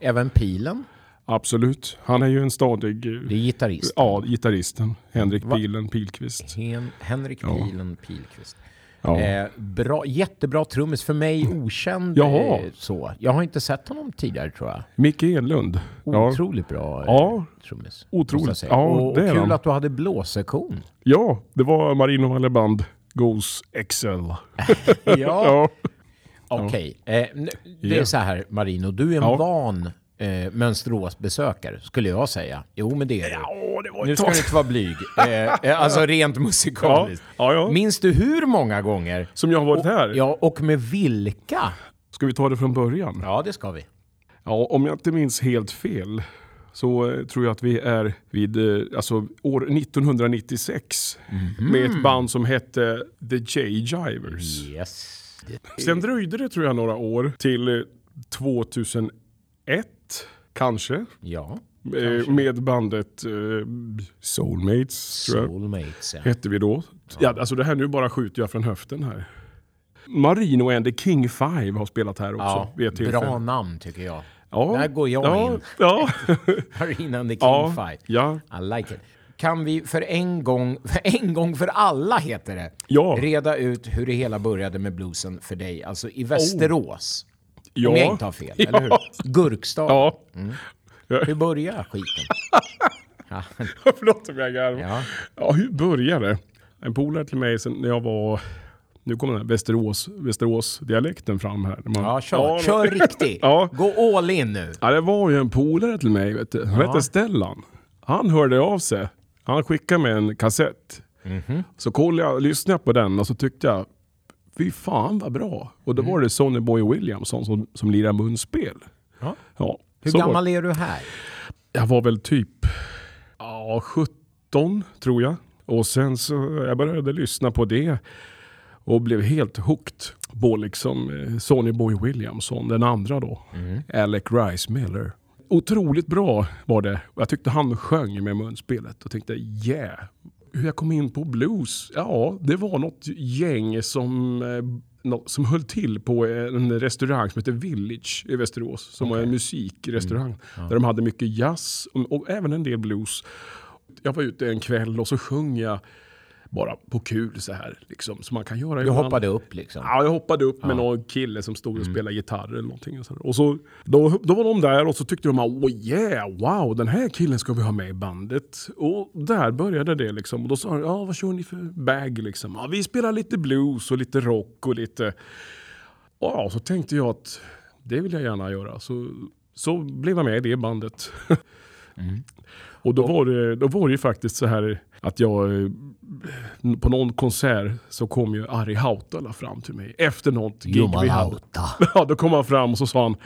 Även Pilen, Absolut. Han är ju en stadig... eh, det är gitarrist. Ja, gitarristen. Henrik Va? Pilen Pilqvist. Hen- Henrik Ja. Pilen Pilqvist. Ja. Eh, bra, jättebra trummis, för mig okänd. Jaha. Eh, så. Jag har inte sett honom tidigare tror jag. Micke Edlund. Ja. Otroligt bra eh, Ja, trummis. otroligt. Ja, och, och kul han. att du hade blåsektion. ja, det var Marino Walleband Goes XL. Ja, Ja. okej. Eh, n- det är Ja. så här Marino, du är en Ja. van eh, Mönsterås skulle jag säga. Jo, men det är du. Ja, det nu ska du inte vara blyg. Eh, eh, alltså rent musikaliskt. Ja, ja, Minns du hur många gånger? Som jag har varit och, här? Ja, och med vilka? Ska vi ta det från början? Ja, det ska vi. Ja, om jag inte minns helt fel så eh, tror jag att vi är vid eh, alltså, år 1996 mm -hmm. med ett band som hette The J-Jivers. Yes. Sen dröjde det tror jag några år till 2001 kanske. Ja. Eh, kanske. Med bandet eh, Soulmates, Soulmates ja. hette vi då. Ja, alltså det här nu bara skjuter jag från höften här. Marino and the King Five har spelat här också. Ja, bra namn tycker jag. Ja, Där går jag ja, in. Ja. Marino and the King ja, Five. Ja. I like it. Kan vi för en, gång, för en gång för alla heter det, ja. reda ut hur det hela började med bluesen för dig, alltså i Västerås. Oh ja. Om jag inte har fel, eller hur? Gurkstad. Ja. Hur började skiten? Ja. Förlåt om jag garvar. Ja. ja. hur började det? En polare till mig sen när jag var... Nu kommer den här Västerås, Västerås-dialekten fram här. Man- Ja, kör. Ja, kör riktigt. Ja. Gå all in nu. Ja, det var ju en polare till mig, vet du. han Ja. hette Stellan. Han hörde av sig. Han skickade mig en kassett. Mhm. Så kollade jag, lyssnade jag på den och så tyckte jag, fy fan vad bra. Och Mm. då var det Sonny Boy Williamson som, som lirade munspel. Ja. Ja, Hur var gammal det. är du här? Jag var väl typ ja, 17 tror jag. Och sen så jag började lyssna på det och blev helt hooked på liksom eh, Sonny Boy Williamson, den andra då. Mm. Alec Rice Miller. Otroligt bra var det. Jag tyckte han sjöng med munspelet och tänkte yeah. Hur jag kom in på blues? Ja, det var något gäng som, eh, som höll till på en restaurang som heter Village i Västerås. Som var en musikrestaurang. Där de hade mycket jazz och, och även en del blues. Jag var ute en kväll och så sjöng jag bara på kul så här. Liksom, som man kan göra Du ibland. hoppade upp liksom? Ja, jag hoppade upp med någon kille som stod och spelade gitarr eller någonting. Och så, och så då, då var de där och så tyckte de oh yeah, wow, den här killen ska vi ha med i bandet. Och där började det liksom. Och då sa de, ja vad kör ni för bag liksom? Ja, vi spelar lite blues och lite rock och lite... Och ja, så tänkte jag att det vill jag gärna göra. Så, så blev jag med i det bandet. Och då var, det, då var det ju faktiskt så här att jag eh, på någon konsert så kom ju Ari Hautala fram till mig efter något gig vi hade. Ja, då kom han fram och så sa han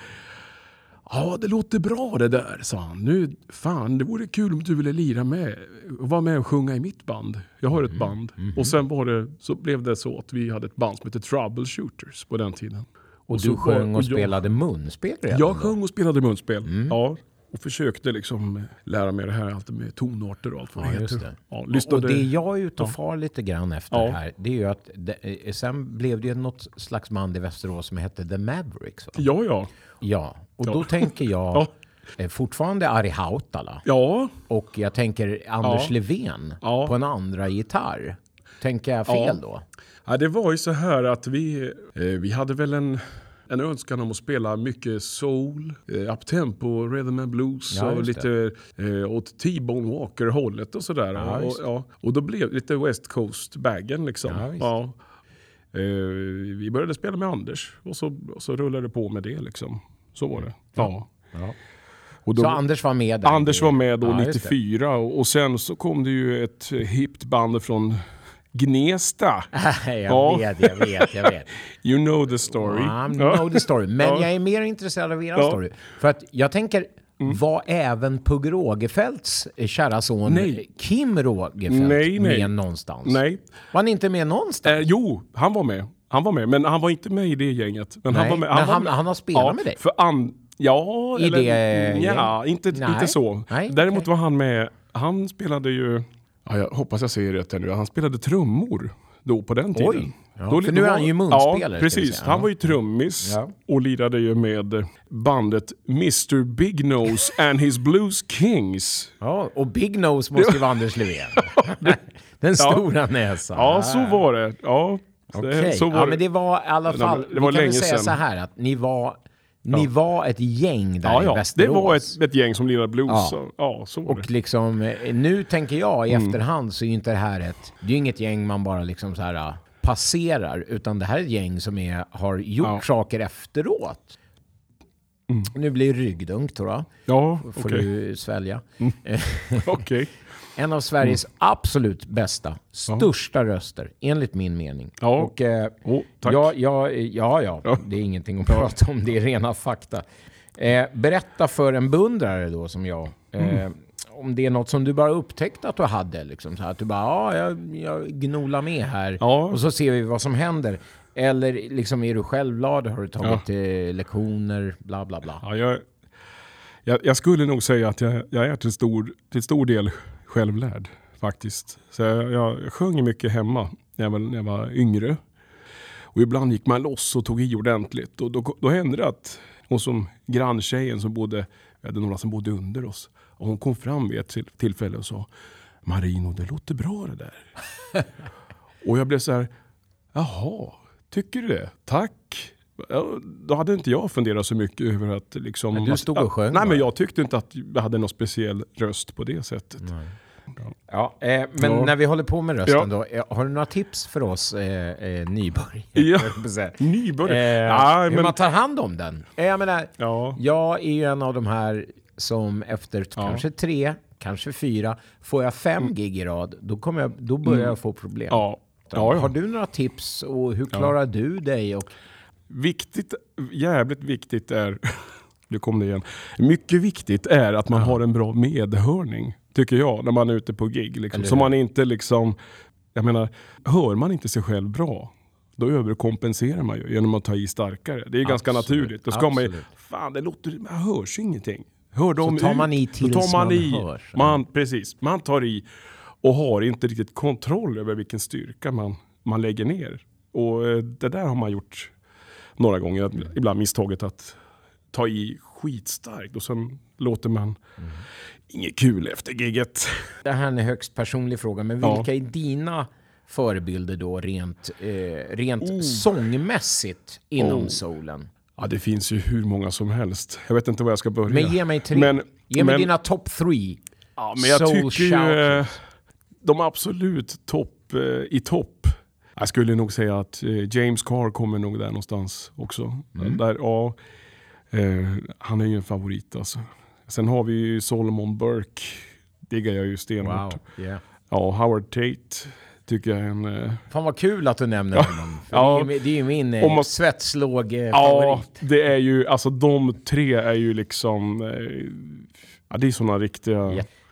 Ja, det låter bra det där, sa han. Nu, fan, det vore kul om du ville lira med och vara med och sjunga i mitt band. Jag har ett band. Och sen var det, så blev det så att vi hade ett band som hette Troubleshooters på den tiden. Och så du sjöng och jag- spelade munspel redan Jag sjöng och spelade munspel. Ja, och försökte liksom lära mig det här allt med tonarter och allt vad Ja, det heter. det. Ja, Och lyssnade, det jag är ute och far lite grann efter Ja. här, det är ju att det, eh, sen blev det ju något slags band i Västerås som hette The Mavericks. Va? ja, ja. Ja, och då tänker jag Ja. eh, fortfarande Ari Hautala Ja, och jag tänker Anders Ja. Levén på en andra gitarr. Tänker jag fel då? Ja, det var ju så här att vi, eh, vi hade väl en, en önskan om att spela mycket soul, eh, uptempo, rhythm and blues Ja, och lite eh, åt T-Bone Walker-hållet och sådär. Ja, och, ja, och då blev det lite West Coast-baggen liksom. Ja. Eh, vi började spela med Anders och så, och så rullade det på med det liksom. Så var det. Ja. Då, Så Anders var med där? Anders var med då Ja, just det. 94 och, och sen så kom det ju ett hippt band från Gnesta. jag Ja. vet, jag vet, jag vet. You know the story. I know the story. Men Ja. jag är mer intresserad av er Ja. Mm. story. För att jag tänker, var även Pugh Rogefeldts eh, kära son Nej. Kim Rogefeldt Nej, nej. med någonstans? Nej. Var han inte med någonstans? Eh, jo, han var med. Han var med, men han var inte med i det gänget. Men han var med. men var han- med. han har spelat ja, med dig? För an, ja, I eller, det ja, inte, Nej. inte så. Nej, Däremot okej. var han med, han spelade ju, ja, jag hoppas jag säger rätt här nu, han spelade trummor då på den tiden. Oj. Ja, Då, för nu är han ju munspelare, Ja, vi precis. Han var ju trummis Ja. och lirade ju med bandet Mr Big Nose and his Blues Kings. Ja, och Big Nose måste ju vara Anders Levén. Den stora näsan. Ja, så var det. Ja, Okej, var ja, men det var i alla Det fall, var- det vi var kan väl länge säga sedan. så här att ni var, ni var ett gäng där Ja, i ja. Västerås. Det var ett, ett gäng som lirade blues. Ja. Ja, så var det. Och liksom, eh, nu tänker jag i Mm. efterhand så är ju inte det här ett, det är ju inget gäng man bara liksom så här ah, passerar, utan det här är ett gäng som är, har gjort Ja. saker efteråt. Nu blir det ryggdunk tror jag. Ja, Får okej. du svälja. Okej. En av Sveriges absolut bästa, största röster, enligt min mening. Ja. Och, eh, Oh, tack. ja, ja, ja, ja, det är ingenting att prata om, det är rena fakta. Eh, berätta för en beundrare då som jag, eh, Mm. om det är något som du bara upptäckte att du hade. Liksom, så här, att du bara, ja, jag, jag gnolar med här Ja. och så ser vi vad som händer. Eller liksom, är du självglad? Har du tagit eh, lektioner? Bla, bla, bla. Ja, jag, jag, jag skulle nog säga att jag, jag är till stor, till stor del självlärd faktiskt. Så jag, jag sjöng mycket hemma när jag, var, när jag var yngre. Och ibland gick man loss och tog i ordentligt. Och då, då hände det att hon som granntjejen som bodde, vi hade några som bodde under oss. Och hon kom fram vid ett till- tillfälle och sa Marino, det låter bra det där. och jag blev så här, jaha, tycker du det? Tack. Ja, Då hade inte jag funderat så mycket över att liksom... Men du stod och sjöng Nej, men jag tyckte inte att jag hade någon speciell röst på det sättet. Ja, eh, men Ja. när vi håller på med rösten Ja. då, eh, har du några tips för oss eh, eh, nybörjare? Ja. Nybörjare? Eh, Ja, hur men- man tar hand om den. Jag menar, Ja. jag är ju en av de här som efter kanske tre, kanske fyra, får jag fem gig i rad, då, kommer jag, då börjar jag få problem. Mm. Ja. Har du några tips och hur klarar du dig? Och, Viktigt, jävligt viktigt är, nu kom det igen, mycket viktigt är att man har en bra medhörning, tycker jag, när man är ute på gig. Liksom. Så man inte liksom, jag menar, hör man inte sig själv bra, då överkompenserar man ju genom att ta i starkare. Det är ganska Absolut, naturligt. Då ska man ju, absolut. fan det låter, man hörs ingenting. Hör dem tar man i tills man, man i. hörs. Man, precis, man tar i och har inte riktigt kontroll över vilken styrka man, man lägger ner. Och eh, det där har man gjort några gånger. Ibland misstaget att ta i skitstarkt och sen låter man inget kul efter gigget. det här är en högst personlig fråga, men Ja. vilka är dina förebilder då rent, eh, rent Oh. sångmässigt inom Oh. soulen? Ja, det finns ju hur många som helst. Jag vet inte var jag ska börja. Men ge mig tre. Men, ge mig men- dina top three. Ja, men jag Soul tycker ju eh, de absolut topp eh, i topp. Jag skulle nog säga att eh, James Carr kommer nog där någonstans också. Mm. Där, ja, eh, han är ju en favorit alltså. Sen har vi ju Solomon Burke. Diggar jag ju stenhårt. Wow. Yeah. Ja, Howard Tate tycker jag är en... Eh, Fan vad kul att du nämner honom. Ja. det, är, ju- det är ju min eh, man- svetslåg eh, ja, favorit. det är ju, alltså de tre är ju liksom... Eh, ja, det är sådana riktiga...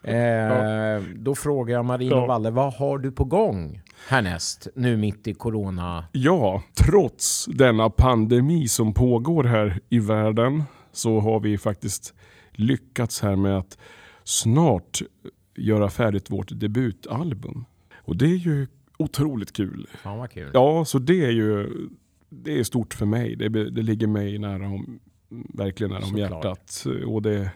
Ja. Eh, Då frågar jag Marino Ja. Walle, vad har du på gång härnäst nu mitt i corona? Ja, trots denna pandemi som pågår här i världen så har vi faktiskt lyckats här med att snart göra färdigt vårt debutalbum. Och det är ju otroligt kul. Fan vad kul. Ja, så det är ju det är stort för mig. Det, det ligger mig nära om, verkligen nära om hjärtat. Och det,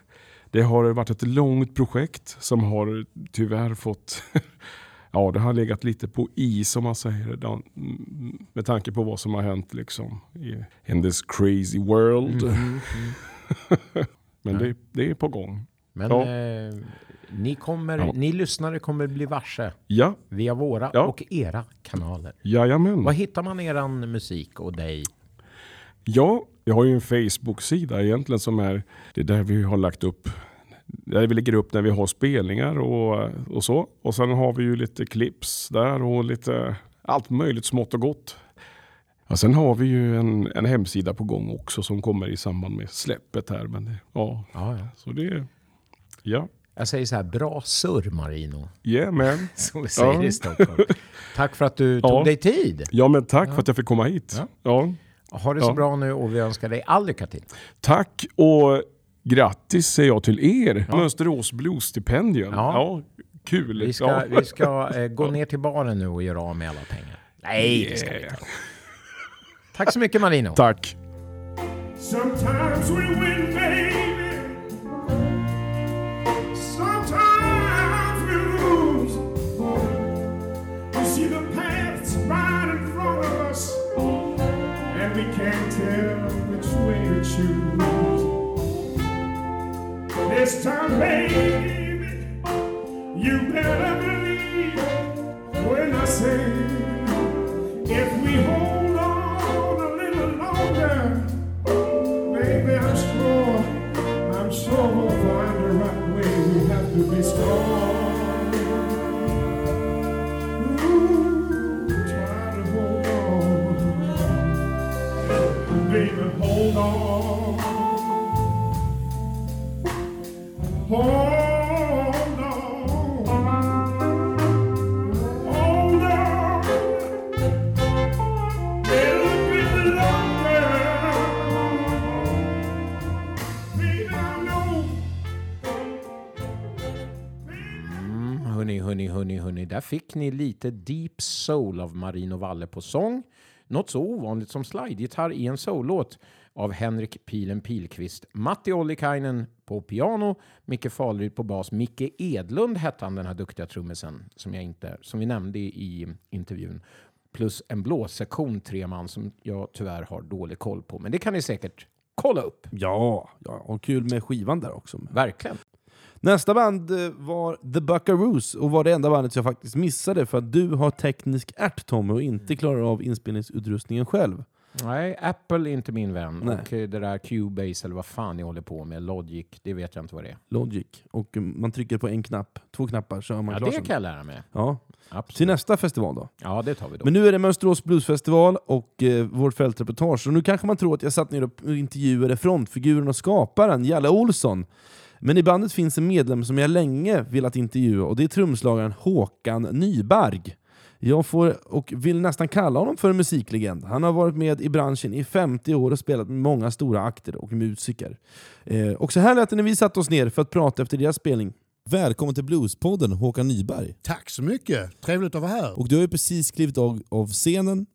det har varit ett långt projekt som har tyvärr fått Ja, det har legat lite på is om man säger det. mm, Med tanke på vad som har hänt liksom i in this crazy world. Mhm, Men det, det är på gång. Men Ja. eh, ni, kommer, Ja. ni lyssnare kommer bli varse Ja, via våra Ja. och era kanaler. jajamän. Var hittar man eran musik och dig? Ja, jag har ju en Facebook-sida egentligen som är det är där vi har lagt upp där vi lägger upp när vi har spelningar och, och så. Och sen har vi ju lite clips där och lite allt möjligt smått och gott. Ja, sen har vi ju en, en hemsida på gång också som kommer i samband med släppet här. Men det, ja, Ja, ja. så det, ja, Jag säger så här, bra surr Marino. yeah man. Som vi säger Ja. i Stockholm. Tack för att du tog Ja. dig tid. Ja men tack för att jag fick komma hit. Ja. Ja. Ha det så Ja. bra nu och vi önskar dig all lycka till. Tack och grattis säger jag till er. Mönsterås Blues-stipendium. Ja. Ja. kul. Vi ska, ja. vi ska eh, gå ner till baren nu och göra av med alla pengar. Nej, det ska vi inte. Tack så mycket Marino. Tack. Sometimes we win, baby. This time, baby, you better believe when I say if we hold on a little longer. Baby, I'm sure, I'm sure we'll find the right way. We have to be strong. Ooh, try to hold on. Baby, hold on. Mm, Där fick ni lite Deep Soul av Marino Valle på sång. Något så ovanligt som slide-gitarr i en soul-låt av Henrik Pilen Pilqvist. Matti Ollikainen på piano, Micke Faleryd på bas. Micke Edlund hette han, den här duktiga trummisen som, jag inte, som vi nämnde i intervjun. Plus en blåssektion, tre man, som jag tyvärr har dålig koll på. Men det kan ni säkert kolla upp. Ja, ja, och kul med skivan där också. Verkligen. Nästa band eh, var The Buckaroos och var det enda bandet jag faktiskt missade för att du har teknisk ärt Tommy och inte klarar av inspelningsutrustningen själv. Nej, Apple är inte min vän. Nej. Och eh, det där Cubase eller vad fan ni håller på med, Logic, det vet jag inte vad det är. Logic. Och eh, man trycker på en knapp, två knappar så är man Ja, klar det sen. kan jag lära mig. Ja. Till Absolut. nästa festival då. Ja, det tar vi då. Men nu är det Mönsterås Bluesfestival och eh, vårt fältreportage. Och nu kanske man tror att jag satt ner och intervjuade frontfiguren och skaparen, Jalle Olsson. Men i bandet finns en medlem som jag länge velat intervjua och det är trumslagaren Håkan Nyberg. Jag får och vill nästan kalla honom för en musiklegend. Han har varit med i branschen i 50 år och spelat med många stora akter och musiker. Eh, och så här lät det när vi satte oss ner för att prata efter deras spelning. Välkommen till Bluespodden Håkan Nyberg. Tack så mycket. Trevligt att vara här. Och du har ju precis klivit av, av scenen.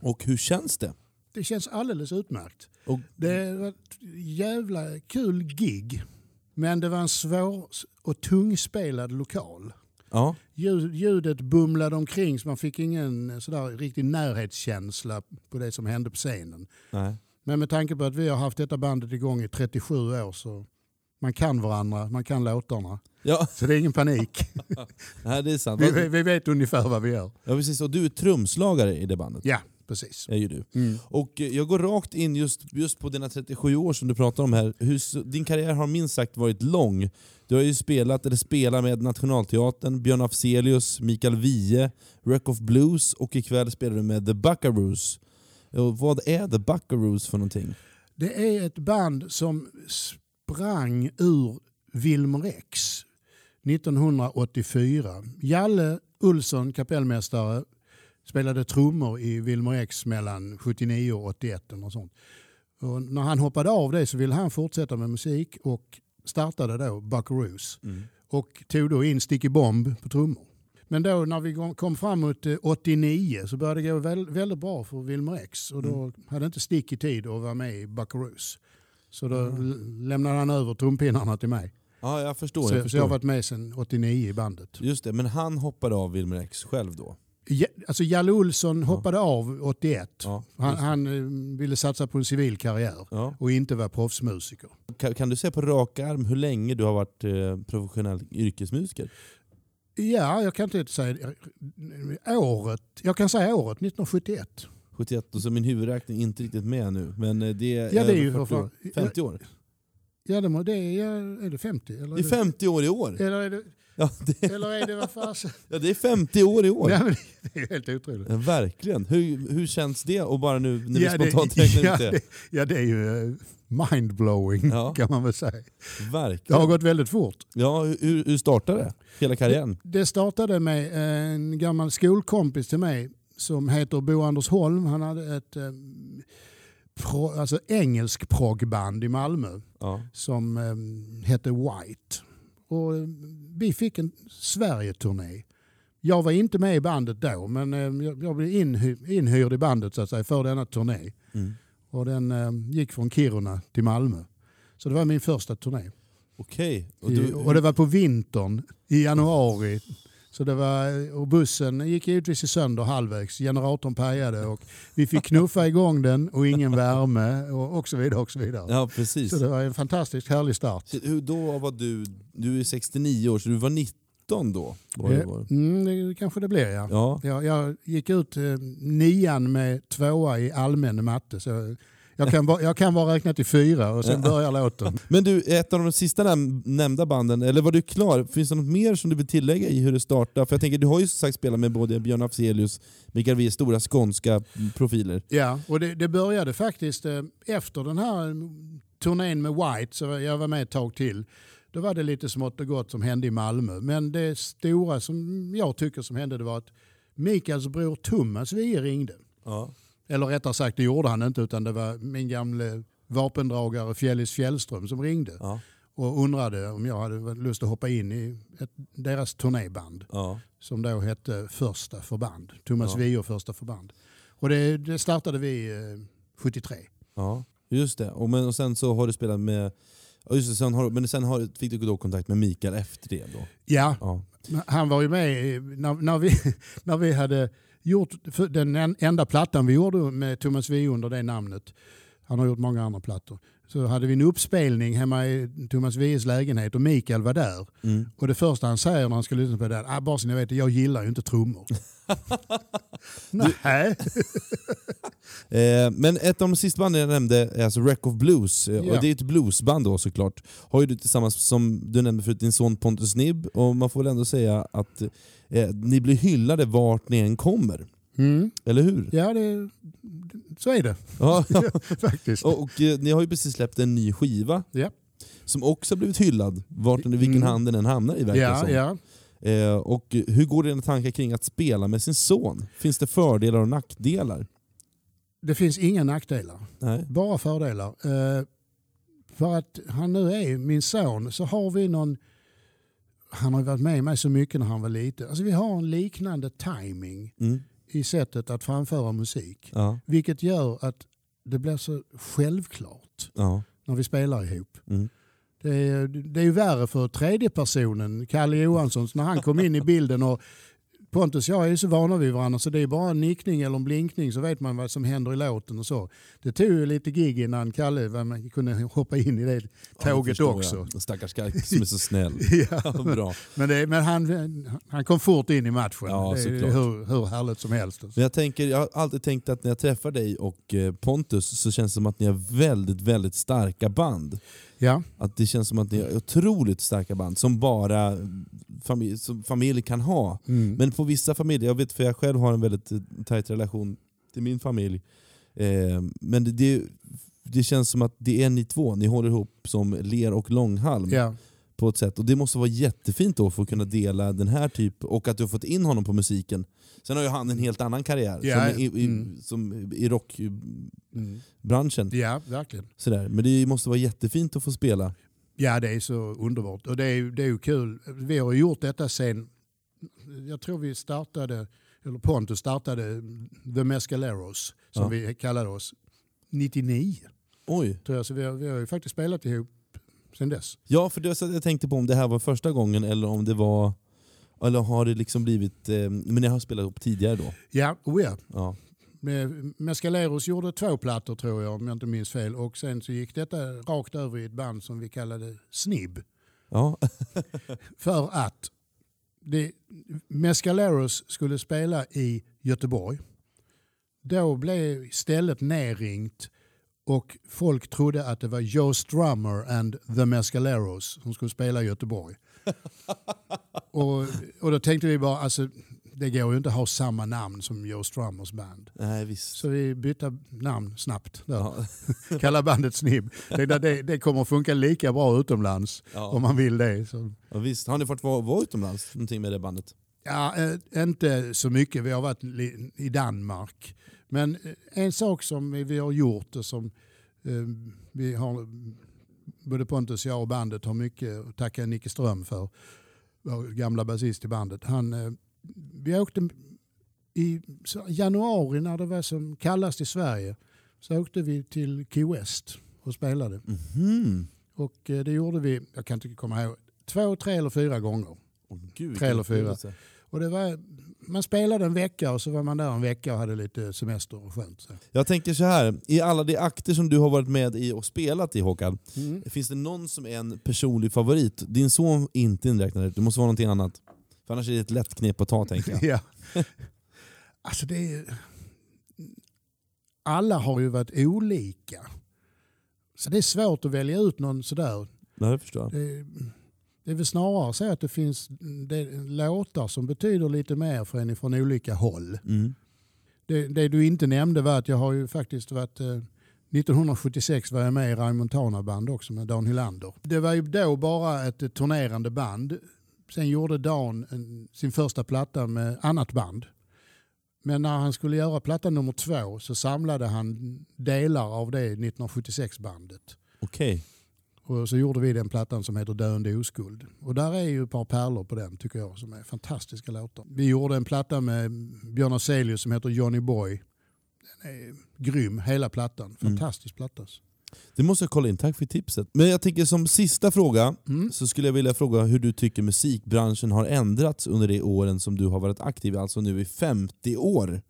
Och hur känns det? Det känns alldeles utmärkt. Och, Det var ett jävla kul gig. Men det var en svår och tungspelad lokal. Ja. Ljud, ljudet bumlade omkring så man fick ingen sådär riktig närhetskänsla på det som hände på scenen. Nej. Men med tanke på att vi har haft detta bandet igång i 37 år så man kan varandra, man kan låtarna. Ja, Så det är ingen panik. nej, det är sant. vi, vi, vet ungefär vad vi gör. Ja, precis. Och du är trumslagare i det bandet. Ja, precis. är ju du. Mm. Och eh, jag går rakt in just, just på dina 37 år som du pratar om här. Hur, din karriär har minst sagt varit lång. Du har ju spelat eller spelar med Nationalteatern, Björn Afzelius, Mikael Wiehe, Wreck of Blues och ikväll spelar du med The Buckaroos. Och vad är The Buckaroos för någonting? Det är ett band som sprang ur Wilmer X 1984. Jalle Olsson, kapellmästare, spelade trummor i Wilmer X mellan 79 och 81 Och sånt. Och när han hoppade av det så ville han fortsätta med musik och startade då Buckaroos. Mm. Och tog då in Sticky Bomb på trummor. Men då när vi kom- kom fram mot eh, 89 så började det gå väl, väldigt bra för Wilmer X. Och då hade inte Sticky tid att vara med i Buckaroos. Så då l- lämnade han över trumpinnarna till mig. Ja, jag förstår. Så, jag så förstår. jag har varit med sedan 89 i bandet. Just det, men han hoppade av Wilmer X själv då? Alltså Jalle Olsson hoppade av 81. Ja, Han, han eh, ville satsa på en civil karriär Ja. och inte vara proffsmusiker. Kan, kan du säga på rak arm hur länge du har varit eh, professionell yrkesmusiker? Ja, jag kan inte säga eh, året. Jag kan säga året 1971. 71, och så min huvudräkning är inte riktigt med nu. Men eh, det är, Ja, det är ju för 40 år. fan- 50 år. Ja, det, är, är det 50? Eller Det är 50 år i år! Eller är det, Ja, det, eller är det vad fasen? ja, det är 50 år i år! Ja, men det är helt otroligt. Ja, verkligen. Hur, hur känns det? Och bara nu när vi Ja, det- spontant räknar ja, ut det. det. Ja, det är ju eh, mindblowing Ja. kan man väl säga. Det har Verkligen. gått väldigt fort. Ja, hur, hur startade det? Hela karriären? Det startade med en gammal skolkompis till mig som heter Bo Anders Holm. Han hade ett eh, pro, alltså engelsk proggband i Malmö Ja. som eh, hette White. Och vi fick en Sverige-turné. Jag var inte med i bandet då men eh, jag, blev inhy- inhyrd i bandet så att säga för denna turné. Mm. Och den eh, gick från Kiruna till Malmö. Så det var min första turné. Okej. Och I- du, och det var på vintern i januari. Så det var, och bussen gick givetvis sönder halvvägs. Generatorn pajade och vi fick knuffa igång den och ingen värme och, och så vidare. Och så vidare. ja, precis. Så det var en fantastiskt härlig start. Hur då var du, du är 69 år, så du var 19 då? Var det, var. Mm, det kanske det blir ja. Ja. Jag, jag gick ut eh, nian med tvåa i allmän matte. Så jag, kan bara, jag kan bara räkna till fyra och sen börjar låten. Men du, ett av de sista näm- nämnda banden, eller var du klar? Finns det något mer som du vill tillägga i hur det startade? För jag tänker, du har ju som sagt spelat med både Björn Afzelius, Mikael Wiehe, stora skånska profiler. Ja, och det, det började faktiskt eh, efter den här turnén med White, så jag var med ett tag till. Då var det lite smått och gott som hände i Malmö. Men det stora som jag tycker som hände det var att Mikaels bror Thomas Wiehe ringde. Ja. Eller rättare sagt, det gjorde han inte utan det var min gamle vapendragare Fjällis Fjällström som ringde Ja. och undrade om jag hade lust att hoppa in i ett, deras turnéband Ja. som då hette Första förband. Thomas Ja. Wiehe Första förband. Och det, det startade vi eh, 73. ja, just det. Och, men, och sen så har du spelat med just det, sen har, men sen har, fick du då kontakt med Mikael efter det då? Ja, Ja. han var ju med när, när, vi, när vi hade gjort den enda plattan vi gjorde med Thomas Wiehe under det namnet. Han har gjort många andra plattor. Så hade vi en uppspelning hemma i Thomas Wiehes lägenhet och Mikael var där. Mm. Och det första han säger när han ska lyssna på det är ah, bara så ni vet, det, jag gillar ju inte trummor. Nej. Eh, men ett av de sista banden jag nämnde är alltså Wreck of Blues. Eh, Ja. Och det är ett bluesband då såklart. Har ju du tillsammans, som du nämnde förut, din son Pontus Nibb. Och man får väl ändå säga att eh, ni blir hyllade vart ni än kommer. Mm. Eller hur? Ja, det, så är det Ja. faktiskt. och, och eh, ni har ju precis släppt en ny skiva. Ja. Som också har blivit hyllad, vart, vilken Mm. hand den än hamnar i verkar Ja, som. ja. Eh, och hur går dina tankar kring att spela med sin son? Finns det fördelar och nackdelar? Det finns inga nackdelar. Nej. Bara fördelar. Eh, för att han nu är min son så har vi någon... Han har varit med mig så mycket när han var liten. Alltså vi har en liknande timing Mm. I sättet att framföra musik. Ja. Vilket gör att det blir så självklart Ja. när vi spelar ihop. Mm. Det är, det är ju värre för tredje personen, Kalle Johansson, när han kom in i bilden och Pontus och jag är ju så vana vid varandra så det är bara en nickning eller en blinkning så vet man vad som händer i låten och så. Det tog ju lite gig innan Kalle kunde hoppa in i det Ja, det tåget också. Jag. Stackars Kaj som är så snäll. Ja, bra. men det, men han, han kom fort in i matchen. Ja, det är såklart. hur, hur härligt som helst. Men jag, tänker, jag har alltid tänkt att när jag träffar dig och eh, Pontus så känns det som att ni har väldigt, väldigt starka band. Ja, Att det känns som att ni har otroligt starka band som bara familj, som familj kan ha. mm. Men på vissa familjer, jag vet för jag själv har en väldigt tajt relation till min familj. Eh, men det, det, det känns som att det är ni två, ni håller ihop som ler och långhalm ja. På ett sätt. Och det måste vara jättefint då för att kunna dela den här typ och att du har fått in honom på musiken. Sen har ju han en helt annan karriär Ja, som i, i, mm. som i rockbranschen. Mm. Ja, verkligen. Sådär. Men det måste vara jättefint att få spela. Ja, det är så underbart. Och det är, det är ju kul. Vi har gjort detta sen, jag tror vi startade, eller Pontus startade The Mescaleros, som Ja. vi kallade oss, 99. Oj. Tror jag. Så vi har, vi har ju faktiskt spelat ihop sen dess. Ja, för det jag tänkte på om det här var första gången eller om det var... Eller har det liksom blivit... Eh, men ni har spelat ihop tidigare då? Ja, oh ja. Ja. Mescaleros gjorde två plattor tror jag, om jag inte minns fel. Och sen så gick detta rakt över i ett band som vi kallade Snibb. ja. För att det, Mescaleros skulle spela i Göteborg. Då blev stället nerringt och folk trodde att det var Joe Strummer and the Mescaleros som skulle spela i Göteborg. och, och då tänkte vi bara, alltså, det går ju inte att ha samma namn som Joe Strummers band. Nej, visst. Så vi bytte namn snabbt. Ja. Kalla bandet Snibb. Det, det, det kommer att funka lika bra utomlands Ja. om man vill det. Så. Ja, visst. Har ni fått vara, vara utomlands någonting med det bandet? Ja, eh, inte så mycket. Vi har varit i Danmark. Men eh, en sak som vi har gjort och som eh, vi har, både Pontus, jag och bandet har mycket att tacka Nicke Ström för, vår gamla basist i bandet. Han, eh, vi åkte i januari när det var som kallast i Sverige så åkte vi till Key West och spelade. Mhm. Och det gjorde vi, jag kan inte komma ihåg, två, tre eller fyra gånger. Åh, gud, Tre eller fyra. Och det var, man spelade en vecka och så var man där en vecka och hade lite semester och skönt. Så. Jag tänker så här. i alla de akter som du har varit med i och spelat i Håkan, Mm. finns det någon som är en personlig favorit? Din son inte inräknad, det måste vara någonting annat. För annars är det ett lätt knep att ta tänker jag. Ja. alltså det är, alla har ju varit olika. Så det är svårt att välja ut någon sådär. Ja, det förstår jag. Det, det är väl snarare så att det finns det, låtar som betyder lite mer för en från olika håll. Mm. Det, det du inte nämnde var att jag har ju faktiskt varit... Eh, 1976 var jag med i Raymond Montana band också med Dan Hylander. Det var ju då bara ett eh, turnerande band. Sen gjorde Dan en, sin första platta med annat band. Men när han skulle göra platta nummer två så samlade han delar av det 1976-bandet. Okej. Och så gjorde vi den plattan som heter Döende oskuld. Och där är ju ett par pärlor på den tycker jag som är fantastiska låtar. Vi gjorde en platta med Björn Afzelius som heter Johnny Boy. Den är grym, hela plattan. Fantastisk platta. Det måste jag kolla in, tack för tipset. Men jag tänker som sista fråga, Mm. så skulle jag vilja fråga hur du tycker musikbranschen har ändrats under de åren som du har varit aktiv, alltså nu i 50 år.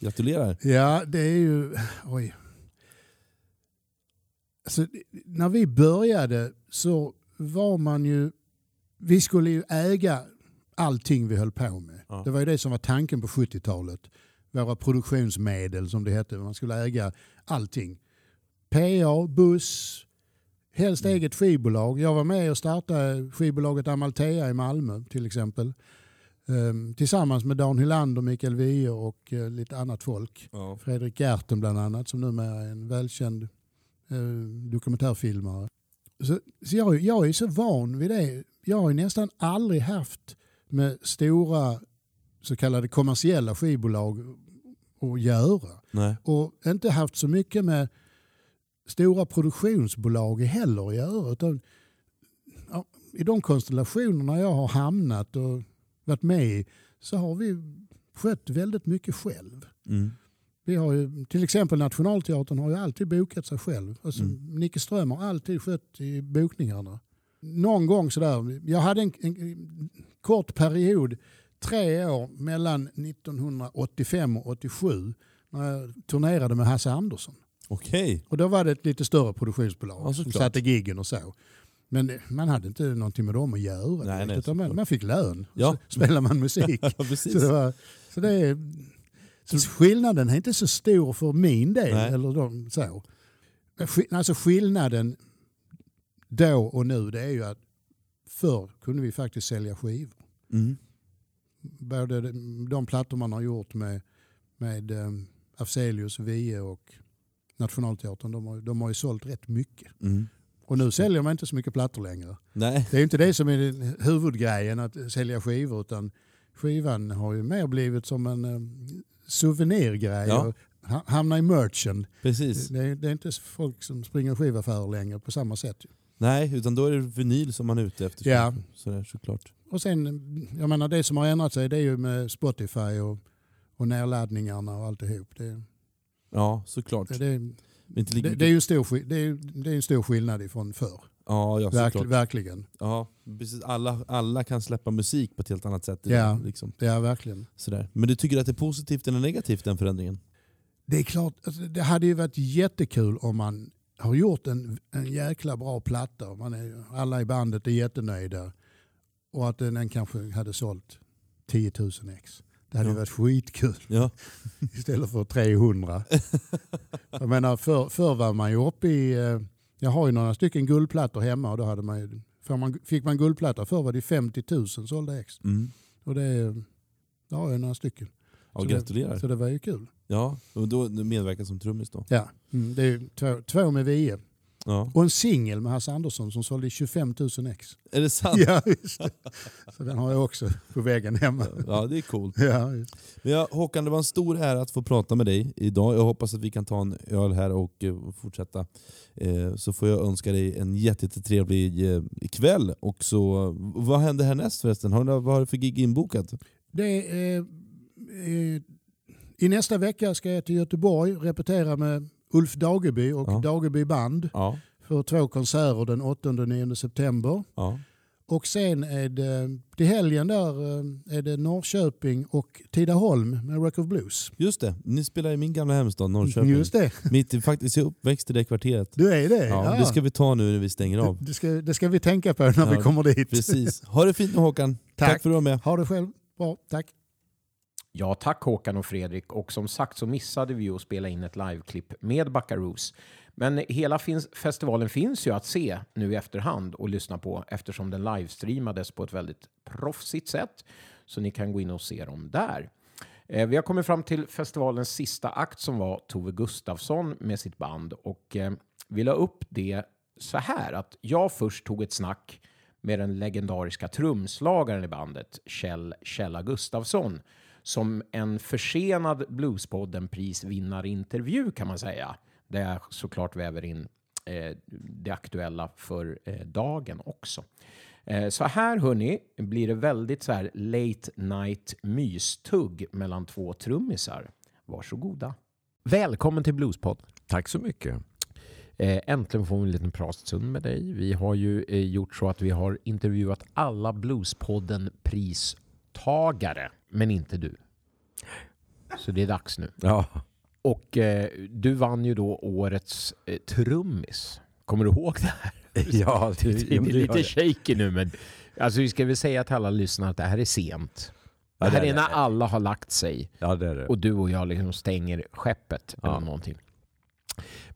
Gratulerar. Ja, det är ju... Oj. Alltså, när vi började så var man ju... Vi skulle ju äga allting vi höll på med. Ja. Det var ju det som var tanken på 70-talet. Våra produktionsmedel som det hette. Man skulle äga allting. PA, buss, helst eget skivbolag. Jag var med och startade skivbolaget Amalthea i Malmö till exempel. Ehm, tillsammans med Dan Hylander, Mikael Wiehe och eh, lite annat folk. Ja. Fredrik Gerten bland annat som numera är en välkänd eh, dokumentärfilmare. Så, så jag, jag är så van vid det. Jag har ju nästan aldrig haft med stora så kallade kommersiella skivbolag att göra. Nej. Och inte haft så mycket med stora produktionsbolag heller att göra. Utan, ja, I de konstellationerna jag har hamnat och varit med i så har vi skött väldigt mycket själv. Mm. Vi har ju, till exempel Nationalteatern har ju alltid bokat sig själv. Alltså, Mm. Nicke Ström har alltid skött i bokningarna. Någon gång sådär, jag hade en, en kort period, tre år mellan 1985 och 87 när jag turnerade med Hasse Andersson. Okej. Och då var det ett lite större produktionsbolag Ja, som satte giggen och så. Men man hade inte någonting med dem att göra. Nej, nej, man, fick lön. Ja. Så spelar man musik. Ja, så det var, så det så skillnaden är inte så stor för min del. Nej. Eller de, så. Alltså skillnaden då och nu det är ju att förr kunde vi faktiskt sälja skivor. Mm. Både de, de plattor man har gjort med, med um, Afzelius, Wiehe och Nationalteatern, de har, de har ju sålt rätt mycket. Mm. Och nu säljer man inte så mycket plattor längre. Nej. Det är inte det som är huvudgrejen att sälja skivor utan skivan har ju mer blivit som en eh, souvenirgrej. Ja. Hamna i merchen. Precis. Det är, det är inte folk som springer skivaffärer längre på samma sätt. Nej, utan då är det vinyl som man är ute efter. Ja. Sådär, såklart. Och sen, jag menar det som har ändrat sig det är ju med Spotify och, och nedladdningarna och alltihop. Det, Ja, såklart. det, det, det, det är ju en stor, det är, det är en stor skillnad ifrån förr. Ja, ja Verkl, såklart. verkligen. Ja, precis. Alla, alla kan släppa musik på ett helt annat sätt. Ja. Liksom. Ja, verkligen. Sådär. Men du tycker att det är positivt eller negativt den förändringen? Det är klart, alltså, det hade ju varit jättekul om man har gjort en, en jäkla bra platta. Man är, alla i bandet är jättenöjda. Och att den, kanske hade sålt 10 000 ex. Det hade Ja. ju varit skitkul Ja. istället för 300. jag menar för, förr var man ju uppe i, eh, jag har ju några stycken guldplattor hemma och då hade man ju, för man, fick man guldplatta förr var det 50 000 sålda ex. Mm. Och det, det har jag några stycken. Ja, Så gratulerar. Det, så det var ju kul. Ja, och då medverkar som trummis då? Ja, mm, det är två, två med VE. Ja. Och en singel med Hasse Andersson som sålde 25 000 ex. Är det sant? Ja, just det. Så den har jag också på väggen hemma. Ja, det är coolt. Ja. Men ja, Håkan, det var en stor ära att få prata med dig idag. Jag hoppas att vi kan ta en öl här och eh, fortsätta. Eh, så får jag önska dig en jätte- jättetrevlig eh, kväll. Och så, vad händer härnäst förresten? Har du, vad har du för gig inbokat? Det är, eh, I nästa vecka ska jag till Göteborg repetera med Ulf Dageby och Ja. Dageby band Ja. för två konserter den 8 och 9 september. ja. Och sen är det till helgen där eh, är det Norrköping och Tidaholm med Rock of Blues. Just det, ni spelar i min gamla hemstad Norrköping. Just det, Mitt faktiskt, jag är uppväxt i det kvarteret. du är det? Ja, Det ska vi ta nu när vi stänger av. det, det, ska, det ska vi tänka på när Ja, vi kommer dit. Precis. Ha det fint nu Håkan. Tack, Tack. för att du var med. Ha det själv. Bra, tack. Ja, tack Håkan och Fredrik. Och som sagt så missade vi ju att spela in ett liveklipp med Buckaroos. Men hela finns, festivalen finns ju att se nu i efterhand och lyssna på eftersom den livestreamades på ett väldigt proffsigt sätt. Så ni kan gå in och se dem där. Eh, vi har kommit fram till festivalens sista akt som var Tove Gustafsson med sitt band. Och eh, vi la upp det så här att jag först tog ett snack med den legendariska trumslagaren i bandet, Kjell Kjella Gustafsson, som en försenad Bluespodden-prisvinnarintervju kan man säga, där jag såklart väver in eh, det aktuella för eh, dagen också. Eh, så här hörni, blir det väldigt så här late night mystugg mellan två trummisar. Varsågoda. Välkommen till Bluespodd. Tack så mycket. Äntligen får vi en liten pratstund med dig. Vi har ju gjort så att vi har intervjuat alla Bluespodden-pristagare, men inte du. Så det är dags nu. Ja, Och eh, du vann ju då årets eh, trummis. Kommer du ihåg det här? ja Det, det, det, ja, är lite shaky nu, men alltså, vi ska väl säga till alla lyssnare att det här är sent. Ja, Det här det är är när alla har lagt sig Ja, det är det. och du och jag liksom stänger skeppet Ja. eller någonting.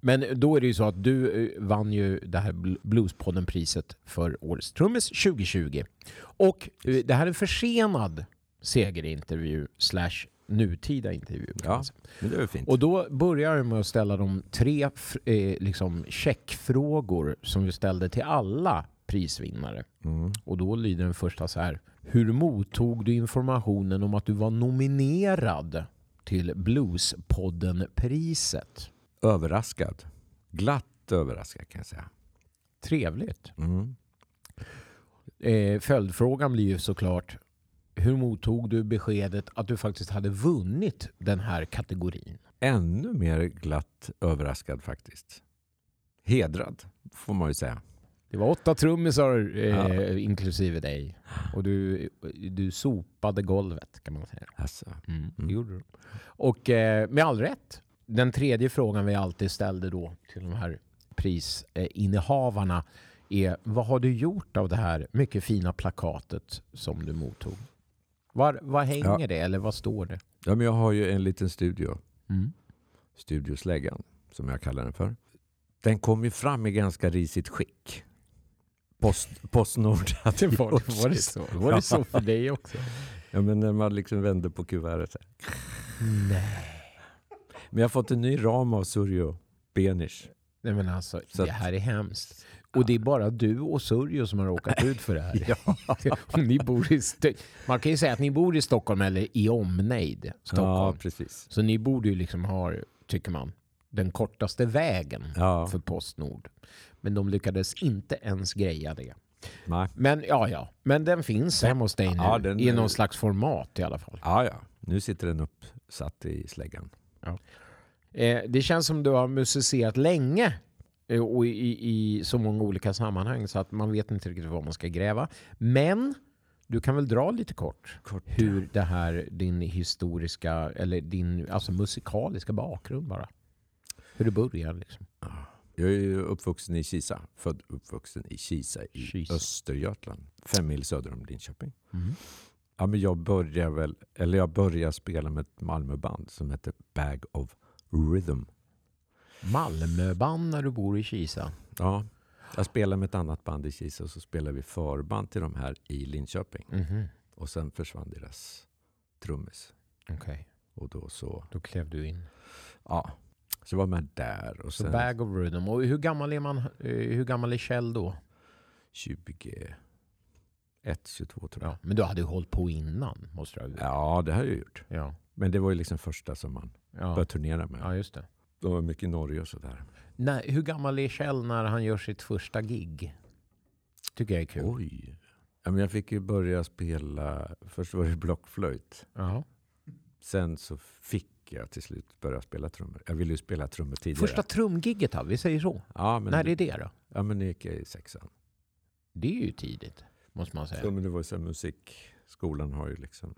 Men då är det ju så att du eh, vann ju det här Bl- Bluespodden-priset för Årets trummis 2020. Och eh, det här är en försenad segerintervju slash nutida intervju. Ja. Men det är fint. Och då börjar jag med att ställa de tre eh, liksom checkfrågor som vi ställde till alla prisvinnare. Mm. Och då lyder den första så här. Hur mottog du informationen om att du var nominerad till Bluespodden-priset? Överraskad. Glatt överraskad kan jag säga. Trevligt. Mm. Eh, följdfrågan blir ju såklart. Hur mottog du beskedet att du faktiskt hade vunnit den här kategorin? Ännu mer glatt överraskad faktiskt. Hedrad, får man ju säga. Det var åtta trummisar eh, Ja. inklusive dig. Och du, du sopade golvet kan man säga. Alltså. Mm, Mm. gjorde du. Och eh, med all rätt. Den tredje frågan vi alltid ställde då till de här prisinnehavarna är vad har du gjort av det här mycket fina plakatet som du mottog? Var, vad hänger Ja. det eller vad står det? Ja, men jag har ju en liten studio. Mm. Studiosläggan, som jag kallar den för. Den kom ju fram i ganska risigt skick. Post, Postnord hade Det var, gjort var, det så? var det så för dig också? Ja, men när man liksom vände på kuvertet. så. Nej. Men jag har fått en ny ram av Surjo Benisch. Nej men alltså, Så det här är hemskt. Och det är bara du och Surjo som har råkat ut för det här. Ni bor i Man kan ju säga att ni bor i Stockholm eller i omnejd Stockholm. Ja, precis. Så ni borde ju liksom ha, tycker man, den kortaste vägen Ja. för Postnord. Men de lyckades inte ens greja det. Nej. Men ja, ja. Men den finns hemma hos dig nu. Ja, den I någon slags format i alla fall. Ja, ja. Nu sitter den uppsatt i släggan. Eh, det känns som du har musicerat länge och i, i så många olika sammanhang så att man vet inte riktigt vad man ska gräva. Men du kan väl dra lite kort, hur det här, din historiska, eller din alltså musikaliska bakgrund bara. Hur det börjar liksom. Jag är ju uppvuxen i Kisa. Född uppvuxen i Kisa i Kisa. Östergötland. Fem mil söder om Linköping. Mhm. Ja, men jag började väl, eller jag började spela med ett Malmöband som hette Bag of Rhythm. Malmöband när du bor i Kisa. Ja, jag spelade med ett annat band i Kisa och så spelade vi förband till de här i Linköping. Mhm. Och sen försvann deras trummis. Okej, Och då så, då klev du in. ja. Så var man där och Så sen Bag of Rhythm. Och hur gammal är man? eh, Hur gammal är Kjell då? 21, 22 tror jag. Ja, men du hade ju hållit på innan, måste du ha Ja, det har jag gjort. Ja, Men det var ju liksom första som man ja. började turnera med. ja just det. Det var mycket i Norge och sådär. Nej, hur gammal är Kjell när han gör sitt första gig? Tycker jag är kul. Oj. Ja, men jag fick ju börja spela, först var det blockflöjt. Ja. Sen så fick jag till slut börja spela trummor. Jag ville ju spela trummor tidigare. Första trumgigget vi säger så. ja, men, När är det då? Ja, men det gick jag i sexan. Det är ju tidigt, måste man säga. Ja, men det var ju så här, musikskolan har ju liksom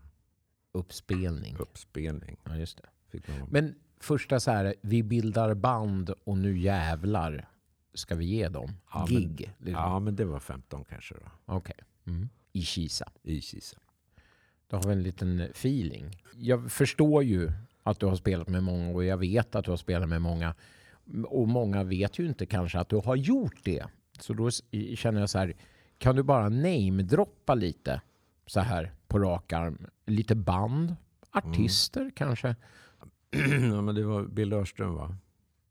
Uppspelning. uppspelning. Ja, just det. Men första så här, vi bildar band och nu jävlar ska vi ge dem Ja, men- gig. liksom. Ja, men det var 15 kanske då. Okej. Mm. I Kisa. I Kisa. Du har en liten feeling. Jag förstår ju att du har spelat med många och jag vet att du har spelat med många. Och många vet ju inte kanske att du har gjort det. Så då känner jag så här, kan du bara namedroppa lite så här på rak arm? Lite band, artister kanske? ja, men det var Bill Örström va?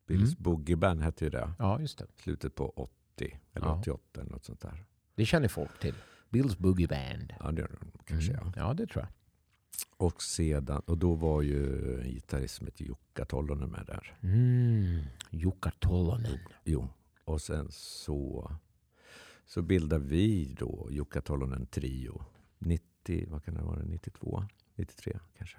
Bills Mm. Boogie Band hette ju det. Ja, just det. Slutet på 80 eller Ja. 88 eller något sånt där. Det känner folk till. Bills Boogie Band. Ja, det gör de kanske Mm. ja. Ja, det tror jag. Och sedan, och då var ju en gitarrist som hette Jukka Tollonen med där. Mm. Jukka Tollonen. Jo, och sen så, så bildade vi då Jukka Tollonen Trio. 90, vad kan det vara, 92, 93 kanske.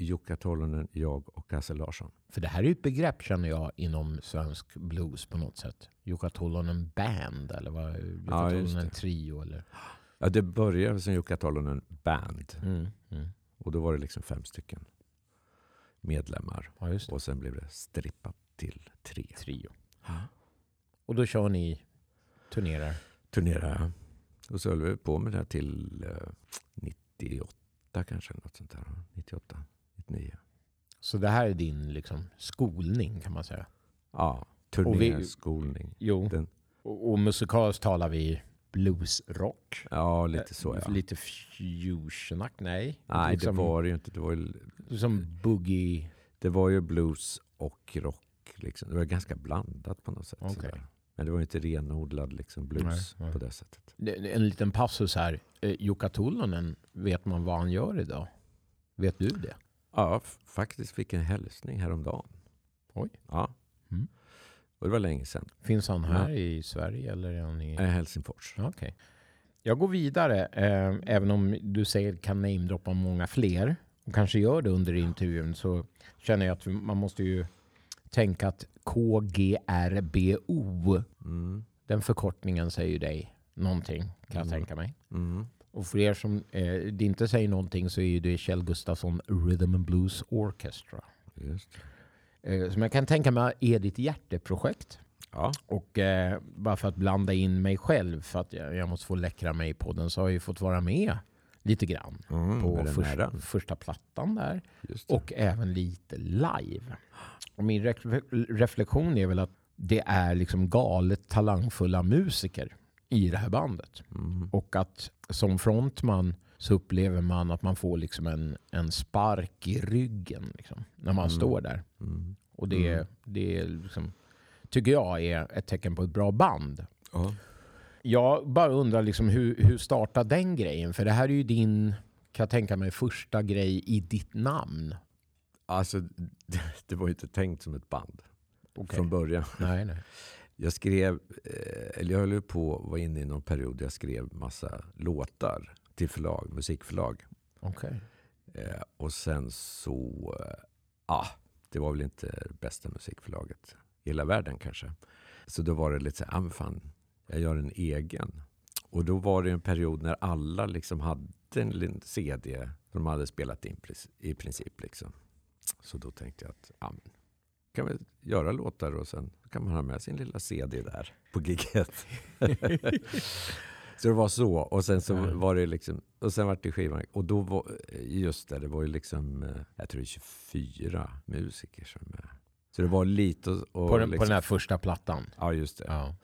Jukka Tollonen, jag och Hasse Larsson. För det här är ju ett begrepp känner jag inom svensk blues på något sätt. Jukka Tollonen Band eller vad? Jukka Ja, det. Trio eller? Ja, det började som Jukka Tollonen Band. Mm. Mm. Och då var det liksom fem stycken medlemmar. Ja. Och sen blev det strippat till tre. Trio. Och då kör ni turnerar? Turnera. Och så höll vi på med det här till eh, 98 kanske. Något sånt där. 98, 99. Så det här är din liksom skolning kan man säga? Ja, turnéskolning. Jo. Den- Och, och musikaliskt talar vi bluesrock? Ja, lite så ja. Lite fusionack? Nej. Nej, liksom, det var det ju inte. Det var ju, Som boogie? det var ju blues och rock. Liksom. Det var ganska blandat på något sätt. Sådär. Men det var inte renodlad liksom, blues Nej, nej. på det sättet. En liten passus här. Eh, Jukka Tollonen, vet man vad han gör idag? Vet du det? Ja, faktiskt fick en hälsning häromdagen. Oj. Ja. Mm. Och det var länge sedan. Finns han här i Sverige eller är han i... I Helsingfors. Okej. Jag går vidare, eh, även om du säger kan namedroppa många fler och kanske gör det under intervjun så känner jag att man måste ju tänka att KGRBO, Mm. den förkortningen säger ju dig någonting kan jag tänka mig. Mm. Och för er som eh, det inte säger någonting så är det Kjell Gustafsson Rhythm and Blues Orchestra. Just. Eh, som jag kan tänka mig är ditt hjärteprojekt. Ja. Och eh, bara för att blanda in mig själv, för att jag, jag måste få läckra mig i podden, så har jag ju fått vara med lite grann Mm, på den första, första plattan där. Och även lite live. Och min re- reflektion är väl att det är liksom galet talangfulla musiker i det här bandet. Mm. Och att som frontman så upplever man att man får liksom en, en spark i ryggen liksom, när man Mm. står där. Mm. Och det, Mm. det är liksom, tycker jag är ett tecken på ett bra band. Ja. Jag bara undrar liksom hur, hur startade den grejen? För det här är ju din, kan jag tänka mig, första grej i ditt namn. Alltså, det, det var ju inte tänkt som ett band från början. Nej, nej. Jag skrev, eh, eller jag höll på var inne i någon period där jag skrev massa låtar till förlag, musikförlag. Okej. Eh, och sen så, eh, ah, det var väl inte det bästa musikförlaget i hela världen kanske. Så då var det lite så här, ah, fan, jag gör en egen. Och då var det en period när alla liksom hade en CD som de hade spelat in i princip. Liksom. Så då tänkte jag att ja, men, kan vi göra låtar och sen kan man ha med sin lilla CD där på giget. så det var så. Och sen så var det liksom, och sen var det skivan. Och då var, just det, det var ju liksom, eh, jag tror det är 24 musiker som är med. Så det var lite och, och På, den, på liksom, den här första plattan? Ja, just det. Ja.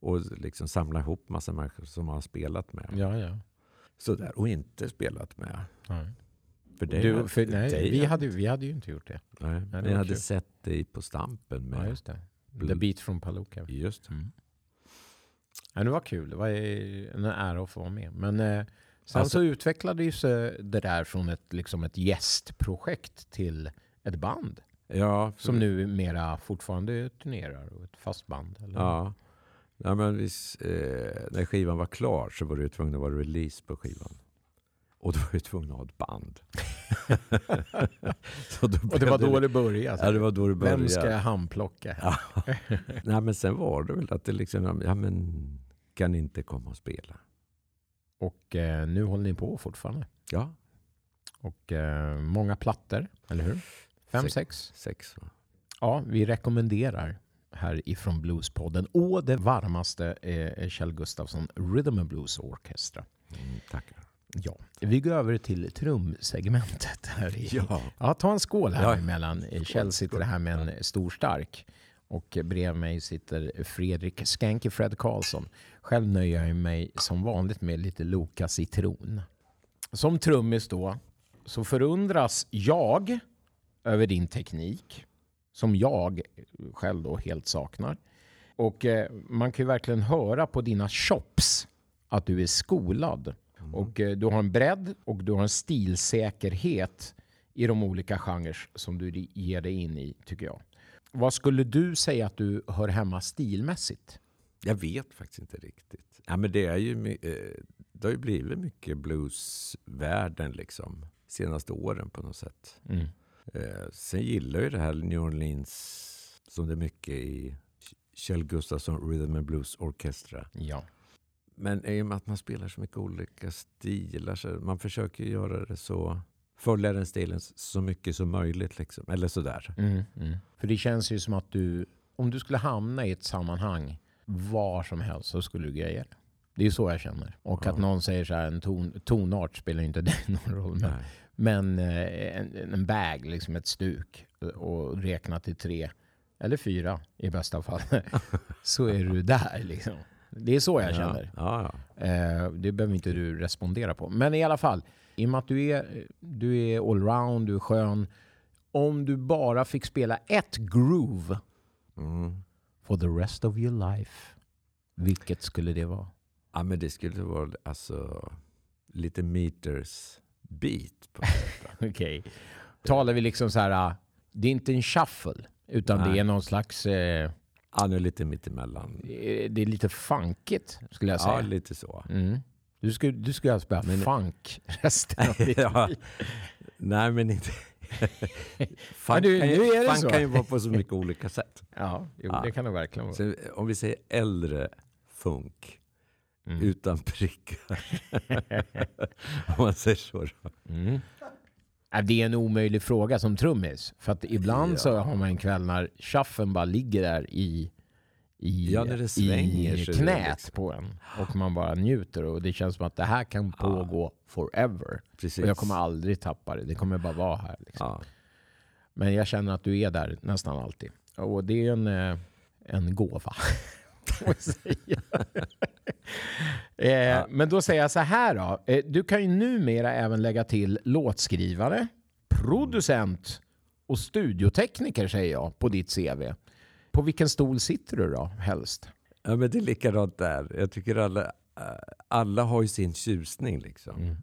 Och liksom samla ihop massa människor som man har spelat med. Ja, ja. Sådär, och inte spelat med. Nej. För det, Du, för, nej, dig- vi, hade, vi hade ju inte gjort det. Nej, det ni var hade kul. sett dig på Stampen med... Ja, just det. The Beat from Paluca. Just det. Mm. Ja, det var kul. Det var en ära att få vara med. Men eh, sen Alltså- så utvecklade ju sig det där från ett, liksom ett gästprojekt till ett band. Ja, Som nu mera fortfarande turnerar och ett fast band. Eller? Ja. ja men vis, eh, när skivan var klar så var ju tvungen att vara release på skivan. Och då var jag tvungen att ha ett band. Och det var då det började. Ja, det var då det började. Vem ska jag handplocka? Ja. Nej, men sen var det väl att det liksom, ja men kan inte komma och spela? Och eh, nu håller ni på fortfarande. Ja. Och eh, många plattor, eller hur? Fem, Sex. sex? Sex va? Ja, vi rekommenderar här ifrån Bluespodden å det varmaste eh, Kjell Gustafsson Rhythm and Blues Orchestra. Mm, tackar. Ja, vi går över till trumsegmentet. Här i, Ja. ja, ta en skål här Ja. emellan. Kjell sitter här med en stor stark. Och bredvid mig sitter Fredrik Skanky Fred Karlsson. Själv nöjer jag mig som vanligt med lite Loka citron. Som trummis då så förundras jag över din teknik som jag själv då helt saknar. Och eh, man kan ju verkligen höra på dina chops att du är skolad. Och eh, du har en bredd och du har en stilsäkerhet i de olika genrer som du ger dig in i, tycker jag. Vad skulle du säga att du hör hemma stilmässigt? Jag vet faktiskt inte riktigt. Ja, men det, är ju, eh, det har ju blivit mycket bluesvärlden liksom. Senaste åren på något sätt. Mm. Eh, sen gillar jag ju det här New Orleans som det är mycket i Kjell Gustafsson Rhythm and Blues Orchestra. Ja. Men i och med att man spelar så mycket olika stilar så man försöker göra det så följa den stilen så mycket som möjligt liksom. Eller sådär. Mm, mm. För det känns ju som att du, om du skulle hamna i ett sammanhang var som helst så skulle du greja det. Det är så jag känner. Och att någon säger så här, en ton, tonart spelar inte det någon roll. Men, men eh, en, en bag, liksom ett stuk och räkna till tre eller fyra i bästa fall. så är du där liksom. Det är så jag känner. Ja, ja. Eh, det behöver inte du respondera på. Men i alla fall, i och med att du är, du är allround, du är skön. Om du bara fick spela ett groove Mm. for the rest of your life, vilket skulle det vara? Ja, men det skulle vara alltså lite meters beat. Okej. Talar vi liksom så här, ah, det är inte en shuffle, utan Nej. det är någon slags, eh, Ja, nu lite mittemellan. eh, det är lite funkigt skulle jag säga. Ja, lite så. Mm. Du skulle, du skulle alltså spela Men- funk resten av ditt ja. liv. Nej, men inte... Funk, du, kan, nu ju, är det funk kan ju vara på så mycket olika sätt. Ja, jo, Ja. det kan det verkligen vara. Så om vi säger äldre funk Mm. utan prickar. om man säger så. Mm. Ja, Det är en omöjlig fråga som trummis. För att ibland Ja. så har man en kväll när shuffen bara ligger där i, i, Ja, i knät liksom- på en. Och man bara njuter och det känns som att det här kan pågå forever. Precis. Och jag kommer aldrig tappa det. Det kommer bara vara här. Liksom. Ja. Men jag känner att du är där nästan alltid. Och det är en, eh, en gåva. eh, Men då säger jag så här då. Eh, Du kan ju numera även lägga till låtskrivare, producent och studiotekniker säger jag på ditt CV. På vilken stol sitter du då helst? Ja, men det är likadant där. Jag tycker alla, äh, alla har ju sin tjusning liksom. Mm.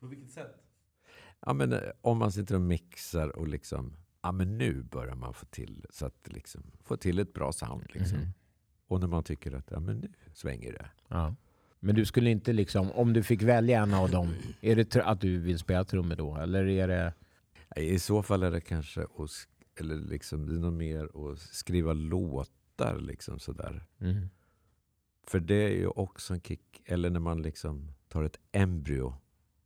På vilket sätt? Ja, men eh, om man sitter och mixar och liksom, ja men nu börjar man få till, så att liksom, få till ett bra sound liksom. Mhm. Och när man tycker att, ja men nu svänger det. Ja. Men du skulle inte liksom, om du fick välja en av dem, är det att du vill spela trummor då? Eller är det... I så fall är det kanske att, eller liksom, nog mer att skriva låtar liksom sådär. Mm. För det är ju också en kick, eller när man liksom tar ett embryo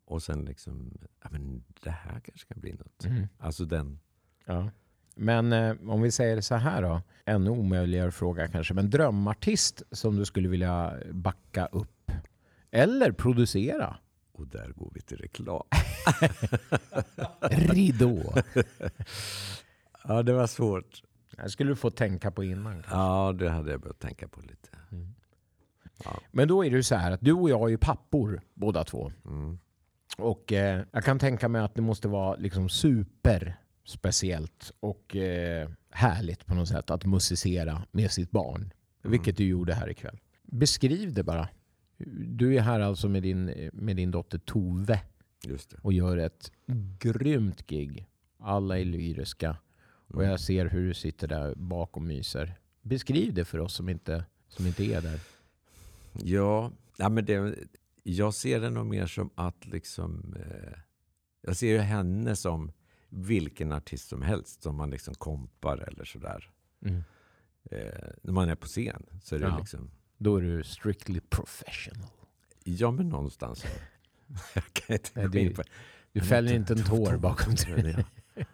och sen liksom, ja men det här kanske kan bli något. Mm. Alltså den, Ja. Men eh, om vi säger så här då, ännu omöjligare fråga kanske, men drömartist som du skulle vilja backa upp eller producera? och där går vi till reklam. Ridå. Ja, det var svårt. Det skulle du få tänka på innan. kanske. Ja, det hade jag behövt tänka på lite. Men då är det ju så här att du och jag är ju pappor båda två. Mm. Och eh, jag kan tänka mig att det måste vara liksom super speciellt och eh, härligt på något sätt att musicera med sitt barn. Vilket du gjorde här ikväll. Beskriv det bara. Du är här alltså med din, med din dotter Tove och gör ett grymt gig. Alla är lyriska och jag ser hur du sitter där bak och myser. Beskriv det för oss som inte, som inte är där. Ja, ja men det, jag ser det nog mer som att liksom... Eh, jag ser ju henne som vilken artist som helst som man liksom kompar eller sådär. Mm. Eh, när man är på scen så är det Ja. liksom... Då är du strictly professional. Ja, men någonstans. jag kan inte Nej, gå in du, på... du fäller inte- en tår bakom dig. Ja.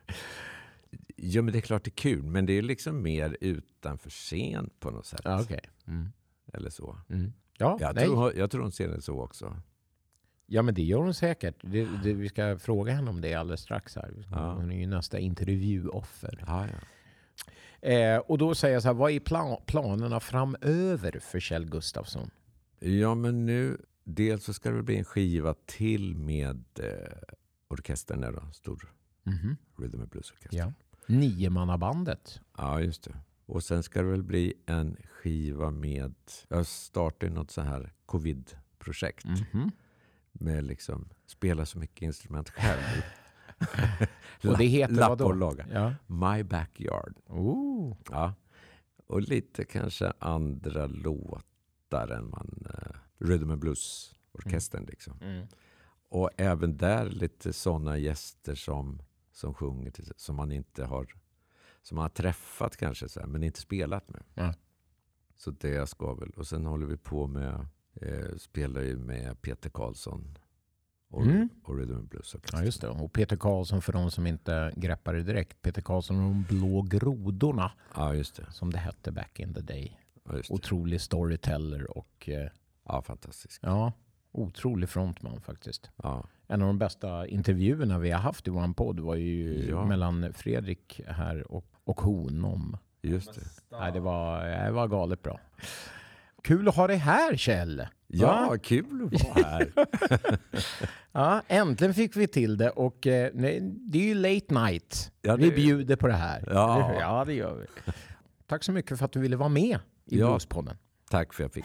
ja, men det är klart det är kul. Men det är liksom mer utanför scen på något sätt. Ja, okej. Mm. Eller så. Mm. Ja, Jag nej. tror, jag tror hon ser det så också. ja, men det gör hon säkert. Det, det, vi ska fråga henne om det alldeles strax. Här. Ja. Hon är ju nästa intervjuoffer. Ja, ja. Eh, och då säger jag så här, vad är plan, planerna framöver för Kjell Gustafsson? Ja, men nu... Dels så ska det bli en skiva till med eh, orkestern där då. Stor Mhm. Rhythm and Blues Orkester. Ja. Niomannabandet. Ja, just det. Och sen ska det väl bli en skiva med... Jag startar något så här covid-projekt. Mhm. Med liksom spela så mycket instrument själv. Och det heter Lappa vad då? och laga. Ja. My Backyard. Oh. Ja. Och lite kanske andra låtar än man... Uh, Rhythm and Blues-orkestern liksom. Mm. Och även där lite sådana gäster som, som sjunger, till, som man inte har som man har träffat kanske, så här, men inte spelat med. Ja. Så det ska väl. Och sen håller vi på med, eh, spelar ju med Peter Karlsson och, Mm. och Rhythm and Blues Orchestra. Ja, just det. Och Peter Karlsson, för de som inte greppar det direkt. Peter Karlsson och de blå grodorna, Ja, just det. som det hette back in the day. Ja, just det. Otrolig storyteller och eh, ja fantastiskt. ja, otrolig frontman faktiskt. Ja. En av de bästa intervjuerna vi har haft i vår podd var ju Ja. mellan Fredrik här och, och honom. Just det. Nej, det, var, det var galet bra. Kul att ha dig här Kjell! Ja, Va? kul att vara här. Ja, äntligen fick vi till det och eh, det är ju late night. Ja, Vi bjuder på det här. Ja. Ja det gör vi. Tack så mycket för att du ville vara med i Ja. Bluespodden. Tack för att jag fick.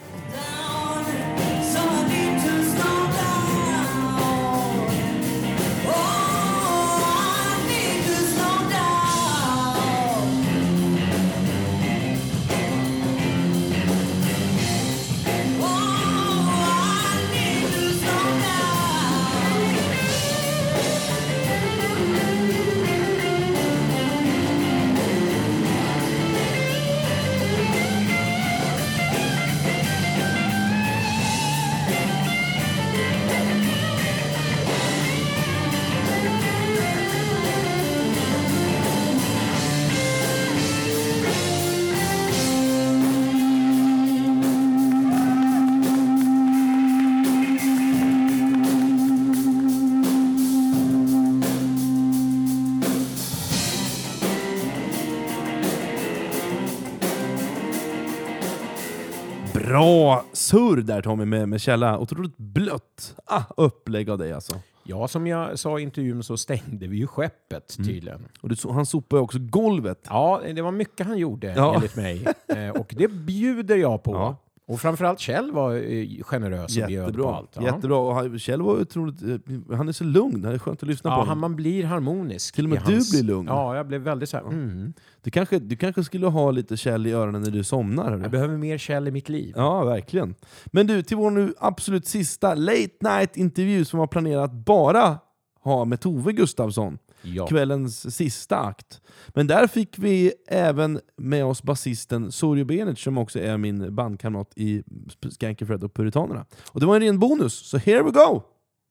Surr där Tommy med, med källa. Otroligt blött ah, upplägg av dig alltså. Ja, som jag sa i intervjun så stängde vi ju skeppet Mm. tydligen. Och du, han sopade också golvet. Ja, det var mycket han gjorde Ja. enligt mig. Eh, och det bjuder jag på. Ja. Och framförallt Kjell var eh, generös och bjöd på allt. Ja. Jättebra. Och Kjell var otroligt... eh, Han är så lugn. Det är skönt att lyssna på Ja, honom. han, man blir harmonisk. Till och med du hans- blir lugn. Ja, jag blev väldigt så här, mm. Du, kanske, du kanske skulle ha lite Kjell i öronen när du somnar? hörru. Jag behöver mer Kjell i mitt liv. Ja, verkligen. Men du, till vår nu absolut sista late night intervju som var planerat bara ha med Tove Gustafsson. Ja. Kvällens sista akt. Men där fick vi även med oss basisten Sorjo Benic som också är min bandkamrat i Skanky Fred och Puritanerna. Och det var en ren bonus, så here we go!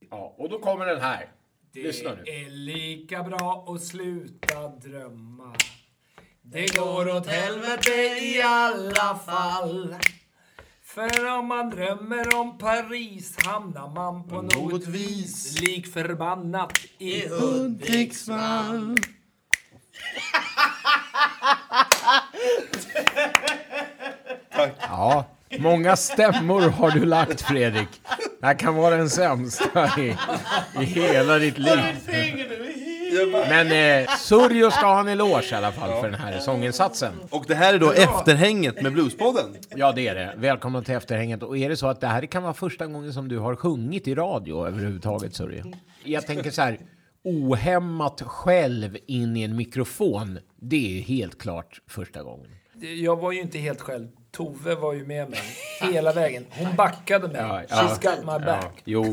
Ja, och då kommer den här. Lyssna nu. Det är lika bra att sluta drömma. Det går åt helvete i alla fall. För om man drömmer om Paris hamnar man på något vis lik förbannat i Hudiksvall. Ja, många stämmor har du lagt Fredrik. Det här kan vara den sämsta i, i hela ditt liv. Men eh, Surjo ska ha en eloge i alla fall för den här sånginsatsen. Och det här är då efterhänget med Bluespodden. Ja, det är det. Välkomna till efterhänget. Och är det så att det här kan vara första gången som du har sjungit i radio överhuvudtaget, Surjo? Jag tänker så här, ohämmat själv in i en mikrofon, det är helt klart första gången. Jag var ju inte helt själv. Tove var ju med mig hela vägen. Hon backade mig. Ja, She's got my back. Ja, jo,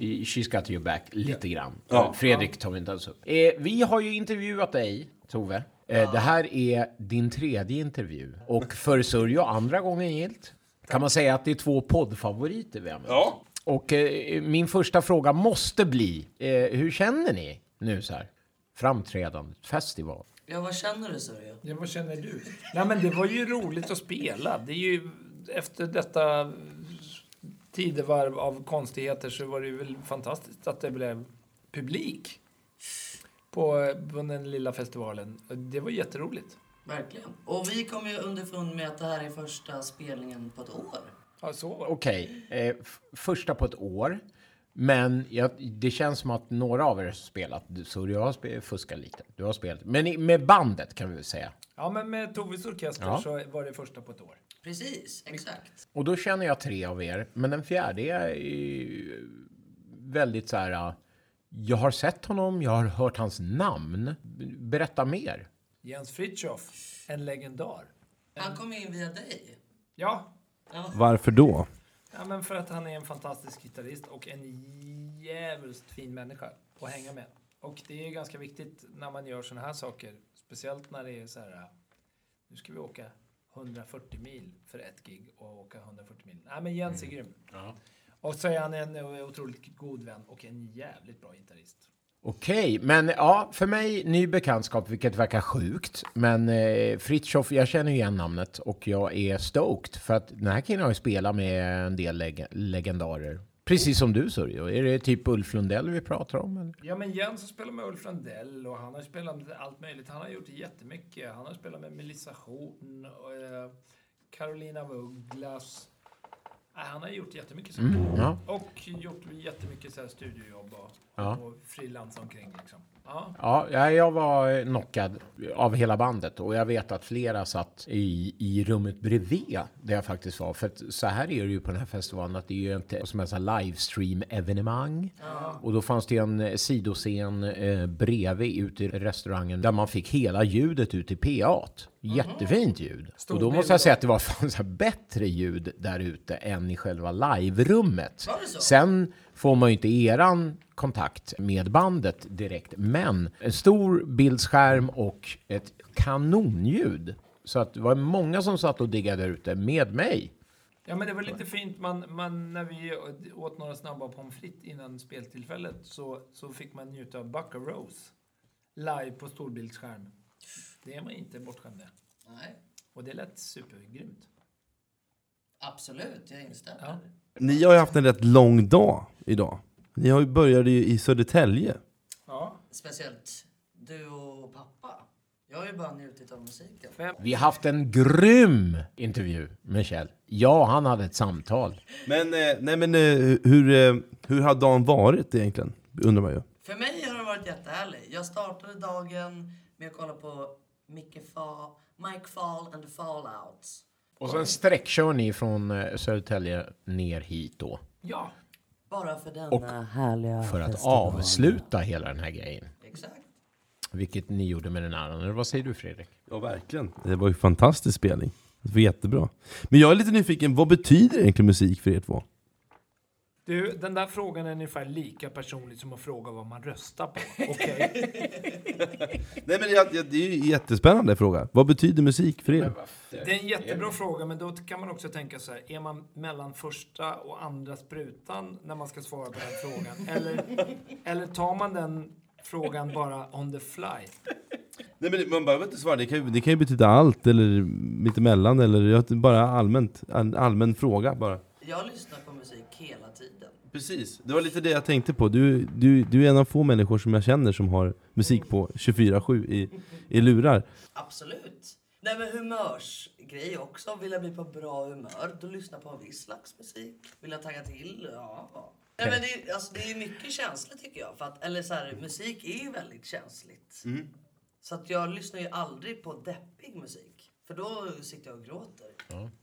she's got your back lite grann. Ja. Fredrik tar vi inte ens upp. Eh, vi har ju intervjuat dig, Tove. Eh, det här är din tredje intervju. Och för Surjo andra gången gilt. Kan man säga att det är två poddfavoriter vi har med Ja. Och eh, min första fråga måste bli, eh, hur känner ni nu så här? Framträdande, festival. Ja, vad känner du Sörja? Ja, vad känner du? Nej, men det var ju roligt att spela. Det är ju efter detta tidevarv av konstigheter så var det ju väl fantastiskt att det blev publik på, på den lilla festivalen. Det var jätteroligt. Verkligen. Och vi kom ju underfund med att det här är första spelningen på ett år. Ja, så var det. Okej, eh, f- första på ett år. Men jag, det känns som att några av er har spelat. Så du har fuskat lite. Du har spelat. Men i- med bandet kan vi väl säga. Ja, men med Toves orkester Ja. så var det första på ett år. Precis, exakt. Och då känner jag tre av er. Men den fjärde är väldigt så här... uh, Jag har sett honom, jag har hört hans namn. Berätta mer. Jens Fritiof, en legendar. Han kom in via dig. Ja, Varför då? Ja men för att han är en fantastisk gitarrist och en jävligt fin människa att hänga med. Och det är ganska viktigt när man gör såna här saker. Speciellt när det är så här, nu ska vi åka 140 mil för ett gig och åka 140 mil. Nej men Jens är grym. Och så är han en otroligt god vän och en jävligt bra gitarrist. Okej, men ja, för mig ny bekantskap, vilket verkar sjukt. Men eh, Fritiof, jag känner ju igen namnet och jag är stoked för att den här killen har ju spelat med en del leg legendarer. Precis som du Sörjo, Är det typ Ulf Lundell vi pratar om? Eller? Ja, men Jens har spelat med Ulf Lundell och han har spelat med allt möjligt. Han har gjort jättemycket. Han har spelat med Melissa Horn och eh, Carolina af Ugglas. Han har gjort jättemycket saker. Mm, ja. Och gjort jättemycket så här studiojobb och, Ja. och frilans omkring. Liksom. Ja. Ja, jag- var eh, knockad av hela bandet och jag vet att flera satt i, i rummet bredvid där jag faktiskt var. För så här är det ju på den här festivalen att det är ju inte som en livestream-evenemang. Och då fanns det en eh, sidoscen eh, bredvid ute i restaurangen där man fick hela ljudet ut i PA't. Jättefint ljud. Stor och då måste jag säga att det var fan så bättre ljud där ute än i själva live-rummet. Sen får man ju inte eran kontakt med bandet direkt, men en stor bildskärm och ett kanonljud. Så att det var många som satt och diggade där ute med mig. ja, men det var lite fint. Man, man, när vi åt några snabba pommes frites innan speltillfället så, så fick man njuta av Rose live på storbildsskärm. Det är man inte bortskämd med. Nej, Och det lät supergrymt. absolut. Jag instämmer. Ja. Ni har ju haft en rätt lång dag idag. Ni har ju började ju i Södertälje. Ja. Speciellt du och pappa. Jag har ju bara njutit av musiken. Vi har haft en grym intervju med Kjell. Ja, han hade ett samtal. Men, eh, nej men eh, hur, eh, hur har dagen varit egentligen? Undrar man ju. För mig har det varit jättehärlig. Jag startade dagen med att kolla på Micke Fa, Mike Fall and the Fallouts. Och sen sträckkör ni från eh, Södertälje ner hit då. Ja. Bara för denna Och härliga för att festival. avsluta hela den här grejen. Exakt. Vilket ni gjorde med den andra. Eller Vad säger du Fredrik? Ja, verkligen. Det var ju fantastisk spelning. Det var jättebra. Men jag är lite nyfiken, vad betyder egentligen musik för er två? Du, den där frågan är ungefär lika personlig som att fråga vad man röstar på. Okej? Nej men jag, jag, det är ju en jättespännande fråga. Vad betyder musik för er? Det är en jättebra fråga, men då kan man också tänka så här. Är man mellan första och andra sprutan när man ska svara på den frågan? Eller, eller tar man den frågan bara on the fly? Nej men man behöver inte svara, det kan, ju- det kan ju betyda allt eller mittemellan eller bara allmänt, en allmän fråga bara. Jag lyssnar på. Precis, det var lite det jag tänkte på. Du, du, du är en av få människor som jag känner som har musik på 24-7 i, i lurar. Absolut. Nej men humörsgrej också. Vill jag bli på bra humör, då lyssnar jag på en viss slags musik. Vill jag tagga till? Ja. Nej, men det, är, alltså, det är mycket känsligt tycker jag. För att, eller så här, musik är ju väldigt känsligt. Så att jag lyssnar ju aldrig på deppig musik. För då sitter jag och gråter.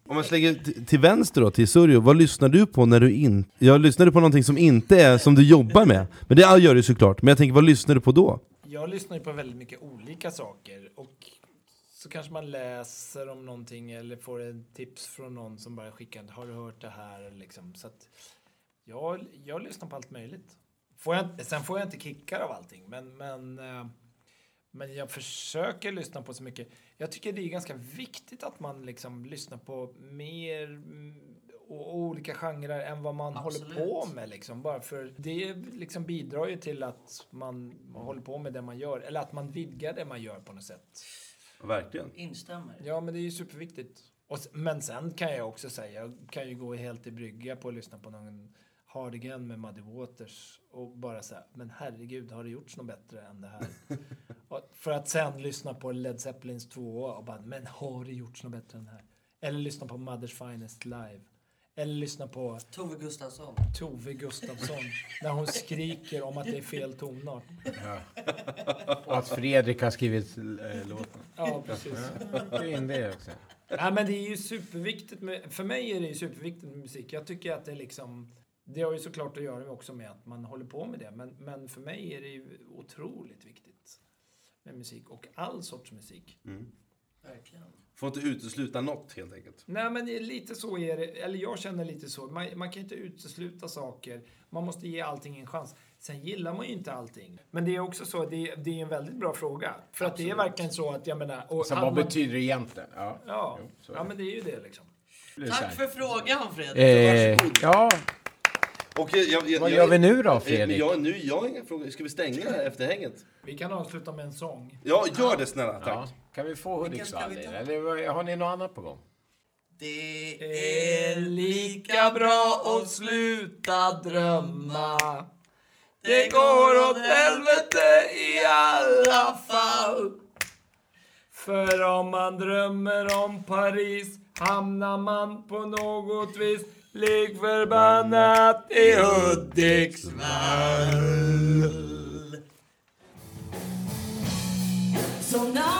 Om man slänger t- till vänster då, till Surjo, vad lyssnar du på när du inte... Jag lyssnade på någonting som inte är som du jobbar med. Men det gör du såklart. Men jag tänker, vad lyssnar du på då? Jag lyssnar ju på väldigt mycket olika saker. Och så kanske man läser om någonting eller får en tips från någon som bara skickar Har du hört det här? Liksom. Så att jag, jag lyssnar på allt möjligt. Får jag, sen får jag inte kickar av allting. Men, men, eh, men jag försöker lyssna på så mycket. Jag tycker det är ganska viktigt att man liksom lyssnar på mer mm, och olika genrer än vad man Absolut. håller på med. Liksom. Bara för det liksom bidrar ju till att man håller på med det man gör. Eller att man vidgar det man gör på något sätt. Verkligen. Instämmer. Ja, men det är ju superviktigt. Och, men sen kan jag också säga, jag kan ju gå helt i brygga på att lyssna på någon Hard Again med Muddy Waters och bara säga, men herregud, har det gjorts något bättre än det här? för att sen lyssna på Led Zeppelins 2 och bara, men har det gjorts något bättre än det här? Eller lyssna på Mothers Finest live. Eller lyssna på Tove Gustafsson. Tove Gustafsson när hon skriker om att det är fel tonart. Och att Fredrik har skrivit äh, låten. Ja, precis. Ja, det är in det också. Nej, men det är ju superviktigt med, för mig är det ju superviktigt med musik. Jag tycker att det är liksom, det har ju såklart att göra också med att man håller på med det. Men, men för mig är det ju otroligt viktigt med musik och all sorts musik. Verkligen. Får inte utesluta något helt enkelt. Nej, men är lite så är det. Eller jag känner lite så. Man, man kan inte utesluta saker. Man måste ge allting en chans. Sen gillar man ju inte allting. Men det är också så, det, det är en väldigt bra fråga. För att det är verkligen så att, jag menar... och Så hade vad man- betyder det egentligen? Ja. Ja, Jo, är ja det. men det är ju det liksom. Är. Tack för frågan Fredrik. Eh, Varsågod. ja, jag, jag, jag, Vad jag- gör vi nu då, Eh, Fredrik? Jag, nu, jag har inga frågor. Ska vi stänga det här efterhänget? Vi kan avsluta med en sång. Ja, gör det snälla. Tack. ja. Kan vi få Hudiksvall? vi ta? Eller vad- har ni något annat på gång? Det är lika bra att sluta drömma. Det går åt helvete i alla fall. För om man drömmer om Paris hamnar man på något vis Ligg förbannat i Hudiksvall. So now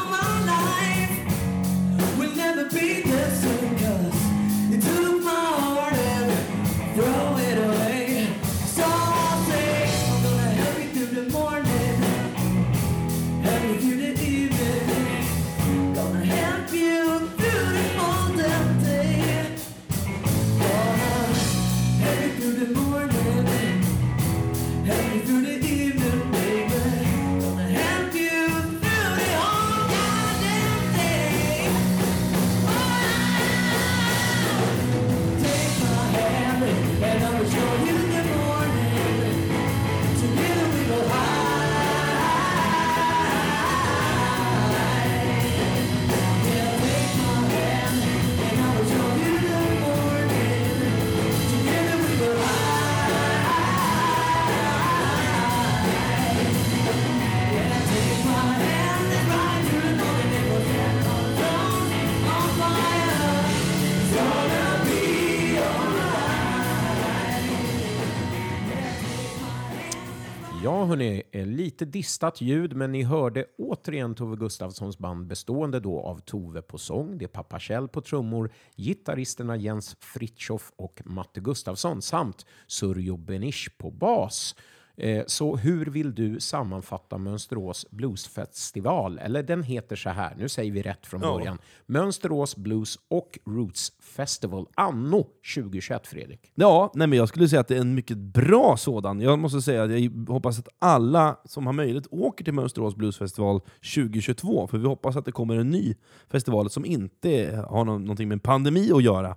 hörni, eh, lite distat ljud, men ni hörde återigen Tove Gustafssons band bestående då av Tove på sång, det är pappa Kjell på trummor, gitarristerna Jens Fritiof och Matte Gustafsson samt Surjo Benisch på bas. Eh, Så hur vill du sammanfatta Mönsterås Bluesfestival? Eller den heter så här, nu säger vi rätt från Ja. början. Mönsterås Blues och Roots Festival anno 2021, Fredrik. Ja, nej men jag skulle säga att det är en mycket bra sådan. Jag måste säga att jag hoppas att alla som har möjlighet åker till Mönsterås Bluesfestival 2022, för vi hoppas att det kommer en ny festival som inte har nå- någonting med pandemi att göra.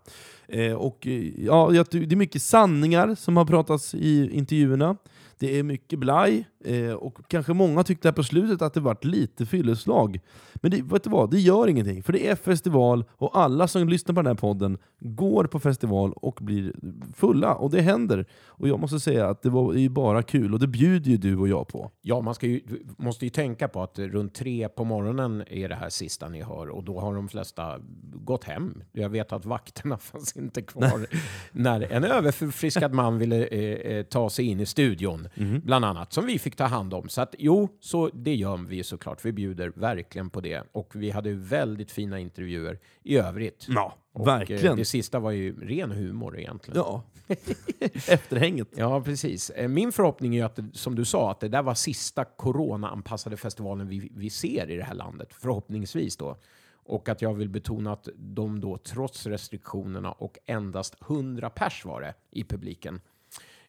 Eh, och eh, ja, Det är mycket sanningar som har pratats i intervjuerna. Det är mycket blaj, eh, och kanske många tyckte här på slutet att det varit lite fylleslag. Men det, vet du vad, det gör ingenting, för det är festival och alla som lyssnar på den här podden går på festival och blir fulla, och det händer. Och jag måste säga att det var ju bara kul, och det bjuder ju du och jag på. Ja, man ska ju, måste ju tänka på att runt tre på morgonen är det här sista ni hör och då har de flesta gått hem. Jag vet att vakterna fanns inte kvar när en överförfriskad man ville eh, eh, ta sig in i studion, Mhm. bland annat, som vi fick ta hand om. Så att jo, så det gör vi såklart. Vi bjuder verkligen på det. Och vi hade väldigt fina intervjuer i övrigt. Ja, och, verkligen. Eh, det sista var ju ren humor egentligen. Ja, efterhänget. Ja, precis. Eh, Min förhoppning är ju att, som du sa, att det där var sista corona-anpassade festivalen vi, vi ser i det här landet. Förhoppningsvis då. Och att jag vill betona att de då, trots restriktionerna och endast 100 pers var det i publiken,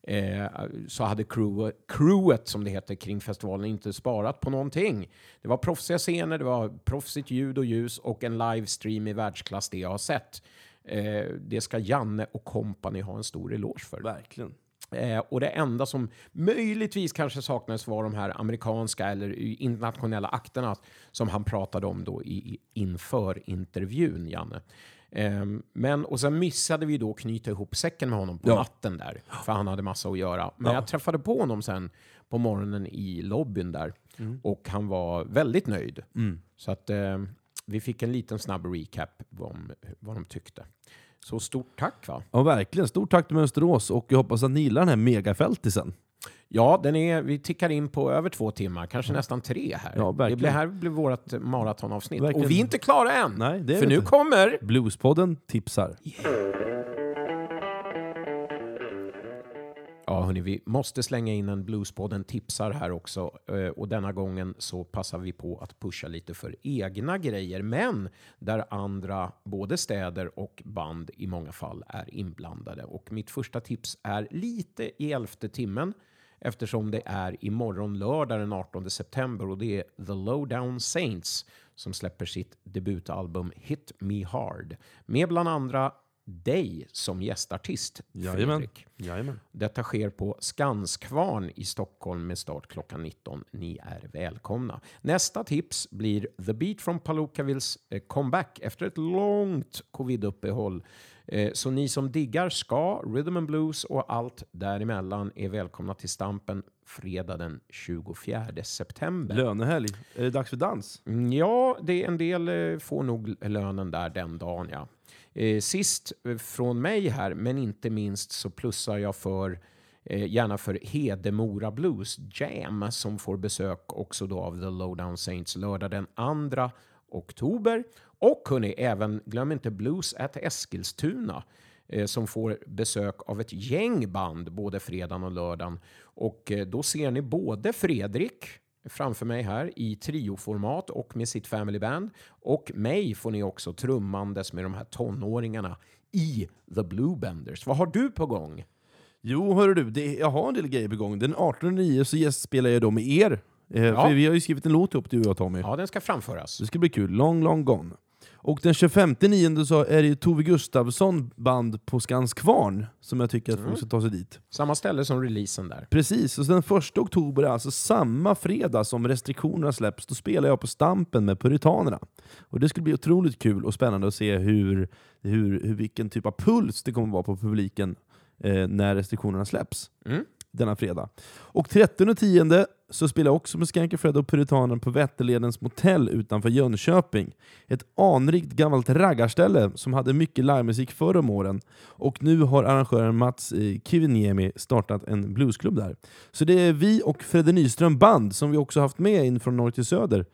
eh, så hade crew, crewet, som det heter, kring festivalen inte sparat på någonting. Det var proffsiga scener, det var proffsigt ljud och ljus och en livestream i världsklass, det jag har sett. Eh, det ska Janne och kompani ha en stor eloge för. Verkligen. Eh, och det enda som möjligtvis kanske saknades var de här amerikanska eller internationella akterna som han pratade om då i, i- inför intervjun, Janne. Ehm, men, och sen missade vi då knyta ihop säcken med honom på Ja. natten där, för han hade massa att göra. Men Ja. jag träffade på honom sen på morgonen i lobbyn där Mm. och han var väldigt nöjd. Mm. Så att eh, vi fick en liten snabb recap om vad de tyckte. Så stort tack va? Ja, verkligen. Stort tack till Mönsterås, och jag hoppas att ni gillar den här megafältisen. Ja, den är, vi tickar in på över två timmar, kanske nästan tre här. Ja, det blir, här blir vårt maratonavsnitt. Verkligen. Och vi är inte klara än! Nej, det är för nu inte. kommer... Bluespodden tipsar. Ja, hörni, vi måste slänga in en Bluespodden tipsar här också. Eh, Och denna gången så passar vi på att pusha lite för egna grejer, men där andra, både städer och band i många fall, är inblandade. Och mitt första tips är lite i elfte timmen eftersom det är imorgon lördag den 18 september och det är The Lowdown Saints som släpper sitt debutalbum Hit Me Hard med bland andra dig som gästartist, Jajamän. Fredrik. Jajamän. Detta sker på Skanskvarn i Stockholm med start klockan 19. Ni är välkomna. Nästa tips blir The Beat from Palookavils eh, comeback efter ett långt covid-uppehåll. Eh, Så ni som diggar ska, rhythm and blues och allt däremellan är välkomna till Stampen fredag den 24 september. Lönehelg. Är det dags för dans? Mm, Ja, det är en del eh, får nog lönen där den dagen, ja. Eh, sist eh, från mig här, men inte minst så plussar jag för eh, gärna för Hedemora Blues Jam som får besök också då av The Lowdown Saints lördag den 2 oktober. Och hörni, även glöm inte Blues at Eskilstuna eh, som får besök av ett gäng band både fredagen och lördagen. Och eh, då ser ni både Fredrik framför mig här i trioformat och med sitt family band. Och mig får ni också trummandes med de här tonåringarna i The Bluebenders. Vad har du på gång? Jo, hörru du, det, jag har en del grejer på gång. Den 18.09 så gästspelar jag då med er. Eh, Ja. Vi har ju skrivit en låt ihop, du och jag Tommy. Ja, den ska framföras. Det ska bli kul. Long, long gone. Och den 25.9 så är det ju Tove Gustafsson band på Skanskvarn som jag tycker att Mm. folk ska ta sig dit. Samma ställe som releasen där. Precis, och den 1 oktober alltså samma fredag som restriktionerna släpps. Då spelar jag på Stampen med Puritanerna. Och det skulle bli otroligt kul och spännande att se hur, hur, hur vilken typ av puls det kommer vara på publiken eh, när restriktionerna släpps Mm. denna fredag. Och 30.10 så spelade jag också med Skanky Fred och Puritanen på Vätterledens motell utanför Jönköping. Ett anrikt gammalt raggarställe som hade mycket livemusik förr om åren. Och nu har arrangören Mats eh, Kiviniemi startat en bluesklubb där. Så det är vi och Fredde Nyström Band, som vi också haft med in från norr till söder,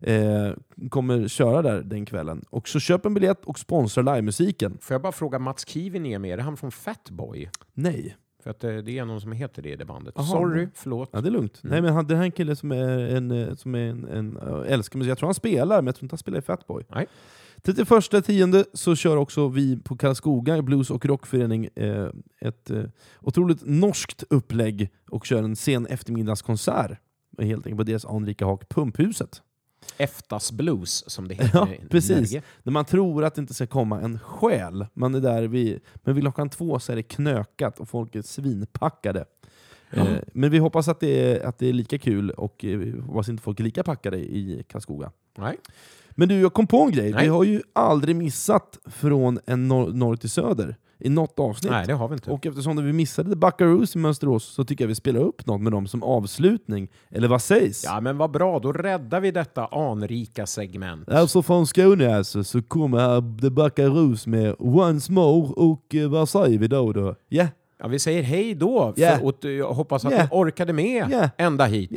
eh, kommer köra där den kvällen. Och så köp en biljett och sponsra livemusiken. Får jag bara fråga, Mats Kiviniemi, är det han från Fatboy? Nej. För att eh, det är någon som heter det i det bandet. Aha. Sorry, förlåt. Ja, det är lugnt. Mm. Nej, men han, det här är en kille som, är en, eh, som är en, en, äh, älskar musik. Jag tror han spelar, men jag tror inte han spelar i Fatboy. Nej. 31 tionde så kör också vi på Karlskoga blues och rockförening eh, ett eh, otroligt norskt upplägg och kör en sen eftermiddagskonsert helt enkelt på deras anrika hak Pumphuset. Eftas Blues, som det heter Ja, i precis. Norge. När man tror att det inte ska komma en själ. Man är där vid, men vid klockan två så är det knökat och folk är svinpackade. Ja. Eh, men vi hoppas att det, är, att det är lika kul och eh, vi hoppas inte folk är lika packade i Karlskoga. Nej. Men du, jag kom på en grej. Nej. Vi har ju aldrig missat från en norr, norr till söder i något avsnitt. Nej, det har vi inte. Och eftersom vi missade The Buckaroos i Mönsterås så tycker jag vi spelar upp något med dem som avslutning. Eller vad sägs? Ja, men vad bra. Då räddar vi detta anrika segment. Alltså från Skåne alltså, så kommer här The Buckaroos med Once More och eh, vad säger vi då? då? Ja, Ja, vi säger hej då. För, Ja. och jag hoppas att Ja. ni orkade med Ja. ända hit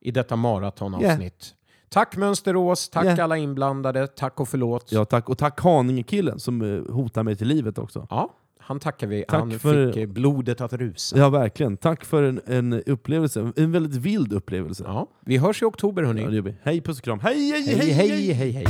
i detta maratonavsnitt. Tack Mönsterås, tack Ja. alla inblandade, tack och förlåt. ja tack. Och tack Haninge-killen som eh, hotar mig till livet också. Ja, han tackar vi. Tack han för- fick eh, blodet att rusa. Ja, verkligen. Tack för en, en upplevelse. En väldigt vild upplevelse. Ja. Vi hörs i oktober hörni. Ja. Hej, puss och kram. Hej, hej, hej, hej, hej, hej.